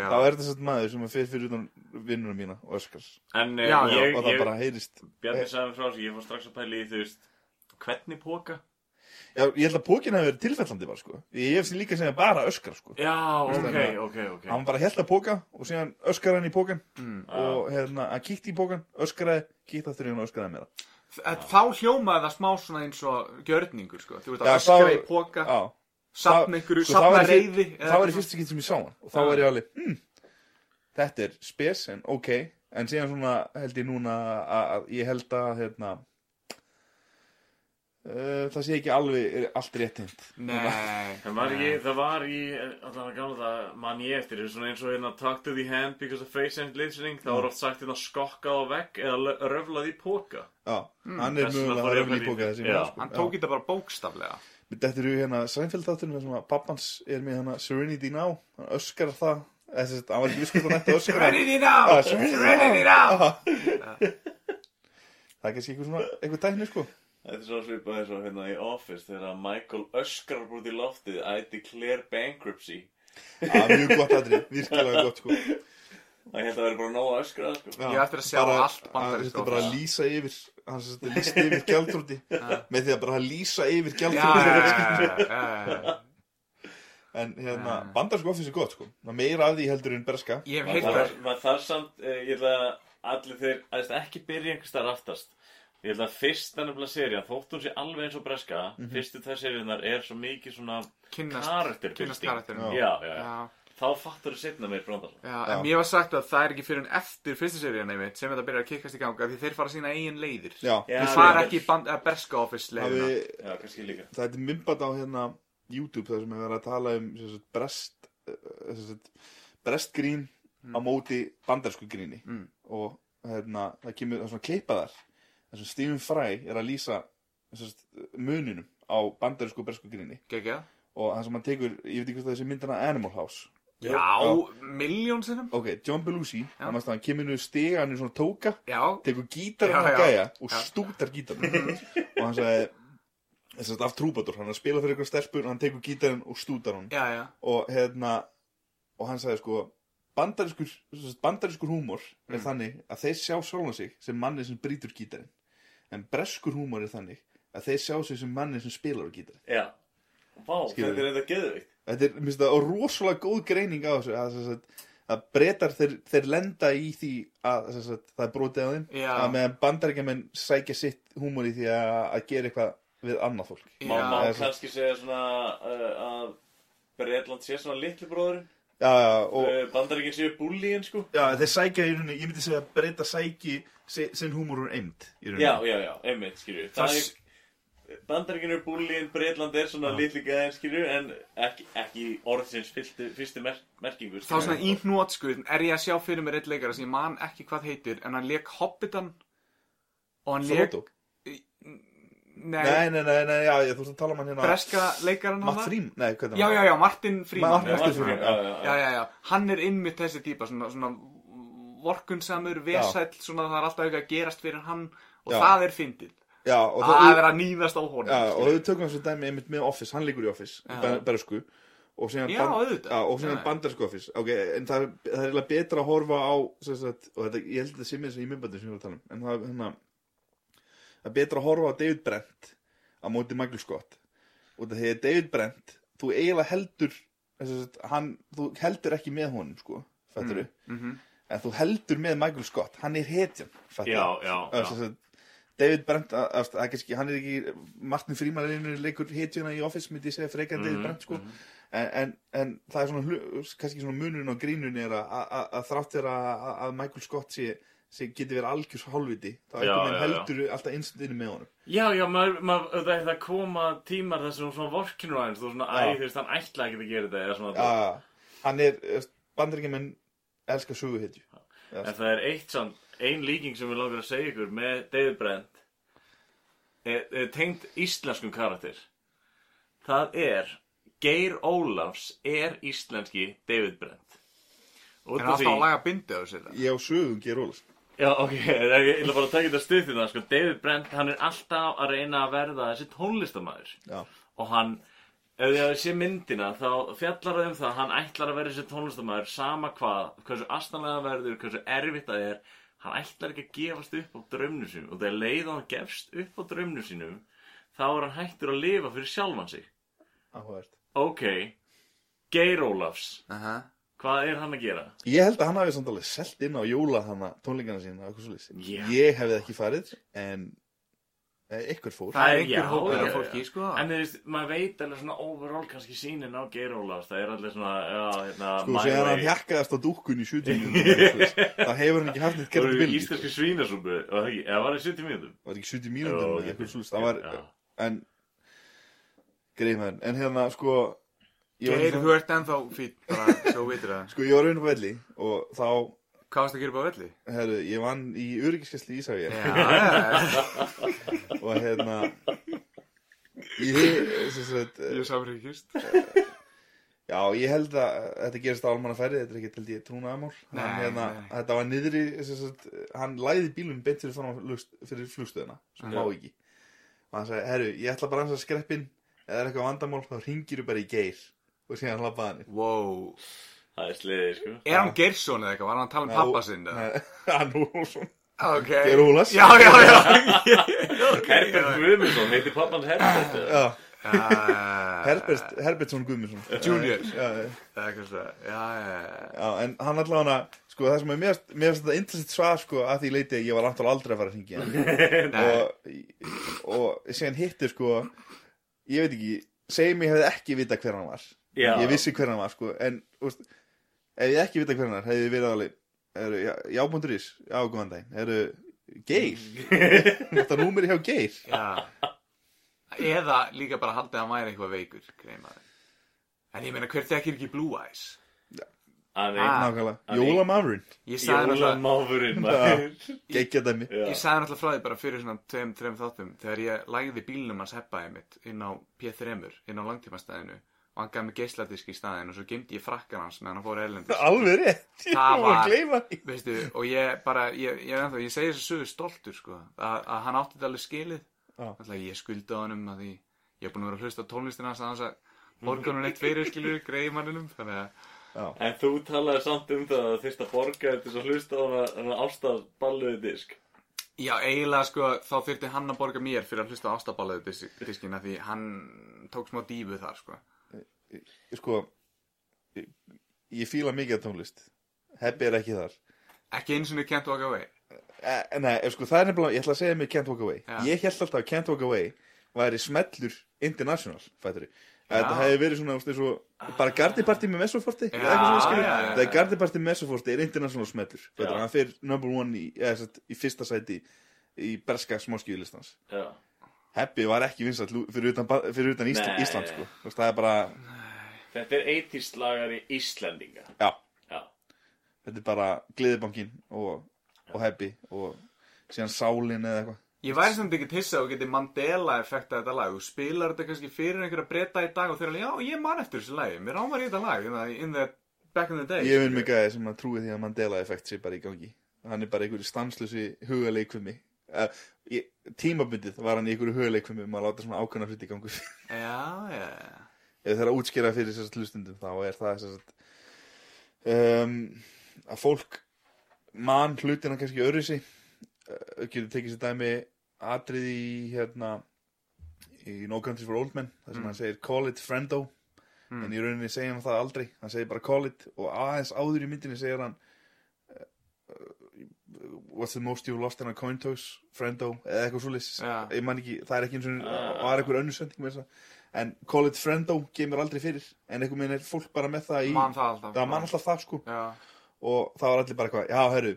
já Þá er þetta svona maður sem fyrir fyrir utan vinnunum mína og öskar En eh, Já, já, ég, Og það ég bara heyrist. Bjarni sagði frá þessu, ég fór strax að pæla í, þú veist hvernig póka? Já, ég held að pókin hefði verið tilfellandi bara sko. Ég hef sér líka segja bara öskar sko. Já, ok, það? ok, ok. Hann bara held að póka og síðan öskar hann í pókan Mm. Og hérna, hann kíkti í pókan, öskraði, kíkti aftur í hann og öskraði meira. Þá hljómaði það smá svona eins og gjörningur sko. Þú veist að öskra þá- í póka Já Safna einhverju, það í fyr- reyði Það var í fyrsta skipt sem ég sá hann. Og þá var ég alveg, hm Þetta er spes en ok. En síðan svona held ég núna að, að ég held að hérna uh, Það sé ekki alveg er allt rétt Nei. Það var, ekki, það var í, allan að gamla það, man ég eftir, svona eins og hérna talk to the hand because of face and listening, þá er oft sagt hérna skokkað á vegg eða röflað í póka. Já, hann er fór að röfla í póka í sko. Hann tók þetta bara bókstaflega Þetta eru hérna Seinfeld þáttunum þar sem að pappans er með hana Serenity Now. Hann öskar það. Eða sem sagt, Hann var ekki viss hvort hann ætti að öskra. Serenity now! Ah, Serenity Serenity now! Það er kannski eitthvað svona, eitthvað tækni sko. Þetta er svo svipað eins og hérna í Office þegar Michael öskrar út í loftið I declare bankruptcy. Já, mjög gott aðrið, virkilega gott sko. Það held að vera bara nóg að öskra það, sko. Já, Ég á eftir að sjá bara- allt bandaríska Þetta er bara að lýsa yfir Hann sem þetta lýst yfir gjaldrúti Með því að bara að lýsa yfir gjaldrúti. En hérna, bandarsku office er gott sko. Það meira af því heldur en berska Ég hef heilt það þarf samt, eh, ég held að allir þeir, að veist, ekki byrja einhvers staðar aftast. Ég held að fyrsta nefnilega seria, þótt hún sé alveg eins og breska, fyrstu tvær seríunar er svo mikið svona Kynnast- Já, já, já. Já, Þá fattur þú setna meir brandar. já, en mér var sagt að það er ekki fyrir en eftir fyrstu seríun einmitt sem þetta byrjar að kikkast í ganga því þeir fara sína eigin leiðir Já, Já, Þeir já. fara ekki í band, að berska office leiðina hafi, Já, kannski líka. það er mymband á hérna YouTube þar sem er verið að tala um sem sagt, brest eh, sem sagt, brestgrín á móti bandarsku gríni Mm. og hérna, það kemur það er svona klippaðar þar sem Stephen Fry er að lýsa sem sagt, muninum á bandarsku og bresku gríni Gekja og það sem hann tekur, ég veit ekki hvað þessi myndina Animal House Já, miljón sinnum ok, John Belushi, Já. hann, hann kemur nú stiga hann er svona tóka, Já, tekur gítar Já, að já. gæja og Já. stútar gítarinn og hann sagði þess að af trúbadur, hann er að spila fyrir eitthvað stelpur hann tekur gítarinn og stútar hann já, já og hérna og hann sagði sko bandarískur, sem sagt, bandarískur húmor er Mm. þannig að þeir sjá sjálfan sig sem manni sem brýtur gítarinn en breskur húmor er þannig að þeir sjá sig sem manni sem spilar á gítarinn Já. Vá, Skilur. þetta er þetta geðveikt. Þetta er, minnst það, rosalega góð greining á þessu að, sem sagt, að breytar þeir, þeir lenda í því að sem sagt, það er brotið á þeim Já. að meðan bandaríkjamenn sækja sitt húmor í því að, að gera eitthvað við annað fólk Má, má Já, þessi- kannski segja svona uh, að Breitland sé svona litli bróðurinn. já, já, og Uh, Bandaríkinn séu búlíinn, sko. já, þeir sækja í rauninni, ég myndi segja að breyta sæki si- sinn húmor úr eind Já, já, já, einmitt, skilju. Það Það Bandaríkinn er búlíinn, Breitland er svona litli gæðin, skilju, en ekki, ekki orðsins fyrstu, fyrstu mer merkingu. Þá svona í hnótskuð er ég að sjá fyrir mér eitt leikara sem ég man ekki hvað heitir en hann leik Hobbitan og hann leik Frodo Nei, Nei, nei, nei, nei, já, ég þú veist að tala um hann hérna. Breska leikaran Matt Frím, nei, hvað er Já, já, já, Martin Freeman. Martin já, Freeman, já, já, já, já, já, hann er innmitt þessi típa svona, svona vorkunsamur, vesæll svona það er alltaf eitthvað að gerast fyrir hann og Já. það er fyndið Já, og það er að nýðast á honum Já, og þau tökum þessu dæmi einmitt með Office, hann líkur í Office Já. ber- Bersku og síðan, Já, auðvitað. já, og síðan Já. bandarsku Office ok, en það er, það er eiginlega betra að horfa á sem sagt, og þetta, ég held að þetta sé mér sem í myndbandi sem ég var að tala um, en það hérna það er betra að horfa á David Brent á móti Michael Scott og það þegar David Brent þú eiginlega heldur sem sagt, hann, þú heldur ekki með honum sko, fattur Mhm. en þú heldur með Michael Scott, hann er hetjan fattur Já, já, Já, já. sem sagt, David Brent hann er ekki Martin Freeman er einu leikur hitjuna í Office myndi ég segja frekar en David Mhm, Brent sko. en, en, en það er svona kannski svona munurinn á grínunni er að, þrátt er að, Michael Scott sé, sem geti verið algjörs hálfviti þá Já, einhvern veginn heldur alltaf innstundinu með honum. Já, já, maður, maður, það, það koma tímar þess að svona vorkinu aðeins, þú svona, æ, Já. þú veist, hann ætla ekki að gera þetta, svona, Já, hann er, bandaríkjumenn elskar söguhetju. En það er eitt samt, ein líking sem við langar að segja ykkur með David Brent, er, er tengt íslenskum karakter. Það er, Geir Ólafs er íslenski David Brent. Út En af alltaf að laga bindi á það. Ég á sögum ger Ólafs Já, ok, ég ég ætla bara að taka þetta stuð því það, sko, David Brent, hann er alltaf að reyna að verða þessi tónlistamæður. Já, og hann ef hafið sé myndina þá fjallar það um það að hann ætlar að vera þessi tónlistamæður sama hvað, hversu astanlega verður hversu erfitt það er hann ætlar ekki að gefast upp á draumnu sínum og þegar leið og hann gefst upp á draumnu sínum þá er hann hættur að lifa fyrir sjálfan sig áhugavert ok, Geir Ólafs Aha. hvað er hann að gera? Ég held að hann hafi samt alveg selt inn á jóla hana tónleikana sína. Ég hefði ekki farið en ykkur fór Það er hópur já, af fólki, sko. en þú veist, maður veit alveg svona overall kannski sínin á Geir Ólafs það er allir svona, já, hérna Sko, my séðan hann hjakkaðast á dúkkun í 70 mínútur Það hefur hann ekki haft neitt Það credibility sko. íslenski svínasúpu og það ekki, eða var það 70 mínútum? Var ekki 70 mínútur eitthvað svoleiðis Það var, en Greið maður, en hérna, sko Geir, hérna- þú ert ennþá fýtt, bara svo vitur það. Sko, ég var raun upp á velli og þá, Hvað varst að gera upp á velli? herru, ég vann í í Já, já, og hérna ég, sem sagt, ég samrýkist. já, ég held að þetta gerist á almannaferði, þetta er ekki held ég trúnaðamál hérna, þetta var niðri sem sagt, hann læði bílum beint fyrir, flugst, fyrir flugstöðuna sem má ekki. Og hann sagði, herru, ég ætla bara að skreppin eða er eitthvað vandamál, þá ringir þú bara í geir. Og síðan lappaði hann Wow. Það er sliðið, sko. Er hann Geirsson eða eitthvað? Var hann að tala um pappa sinn? eða? hann svona Ok. Geir Ólafs. Já, já, já. Herbert Guðmundsson, heitir pappans Herbert? eða? já, Herbert, Herbertsson Guðmundsson Junior. já, já, Eða eitthvað svo. Já, já, já. já, en hann allavega sko, það sem er mér mér finnst þetta interessant svar sko, að því leiti að ég var náttúrulega aldrei að fara að hringja Nei. og, og síðan hittir sko ég veit ekki, segjum ég hefði ekki vita hver hann var Já. ég vissi hver hann var sko en úst, ef ég ekki vita hver hann var hefði ég verið alveg eru, já, jábúndurís, já, góðan daginn. Eru, Geir? Þetta númeri hjá Geir? Já. Eða líka bara haldið að hann væri eitthvað veikur, greimaður. En ég meina, hver þekkir ekki Blue Eyes? Ah. er nákvæmlega, jólamáfurinn, maður. geggja dæmi. Ég sagði náttúrulega frá því bara fyrir svona tveim, tveim þáttum þegar ég lagði bílnum hans heppaði mitt inn á P3, inn á langtímastæðinu og hann gaf mig geisladisk í staðinn og svo gemdi ég frakkan hans meðan hann fór erlendis. alveg rétt, ég var að gleyma því Veistu, og ég bara, ég, ég, ennþá, ég segi þessu sögu stoltur, sko, að, að hann átti þetta alveg skilið. Já. Alltaf ég skulda honum að því ég er búin að vera að hlusta á tónlistina hans að hans að borga hann eitt fyrir, skilur, greiði manninum, þannig að, En þú talaði samt um það að þyrst að borga til þess að hlusta á hana, hana ástafballuði disk. já, eiginlega, sko, þá þurfti hann að borga mér fyrir að hlusta á ástaballuðu dis diskina því hann tók smá dífu þar, sko. Sko ég, fíla mikið tónlist Hebbi er ekki þar Ekki eins og niður Can't Walk Away. eh, Nei, ef sko það er nefnilega, ég ætla að segja mig Can't Walk Away Já. Ég held alltaf að Can't Walk Away væri smellur international, fættur Já. Þetta hefði verið svona, veist, svo bara gardiparti með Mesoforti Það er já. gardiparti með Mesoforti er international smellur hann fyrir number one í, eða, í fyrsta sæti í berska smáskjöðlistans. Hebbi var ekki vinsall fyrir utan, fyrir utan Ísland. Ísland sko. Það er bara, Þetta er 80s lagari Íslendinga. já Já. Þetta er bara gleðibankin og, og Hebbi og síðan Sálin eða eitthvað Ég væri samt ekki tissa og geti Mandela effekta þetta lag. Þú spilar þetta kannski fyrir einhverja breyta í dag og þeir alveg, já, ég man eftir þessu lagi. Mér ámar í þetta lag, in the, in the back in the day. Ég vinn mig gæði sem að trúi því að Mandela effekt sé bara í gangi Hann er bara einhverju stanslösi hugaleikvimi uh, Tímabundið var hann í einhverju hugaleikvimi um að láta svona ákveðna hluti í gangu Já, já, já. Ef það er að útskýra fyrir þessast hlustundum þá er það þessast um, að fólk mann hlutina kannski öðru sig uh, getur tekið sér dæmi atrið í hérna í No Country for Old Men þar sem Mm. hann segir call it friendo. Mm. en í rauninni segir hann það aldrei. Hann segir bara call it. Og aðeins áður í myndinni segir hann uh, what's the most you've lost in a coin toss? Friendo eða eitthvað man ekki, það er ekki eins og Ah. var eitthvað önnur sending með þess en call it friendo kemur aldrei fyrir en einhvern veginn er fólk bara með það í Man það alltaf. það man alltaf það sko. Já, og það var allir bara eitthvað, já herru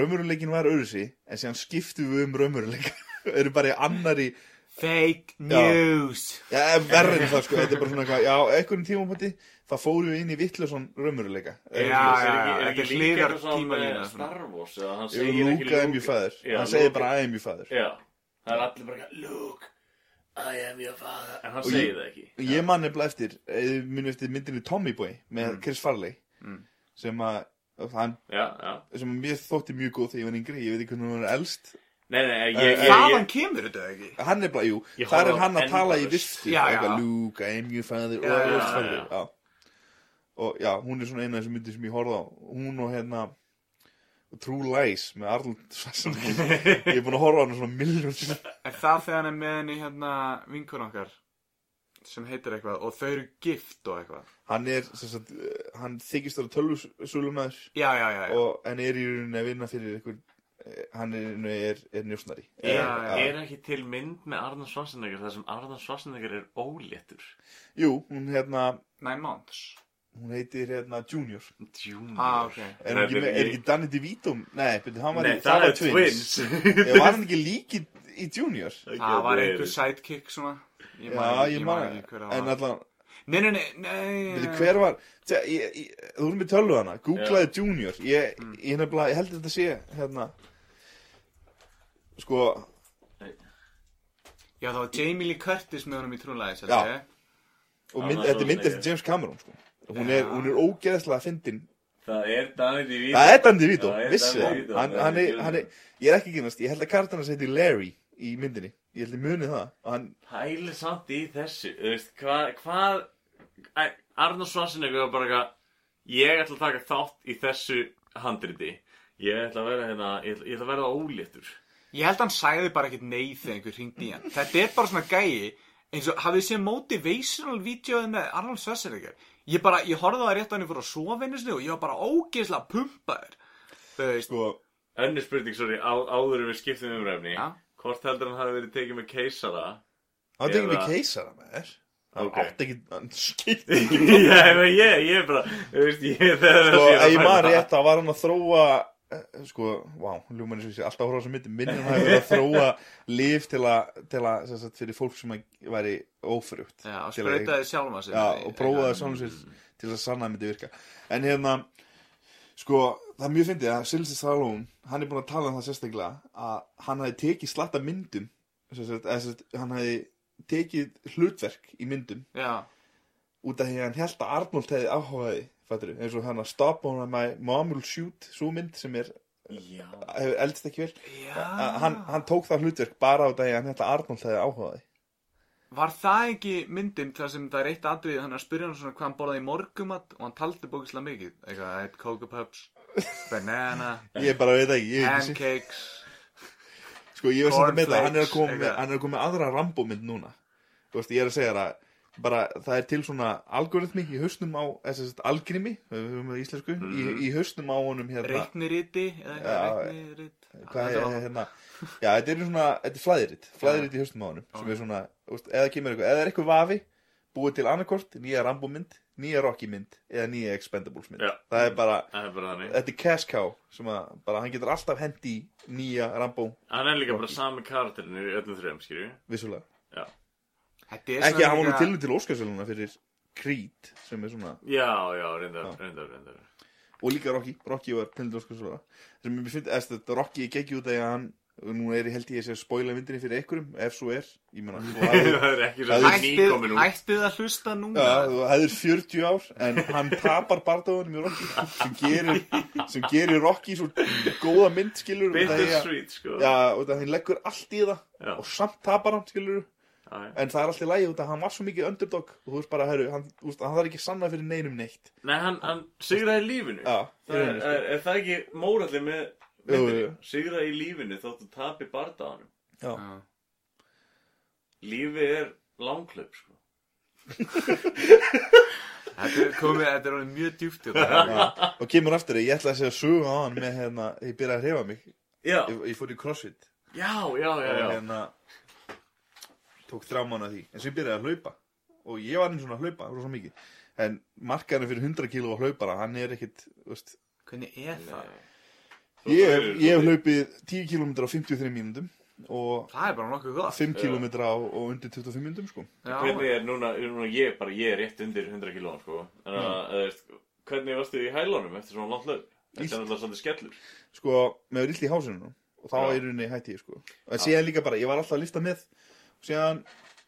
raumuruleikin var öðruðsi en síðan skiptum við um raumuruleika eru bara í annari Fake news. Já, verður en það sko, þetta er bara svona eitthvað, já, einhvern tímumhætti það fórum við inn í vittlusan raumuruleika Já, Er já, ekki- já, er þetta er svona tímalína, svona. Star Wars eða hann segir ekki Luke, I am your father. Já, hann segir bara I am your father. Já, það er allir bara eitthvað, Luke, I am your father En hann Og segir ég- það ekki Og ég man nefnilega eftir, eh, muni eftir myndinni Tommy Boy með Mm. Chris Farley sem að hann, Já, já sem að mér þótti mjög góð þegar ég var yngri, ég veit ekki hvernig hann er elst Nei, nei, ég, Eh, ég, ég, Hvaðan kemur þetta ekki? hann er bara, jú, Ég þar horfði er á hann að tala í Endless. vistu Já, já. eitthvað, Luke, I am your father og, já, og, já, já, já. já. og já, hún er svona eina af þessum myndir sem ég horfði á hún og hérna True Lies með Arnold Schwarzenegger. Ég er búin að horfa á hann svona miljón sinni Er það þegar hann er með henni hérna vinkun okkar sem heitir eitthvað og þau eru gift og eitthvað? Hann er, sem sagt, eh, hann þykist ára tölvusölumæður Já, já, já, já. og en er í rauninni að vinna fyrir einhver eh, hann er, er, er njósnari. Er, er ekki til mynd með Arnold Schwarzenegger þar sem Arnold Schwarzenegger er óléttur? Jú, hún hérna Nine months hún heitir hérna Junior. Junior. Ah, ok. Er, ekki, með- er ekki Danny DeVito? Nei, var Nei, í, það var er Twins. Ég var hann ekki líki í Junior? Það var einhver sidekick svona. Ég Já, ég man ekki hver það En var. allan, Nei, nei, nei, nei veitir, hver var Tja, ég, ég, Þú erum með tölvu hana, googlaði Junior. Ég, ég, nefnilega, ég held að þetta sé Hérna. Sko, Já, það var Jamie Lee Curtis með honum í True Já. og mynd, þetta er mynd var eftir James Cameron sko. Hún er, hún er ógeðslega fyndin. Það er Danny DeVito. Það er Danny DeVito, Danny það. Er er, er, Ég er ekki kynast, ég held að kartan hans heiti Larry Í myndinni, ég held að muni það. Hann, Pæli samt í þessu hvað Æ, Arnold Schwarzenegger var bara eitthvað Ég ætla að taka þátt í þessu handriti. Ég ætla að vera hérna Ég ætla, ég ætla að vera óléttur. Ég held að hann sagði bara ekkert nei þegar einhver hringdi í hann. Þetta er bara svona gæi eins og hafið séð motivational vídeoið með Arnold Schwarzenegger Ég bara, ég horfði á það rétt á hann fyrir að sofa einu sinni og ég var bara ógeðslega pumpaður Þú veist, sko Önnur spurning, sorry, á, áður en við skiptum umræfni Já. Hvort heldur hann hafi verið tekið með keisara Hann tekið með Eða- keisara með þér Hann Ok. átti ekki, hann skipt Já, ég, ég, ég er bara Þú veist, ég þegar Sko, sé að ef ég maður það. rétt að var hann að þróa Sko, vá, ljúmann eins og ég sé alltaf að horfa á þessum myndum Minnir hann hafi verið að þróa Líf til að, til að, sem sagt, fyrir fólk sem að væri ófrugt. Já, að- sprautaði sjálfa sig. Já, með því. og prófaði svona sér til að sanna að myndi virka. En hérna, sko, það er mjög fyndið að Sylvester Stallone, hann er búin að tala um það sérstaklega að hann hafi tekið slatta myndum sem sagt, sagt, hann hafi tekið hlutverk í myndum Já, út af því að hann held að Arnold hefði áhugaði fattur, eins og hann að Stop on my mom will shoot svo mynd sem er, hefur eldst ekki vel. Hann, hann tók það hlutverk bara að hann held að Arnold hefði áhugaði Var það ekki myndin þar sem það er eitt atrið hann er að spyrja hann svona hvað hann borðaði í morgumat og hann taldi bókislega mikið? Eitthvað, I had Cocoa Puffs, banana, ég bara veit ekki, ég hef ekki sé- pancakes Sko ég var er koma Cornflakes, með, hann er að koma með aðra Rambo mynd núna. Þú veist, ég er að segja það bara, það er til svona algoritmi í hausnum á, þess að algrimi við höfum það í íslensku, í, í hausnum á honum hérna, reikniriti eða eitthvað, reiknirit hvað er hérna? Já, þetta er svona, þetta er flæðiritt flæðiritt í hausnum á honum, sem er svona þú veist, eða kemur eitthvað, eða er eitthvað vafi búið til annarkort, nýja Rambo mynd nýja Rocky mynd, eða nýja Expendables mynd. Já. það er bara, það er bara þannig. þetta er cash cow sem að, bara hann getur alltaf hendi nýja Rambo, Hann er líka bara sami karakterinu í öllum þrejum, skilju vissulega. Já, ekki að hann nú líka- tilnum til Óskarsvöluna fyrir Creed sem er svona já, já, reyndar, reyndar, reyndar. Og líka Rocky, Rocky var tilnum til Óskarsvöluna sem mér finnst, eða þetta Rocky gekk út að hann nú er ég held ég að sé að spoila myndinni fyrir einhverjum ef svo er, ég meina þú hafðir- Það er ekki svo Það er- Ættið að hlusta núna. Já, þú hefðir 40 ár en hann tapar bardagunum í Rocky sem gerir, sem gerir Rocky svo góða mynd skilur út af því að- sko. Já, af hann leggur allt í það Já. og samt tapar hann skilur Já, já. En það er alltaf lægi út af að hann var svo mikið underdog. Og þú veist bara, herru, hann, hann þarf ekki sanna fyrir neinum neitt. Nei, hann, hann sigraði lífinu. Já, Það er, er, er það ekki móralli með jú. Sigraði í lífinu þóttu tapi bardaðanum Já. Já. Lífið er langklöp, sko. Þetta er komið, þetta er orðið mjög. Já, og kemur aftur ég ætla að segja sögu á hann með hérna, ég byrjaði að hrefa mig. Já, ég, ég fór í crossfit. Já, já, já, já. hérna tók þrjá mánu að því. En svo ég byrjaði að hlaupa. Og ég var eins og að hlaupa, rosa mikið. En markarinn fyrir 100 kíló á hlaupara, hann er ekkit þú veist, Hvernig er það? Ég ég hef hlaupið 10 km á 53 mínútum og Það er bara nokkuð gott. 5 km á og undir 25 mínútum sko. Hvernig er núna, núna ég, bara ég er rétt undir 100 kílóum sko. Að, mm. hvernig varstu í hælunum eftir svona langt löp? Þetta er náttúrulega svolítið skellur. Sko, með illt í hásinu og þá er rauninni hætti ég sko. En síðan líka bara, ég var alltaf að lifta með síðan,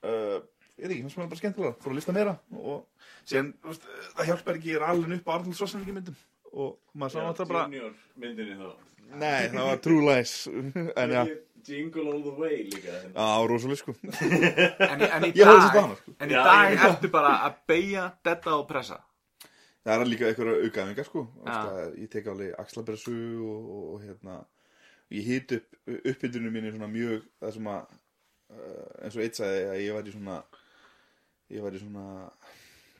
uh, ég veit ekki, fannst mér bara skemmtilega fór að lifta meira og síðan, þú veist, það hjálpar ekki, ég er alveg upp á Arnold Schwarzenegger myndum og maður sá alltaf bara Junior myndinni þá Nei, það var True Lies En já, Jingle all the way líka hérna. á, rosalega sko en, í- en í Ég horfði svo dag hana, sko. En í Já, dag ég- ertu bara að beigja, detta og pressa Það er líka einhverja aukaðingar sko Já. ja. Ég tek alveg axlabersu og, og, og hérna Ég hit upp uppbyldunum minni svona mjög Það sem að uh, eins og eitt sagði að ég var í svona Ég var í svona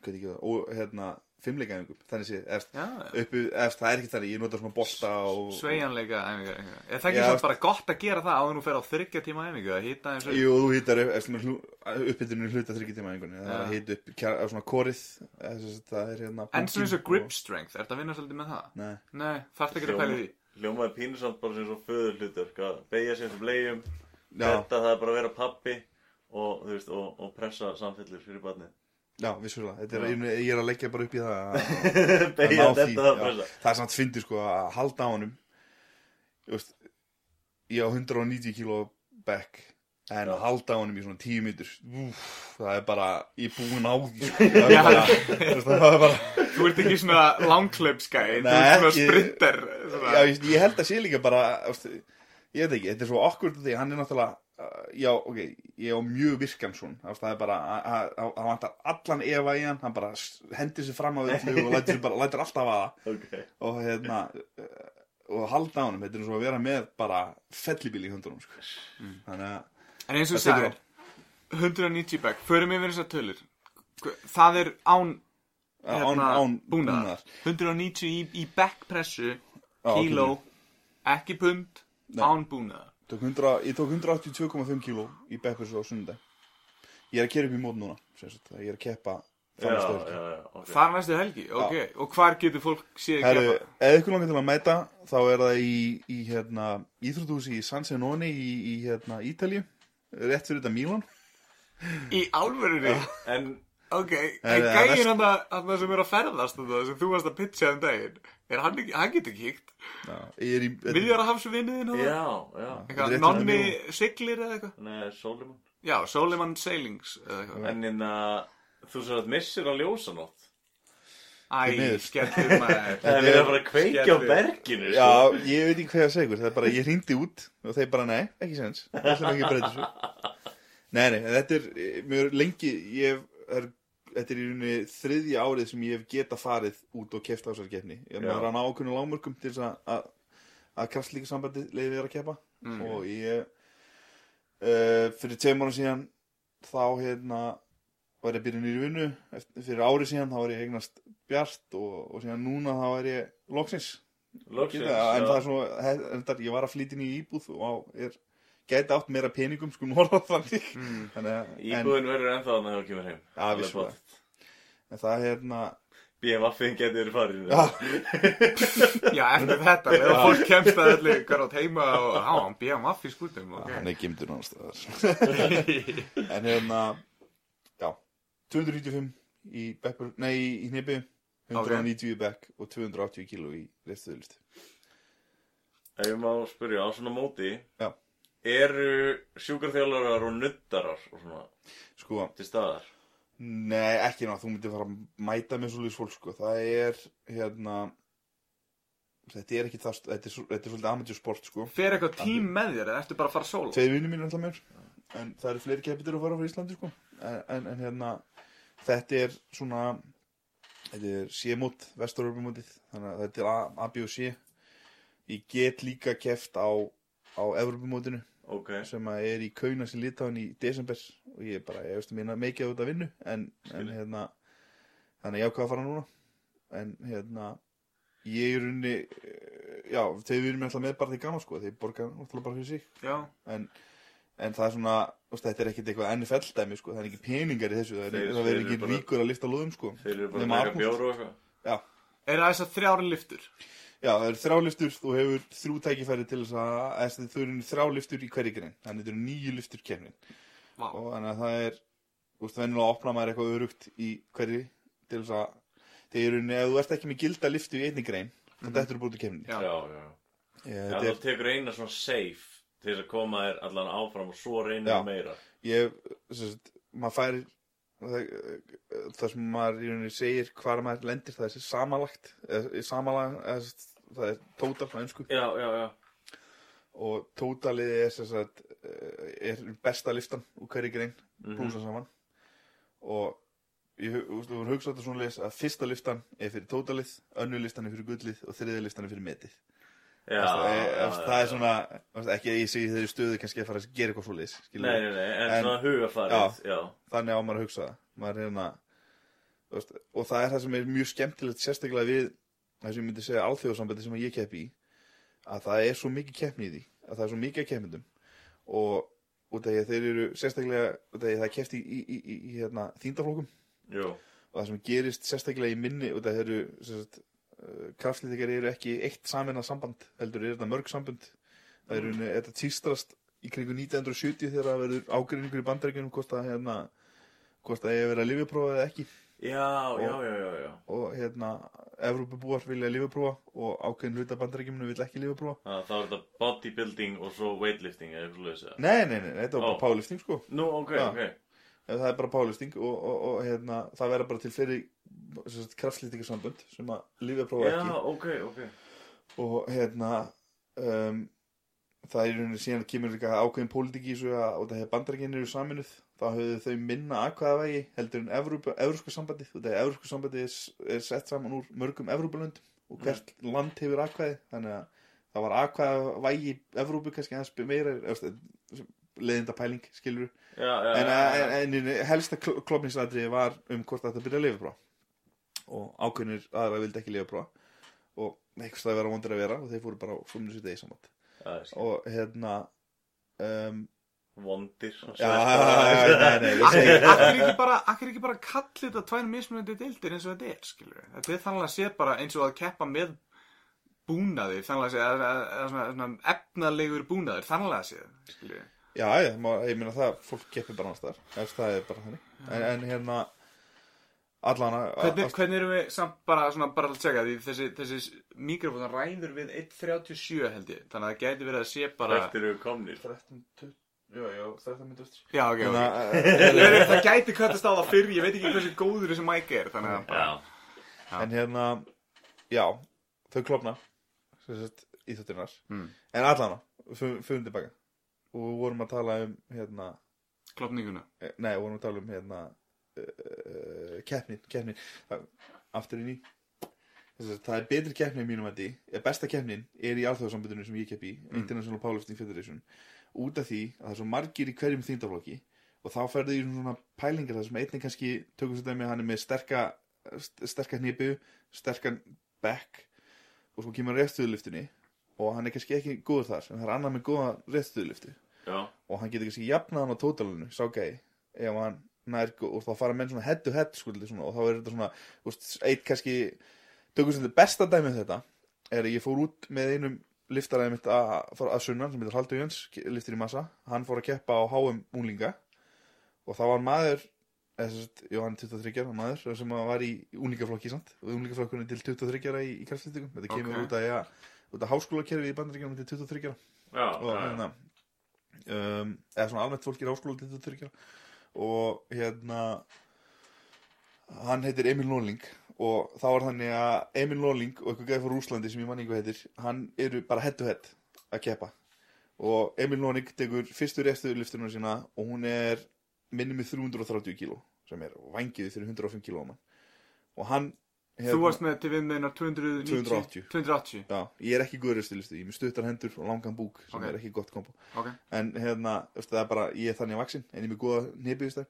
Hvað er ekki það, og hérna Fimmleikaðingum, þannig sé, eftir, Já, uppi, eftir, það er ekki þannig, ég nota svona bolta og sveigjanleika æfingar. Er það ekki Já, svo veist- bara gott að gera það áður nú fer á þryggja tíma æfingu að hýta eins og Jú, þú hittar upp, eftir með uppbyldunum hluta þryggja tíma einhvern Það er að Já. hita upp á svona korið sem Það er hérna En svona eins og grip strength, ertu að vinna svolítið með það? Nei, Nei, þarftu ekki að pæla í því Hljómaði pínusamt bara sem svo föður hlutur að beigja sér til bleiðum já, Þetta það er bara að vera pappi og, veist, og, og pressa samfellur fyrir barnið. Já, vissulega. Þetta er, ég, ég er að leggja bara upp í það að- ná því, þetta það já. það er samt fyndið sko að halda á veist, ég á 190 kíló back en að halda á honum í svona 10 mítur það er bara, ég er búinn á því sko. það, er bara, það er bara Þú ert ekki svona langklöpskæ, þú ert svona sprinter já, ég, ég held að sé líka bara veist, ég veit ekki, þetta er svo okkur því hann er náttúrulega uh, já, ok, ég á mjög virkan svon það er bara, hann vantar allan efa í hann, hann bara hendir sér fram á öllu og lætur, sér bara, lætur alltaf að það Ok. Og hérna uh, og halda á honum, þetta er og að vera með bara fellibíl í hundunum sko. þannig að En eins og Það sagðir 190 back, förum yfir þessar tölur. Það er án án, hérna, án búnaðar. 190 í, í backpressu Já, kíló, ekki pund Nei. án búnaðar. Tók 100, ég tók 182,5 kíló í backpressu á sunnudag ég er að kera upp í mót núna sagt, ég er að keppa Já, þannig já, stöður já, ok. Það er næstu helgi, ok. Og hvar getur fólk séð að gefa? ef ykkur langar til að mæta þá er það í, í hérna, íþrótuhúsi í San Senoni í, í hérna, Ítalíu rétt fyrir þetta Mílan. Í álverunni? En Ok, en gæinn hann að það sem er að ferðast um það sem þú varst að pitcha um daginn Er hann ekki, hann getur ég er í Miðjara hafsvinniðin hann? Já, já. Er nonni siglir eða eitthvað? Nei, Soliman Já, Soliman Sailings eða eitthvað. En inna, þú svo að missir á ljósanótt. Æ, miður. skellur maður. Það er bara að kveikja á berginu sko. Já, ég veit ekki hvað ég að segja Það er bara, ég hringdi út og þeir bara, nei, ekki sens Það er ekki að breyta svo Nei, nei, þetta er eh, mjög lengi ég er, Þetta er í rauninni þriðja árið sem ég hef geta farið út og keft á þessar keppni. Ég er að ná ákveðinu lágmörkum til að, að, kraftlíka sambandi leiði við að keppa. Mm. og ég uh, fyrir tveim ára síðan þá hérna var ég að byrja nýri vinnu. Eftir, fyrir ári síðan þá var ég eignast Bjart og, og síðan núna þá er ég loksins. Loksins, Geta, en það er svo, he- endar, ég var að flytja í íbúð og á, er, gæti átt meira peningum sko norða þannig Mm. Þannig að- en, Íbúðin verður ennþá þannig að þú kemur heim Já, Alveg vissulega. flott. en það er hérna BMF-in getur verið farin já, Já, eftir þetta, meðan fólk kemst að allir garót heima og á, hann maffi skútum, ok. hann er gimdur náttúrulega en hérna já, 295 í bekkur, nei í, í hnipi 190 í bekk og 280 kíló í reyfstuðlift Ef ég má spyrja á svona móti Já. Eru sjúkarþjálfarar og nuttarar og svona sko, til staðar? nei ekki ná þú myndir fara að mæta með svolítið fólk sko, það er hérna þetta er ekki það, þetta er, svo- þetta er svolítið amatjur sport sko. Fer eitthvað tím með þér, eða ertu bara að fara solo? Tveir vinnir mín alltaf mér En það eru fleiri kepitur að fara frá Íslandi sko. En, en, en hérna Þetta er svona Þetta er C-mót, vesturöfumótið Þannig að þetta er A, A, B og C. Ég get líka keft á á Evropumótinu Ok. sem að er í Kaunas í Litáin í desember. Og ég er bara, ég veist að minna mikið á þetta vinnu en, en hérna þannig ég ákvað að fara núna. En hérna ég er unni já, þau erum alltaf með bara því gaman sko þeir borga náttúrulega bara fyrir sig. Já, en, en það er svona þú veist, þetta er ekkit eitthvað NFL dæmi sko það er ekki peningar í þessu, það er, Þeir- það er þeir ekki eru bara- ríkur að lifta lóðum sko. Þeir eru bara að bjóru og eitthvað. Er það þessar þrjári liftur? Já, það eru þrjá lyftur, þú hefur þrjú tækifæri til þess að, þau eru þrjá lyftur í hverju grein, þannig þetta eru nýju lyftur kemnin. Vá. Og þannig að það er, þú veist, venjulega opna maður eitthvað örugt í hverju til þess að, þegar eru, ef þú ert ekki með gilda lyftu í einni grein, þá þetta eru búin til kemnin. Já. Já, já. Ég, Já, þú tekur eina svona safe til þess að koma þér allan áfram og svo reynir Já. meira. ég, sem sagt, maður fær, það, það sem maður í rauninni segir hvar maður lendir, það er sér samanlagt, eða samanlagt, eða, sem sagt, það er tótal frá einsku. Já, já, já. og tótalið er sagt eh, er besta liftan úr hverju grein Mhm. blúsa saman og ég hugsa þetta svona að fyrsta liftan er fyrir tótalið, önnu listan er fyrir gullið og þriðja listan er fyrir metið Já, það, er, já, það er svona ekki segi þeirri stöðu kannski að fara að gera eitthvað nei, en, En- svona hugafarið, já. þannig á maður að hugsa. Það maður hérna veist, og það er það sem er mjög skemmtilegt sérstaklega við það sem ég myndi segja alþjóðsambandi sem ég keppi í að það er svo mikið keppni í því að það er svo mikið keppindum og út af því að þeir eru sérstaklega út af því að það er keppt í, í, í, í, í hérna, þýndaflókum og það sem gerist sérstaklega í minni út af því að þeir eru sérst, uh, kraftlýtikar eru ekki eitt saminað samband heldur er þetta mörg sambund það eru mm. þetta týstrast í kringu 1970 þegar það verður ágreiningur í bandaríkjunum hvort að hérna hvort það eigi að vera lífiprófa eða ekki já, já, já, já, já. og hérna Evrópubúar vilja lífiprófa og ákveðin hluta bandaríkjuminu vil ekki lífiprófa Það, þá er þetta bodybuilding og svo weightlifting eða eitthvað lögðis eða. nei, nei, nei, þetta Ó. bara powerlifting sko Nú, ok, Já. ok. Það er bara powerlifting og, og, og hérna, það verður bara til fleiri kraftlýtikarsambönd sem að lífiprófa Já, ekki. ok, ok. og hérna um, það er í rauninni síðan kemur líka ákveðin pólitík í þessu að og það hefur bandarækinn eru saminuð þá höfðu þau minna aðkvæðavægi heldur en Evrópa, Evrósku sambandið. Og það er Evrósku sambandið er, er sett saman úr mörgum Evrópulöndum og hvert land hefur aðkvæði þannig að það var aðkvæðavægi í Evrópu kannski aðeins meira leðinda pæling skilur Já, já, en, já, já. en, en, helsta klopningsatriði var um hvort þetta byrja að lifa og ákveðnir aðra vildi ekki lifa og einhvers það vera vondir að vera og þeir fóru bara og fóru sér degi saman og hérna um, Vondir. já, nei, nei, ég Akkur ekki bara, akkur ekki bara kalli þetta tvær mismunandi deildir eins og þetta er, skilur. Þetta er þannig að sé bara eins og að keppa með búnaði, þannig að sé, efnalegur búnaður, þannig að sé, skilur já, má, ég meina það, fólk keppir bara annars þar ef það er bara þannig en, en hérna allana Hvernig, hvernig erum við samt bara, svona, bara að segja því þessi, þessi mikrofónan ræður við 1.37 held ég, þannig að það gæti verið að sé bara... Hvert eru komnir. 13, 20, já, já, 13 minnur Já, ok, ok. Þannig að, Það gæti kvæntast á það fyrr, ég veit ekki hversu góður þessi mæk er, þannig að bara... Já. en hérna já, þau klopna sem sagt, íþjóttirnar Mm. en allana, fyrir tilbaka og við vorum að tala um hérna, Klopninguna. eh, nei, við vorum að tala um hérna uh, keppnin, keppnin. Það- aftur inn í. Það er betri keppni í mínum að því besta keppnin er í alþjóðsambundinu sem ég kepp í International Powerlifting Federation. Út af því að það er svo margir í hverjum þýndaflokki og þá ferðu í svona pælingar þar sem einnig kannski tökum sér dæmi hann er með sterka st- sterka hnipu, sterkan back og svo kemur restöðuliftinni og hann er kannski ekki góður þar en það er annar með góða restöðulifti Já. og hann getur kannski jafnað hann á tótalinu sá gæði ef hann nær og þá fara menn svona head to head skuldi, svona, og þá er þetta svona veist, eitt kannski tökum sem þetta besta dæmi um þetta er að ég fór út með einum liftaræði mitt að, að, að sunnan sem heitir Haldur Jöns, liftir í massa. Hann fór að keppa á HM unglinga. Og það var maður sagt, jú, hann er 23 ára maður sem var í unglingaflokki samt. Og unglingaflokkunni til 23 ára í, í kraftlýtingum þetta kemur Ok. út af, ja, út af háskólakerfi í bandaríkjum til 23 ára. Já, og já, hérna um, eða svona almennt fólk er háskóla til þetta þryggja og hérna hann heitir Emil Norling. Og þá var þannig að Emil Norling og eitthvað gæði frá Rúslandi sem ég manni hvað heitir hann eru bara head to head að keppa. Og Emil Norling tekur fyrstu refstuðliftunum sína og hún er minni með 330 kíló sem er vangið fyrir 105 kíló og hann Þú varst með til viðmiðnar 290... 280. 280, Já, ég er ekki góður refstuðlistu, ég er með stuttar hendur og langan búk sem Ok. er ekki gott kombo. Ok. en hérna, það er bara ég er þannig að vaksin, en ég er með góða nefið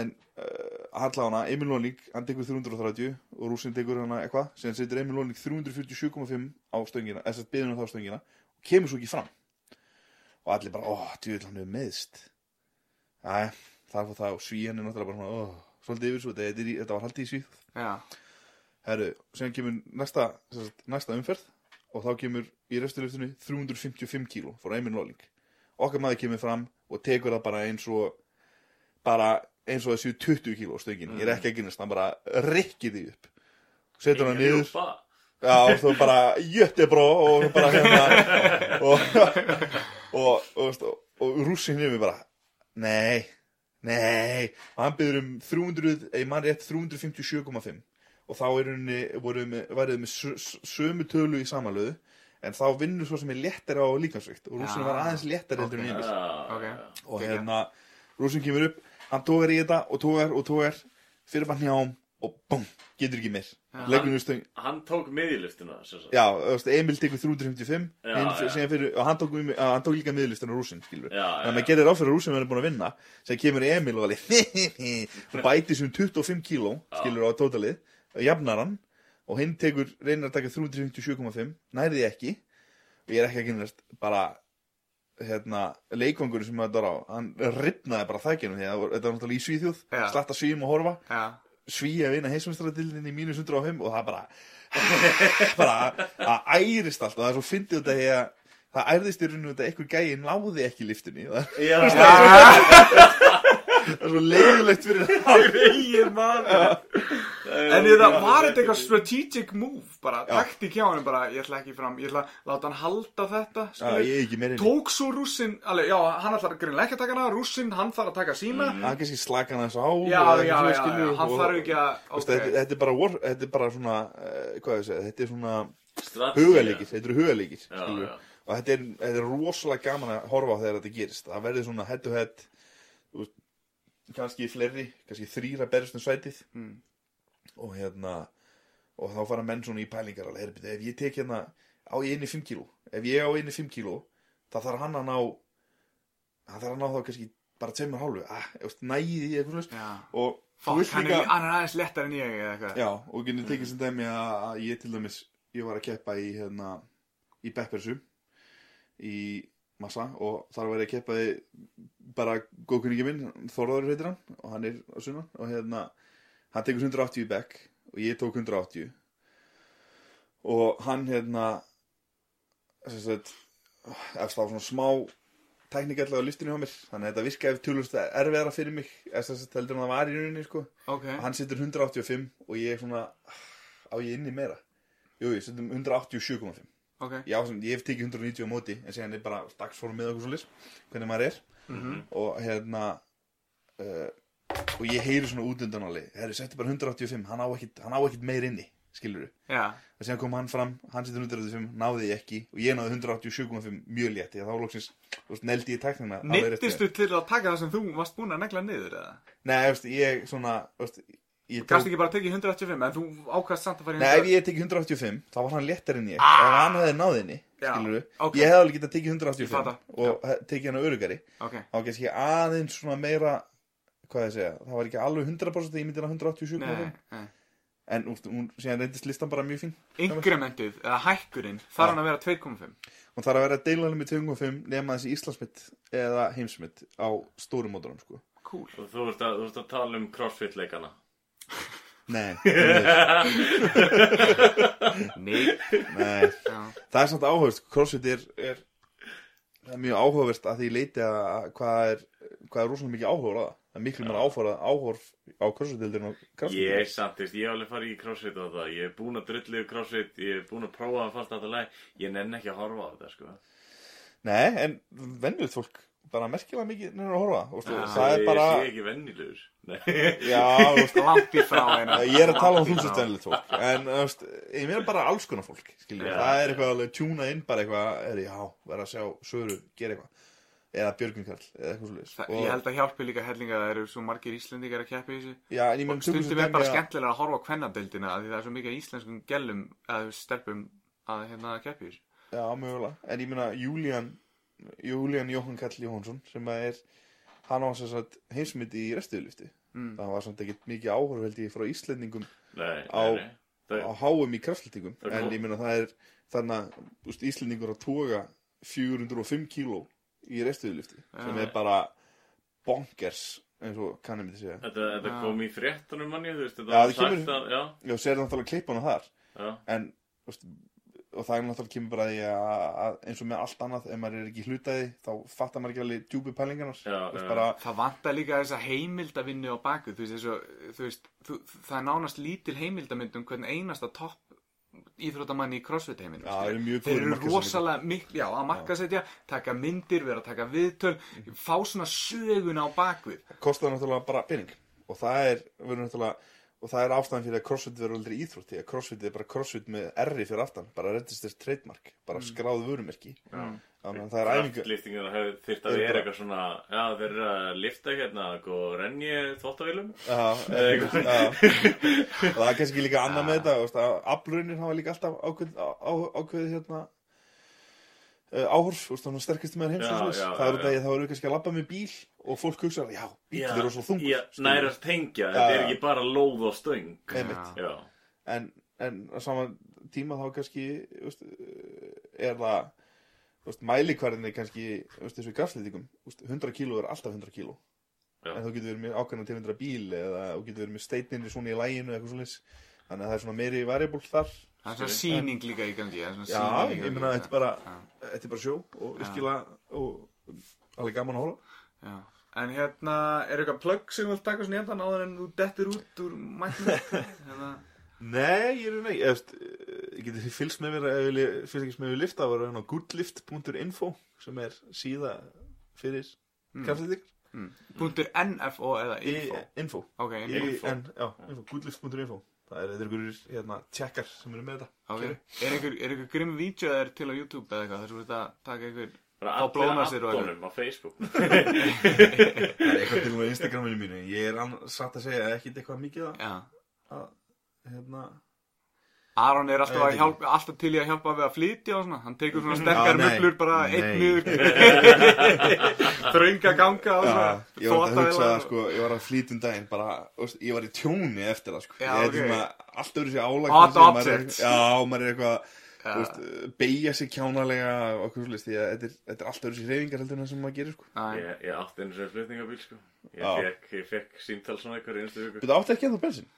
en uh, allavega Emil Lóning, hann tekur 330 og Rúsin tekur hana eitthvað, síðan setur Emil Lóning 347,5 á stöngina þess að byðinu þá stöngina og kemur svo ekki fram. Og allir bara, ó, djúvill hann hefur meðst Æ, það og svíjan er náttúrulega bara svona, ó, svolítið yfir svo þetta, er í- þetta var haldið í svíð Já, Herru, sem kemur næsta, sagt, næsta umferð og þá kemur í restuliftinu 355 kíló frá Emil Lolling okkar maður kemur fram og tekur það bara eins og bara eins og þessu 20 kíló stöngin. Ég er ekki að gynast, hann bara rikkið því upp. Setur hann niður. Já, og þú bara jöttebró og bara hérna. Og, og, og, og, og rússin yfir bara nei, nei. Og hann byrður um 300, ég man rétt 357,5 og þá með, værið með sö- sö- sömu tölu í samanlöðu en þá vinnur svo sem er léttari á líkansvikt og rússin Já. var aðeins léttari heldur en Já, Emil Ok. já. og hérna rússin kemur upp, hann tógar í þetta og tógar og tógar fyrir bara njám og bum, getur ekki meir stöng Hann tók sagt. Já, Emil tekur 355 Já, já. fyrir, og hann tók, hann tók líka miðlistan á rúsin, skilur já. maður gerir ráð fyrir að rúsin verður búin að vinna sem kemur Emil og alveg bæti sem 25 kíló, skilur á tótalið, jafnar hann og hinn tekur, reynir að taka 357,5 nærði ekki og ég er ekki að kynast bara hérna, leikvangur sem þetta var á. Hann ripnaði bara var- þetta var náttúrulega í Svíþjóð, Já. slatta svíum og horfa. Já. svíja að vinna heimsmestradildin í mínus 105 og það bara bara að ærist allt og það er svo fyndið þetta því að það ærðist í rauninu þetta einhver gæi náði ekki liftinni það Já, það er svo leiðilegt fyrir það Greið maður. En það var þetta eitthvað strategic move bara, taktík hjá hann bara, ég ætla ekki fram ég ætla að láta hann halda þetta Já, er Tók svo rússin, alveg, já, hann ætlar greinlega ekki að taka hana Rússin, hann þarf að taka sína það er kannski slakan þess á Já, já, já, hann þarf ekki að þetta, er bara war, þetta er bara svona uh, hvað ég segja, þetta er svona hugalegir, þetta eru hugalegir og þetta er, er rosalega gaman að horfa á þegar þetta gerist. Það verður svona head to head kannski fleiri, kannski þrýra berist um sætið. Mm. og hérna og þá fara menn svona í pælingar alveg, heyrðu, byrju, ef ég tek hérna á ég inni 5 kíló ef ég á inni 5 kíló þá þarf hann að ná hann þarf að ná þá kannski bara tveimur hálfu. Ah, ég næði í eitthvað Já, og vilt hann er, líka hann er aðeins lettar en ég eða eitthvað. Já, og getur tekið sem dæmi að, að ég til dæmis ég var að keppa í hérna í Beppersu í massa og þar var ég að keppa í bara góðkunningi minn Þorðar heitir hann og hann er á sunnan og hérna hann tekur 180 í bekk og ég tók 180 og hann hérna eftir svona smá tæknikallega á liftinu hjá mér þannig að þetta virkaði tölust erfiðara fyrir mig eftir þess að heldur en það var í rauninni sko. Ok, og hann setur 185 og ég er svona á ég inni meira? Jú, ég setum 187,5 ok já, sem, ég hef tekið 190 á móti en síðan er bara dagsform með okkur svo lis hvernig maður er Mhm. og hérna uh, og ég heyri svona út undan alveg herri, settu bara 185, hann á ekkit, hann á ekkit meir inni skilur Já, og síðan kom hann fram hann setur 185, náði ég ekki og ég náði 187,5 mjög létt því að þá loksins, þú veist, neldi ég við. þú til að taka það sem þú varst búin að negla niður eða? nei, þú ég svona þú ég Gast ekki bara að tekið 185 en þú ákvæðst samt að fara í Nei, ef 100 ég tekið 185, þá var hann léttar en ég. Ef hann hefði náð henni, Já, skilur við ok. Ég hefði alveg getað tekið Ég 185 fatta, Og tekið hann örugari Ok, Þá kannski aðeins svona meira Hvað ég segja, það var ekki alveg 100% Ég myndi hann 187 nei, nei. En úst, hún, síðan reyndist listan bara mjög fín. Incrementið, eða hækkurinn, þarf hann að vera 2,5 Hún þarf að vera deilanlega með 25 Nema þessi Íslandsmitt eða heimsmitt Á stórum mótorum, sko. Cool. Og þú ert að, þú ert að tala um crossfit leikana Nei, nei, Nei. Já, Það er samt áhugavert, crossfit er, er það er mjög áhugavert að því leiti að að hvað er, hvað er rosalega mikið áhuga á það. Það er miklu mér áhuga áhorf á crossfit-dildin og crossfit. Ég er samt, veist, ég hef alveg farið í crossfit og það. Ég er búin að drullu í crossfit Ég er búin að prófa að fasta þetta leg Ég nenn ekki að horfa á þetta, sko. Nei, en venjulegt fólk bara merkilega mikið nefnir að horfa og, Já. það er bara, Ég sé ekki vennilegur Nei. Já, þú veist, langt í frá eina ég er að tala um þúsund venjulegt fólk en þú veist, ég meina bara alls konar fólk Já. það er eitthvað alveg tjúna inn bara eitthvað, er já, verða að sjá söru gera eitthvað, eða Björgvin Karl eða eitthvað svo Það, ég held að hjálpi líka hellinga að það eru svo margir Íslendingar að keppa í þessu. Já, en ég og stundum er bara skemmtilega að horfa á kvennadeildina af því það er svo mikið íslenskum gellum að stelpum að hérna keppa í þessu. Já, mögulega. En ég meina Júlían, Júlían Jóhann Kall Jóhansson sem er, hann á þess að heimsmyndi í restiðlifti. Mm. Það var samt ekkert mikið áhörf held ég frá Íslendingum Nei, Á- nei, nei Það- á háum í kraftlýtingum. Það En ég meina það er þannig að þú veist, Íslendingur að toga 405 kíló í restiðlifti sem er bara bonkers eins og kannum segja. Þetta, þetta Já. kom í fréttunum manni, þú veist, þetta Já, var það kemur- sagt að, já, Já, sér náttúrulega klippana þar. já, En, þú veist, og það er náttúrulega kemur bara að því að, að eins og með allt annað, ef maður er ekki hlutaði þá fattar maður ekki alveg djúpi pælingarnar. Já, já. bara, Það vantar líka þessa heimildavinnu á baku þú veist, eins og, þú veist þú, það er nánast lítil heimildamynd um hvern einasta topp íþróttamann í crossfit heiminn þeir eru rosalega miklu, já, að markasetja taka myndir, vera að taka viðtöl fá svona sögun á bakvið. Kostar náttúrulega bara pening. Og það er, verður náttúrulega og það er ástæðan fyrir að crossfit verður aldrei íþrótt því að crossfit er bara crossfit með R fyrir aftan bara registered trademark, bara skráð vörumerki. Þannig að það er æfingu Kraftliftingar hefur þyrft að vera eitthvað svona Já, þeir eru að lifta hérna og renni þvóttavélum Já, já. og það er kannski líka annað með þetta þú veist, að aflurinn hafa líka alltaf ákveð, á, á, ákveðið hérna áhorf, þú veist, þannig sterkist með heims Já, og svoleiðis. já, það eru degi þá eru við kannski að labba með bíl og fólk hugsa, já, bíl eru svo þungur Já, næra tengja, þetta er ekki bara lóð og stöng. En, en á sama tíma þá kannski þú veist, er það mælikvarðinni kannski þú veist, þessu grafslýtingum 100 kíló er alltaf 100 kíló. En þú getur verið með ákveðna tegundra bíl eða þú getur verið með steininni svona í læginu eitthvað svona þannig að það er svona meiri variable þar það er svona síning líka í gangi það já, ég meina þetta er bara þetta er bara sjó og virkilega og alveg gaman að hóla Já. En hérna, er eitthvað plugg sem þú vilt taka svona í endan áður en þú dettir út úr hérna, Nei, ég er ég, veist, ég geti fylgst með mér ef ég li- fylgst með mér lifta að vera á goodlift.info sem er síða fyrir mm. kraftlýting punktur NFO eða info? info. Ok, info. en, já, info, goodlift.info það er eitthvað einhverjir hérna, tjekkar sem eru með þetta Ok. Er einhver, er einhver grimm er til á YouTube eða eitthvað? Þess að þetta taka einhver bara Þá blóna sér og addonum á Facebook er eitthvað til og með Instagraminu mínu ég er satt að segja ekkit eitthvað mikið að, að hérna Aron er alltaf, að hjálpa, alltaf til í að hjálpa við að flytja og svona. Hann tekur svona sterkar möblur bara einn niður. Þrönga ganga og svona. Ég var að hugsa og- sko, ég var að flýta um daginn bara, þú ég var í tjóni eftir það sko, Já, ég er ok. svona allt öðru sér álag kannski, maður er- objects. Já, maður er eitthvað þú veist, beigja sig kjánalega og okkur svolítið, því að þetta er, þetta er allt öðru sér reyfingar heldur en það sem maður gerir sko. Ég, ég átti einu sem flutningabíl sko. Ég fekk, fekk síntal svona einhver einstu viku. Þetta átti ekki ennþá bensin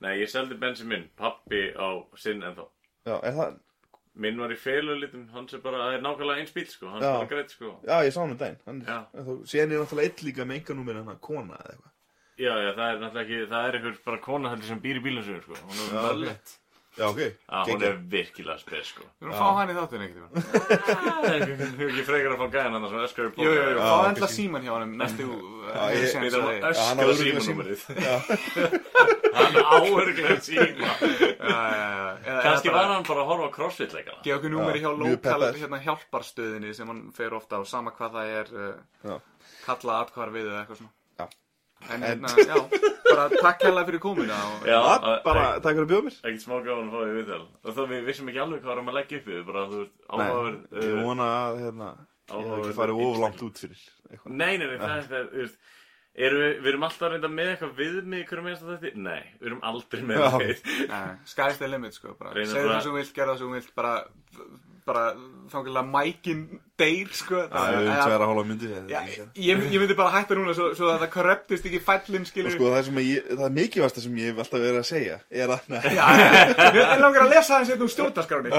Nei, ég seldi bensin minn, pappi á sinn ennþá. Já, er það, Minn var í felulitum, hann sem bara, það er nákvæmlega eins bíl sko Hann Já. er bara greitt sko. Já, ég sá hann um daginn. Hann, Já. er, þá, er náttúrulega eitt líka með enganúmer en hann kona eða eitthvað. Já, já, það er náttúrulega ekki, það er einhver bara kona heldur sem býr í bílum sig sko. Hún er Já, möllet Já, ok, Já, hún er virkilega spes sko. Við erum að fá hann í þáttun tímann Þú er ekki frekar að fá gæðan annars sem öskar Jú, jú, jú, Já, fá endla síman hjá hann næstu Við að erum að hann öskra símanúmerið Hann áherglega síma eða var hann bara að horfa á crossfit leikana. Gefa okkur númeri hjá lokal hérna, hjálparstöðinni sem hann fer ofta á sama hvað það er uh, já, kalla atkvar við eða eitthvað svona. En hérna, já, bara takk hella fyrir komuna og, Já, bara, takk fyrir að bjóða mér Ekkert smá gáðan að fá því viðtal Og þá við vissum ekki alveg hvað varum að leggja upp við Bara þú veist, Nei, áhugaverð ég uh, vona að, hérna, ég hef ekki farið of einstakling. langt út fyrir eitthvað Nei, nei, nei, það er það, þú veist Erum við, við erum alltaf reynda með eitthvað viðmið í hverju minnst þetta? Nei, við erum aldrei með eitthvað Nei, sky's the limit sko bara. Segðu bara- það þú það þú þangilega mækin deyr sko. Það er um tverra hálfa myndi Já, ég, ég myndi bara hætta núna svo, svo að það korruptist ekki fællin skilur Sko það sem ég, það er mikilvægsta sem ég hef alltaf verið að segja er að, já, já. Mér langar að lesa aðeins hérna úr stjórnarskráni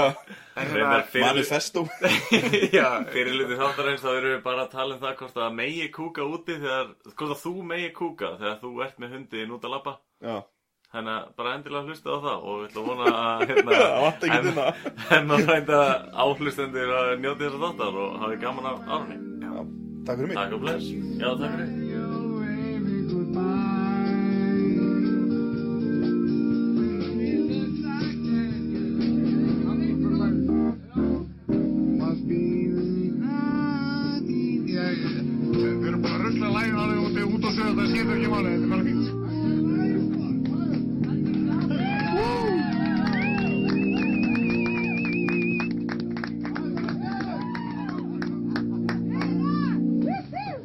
Reyndar hérna, fyrir, manifesto. Já, fyrir luti þáttarins þá erum við bara að tala um það hvort að megi kúka úti þegar, hvort að þú megi kúka þegar þú ert með hundin út að labba. Já, Þannig að bara endilega hlusta á það og við ætlum að vona að hérna, en- þarna. en að reynda áhlustendur að njóti þessar þáttar og hafi gaman af árunni. já, takk fyrir mig Takk og bless. Já, takk fyrir.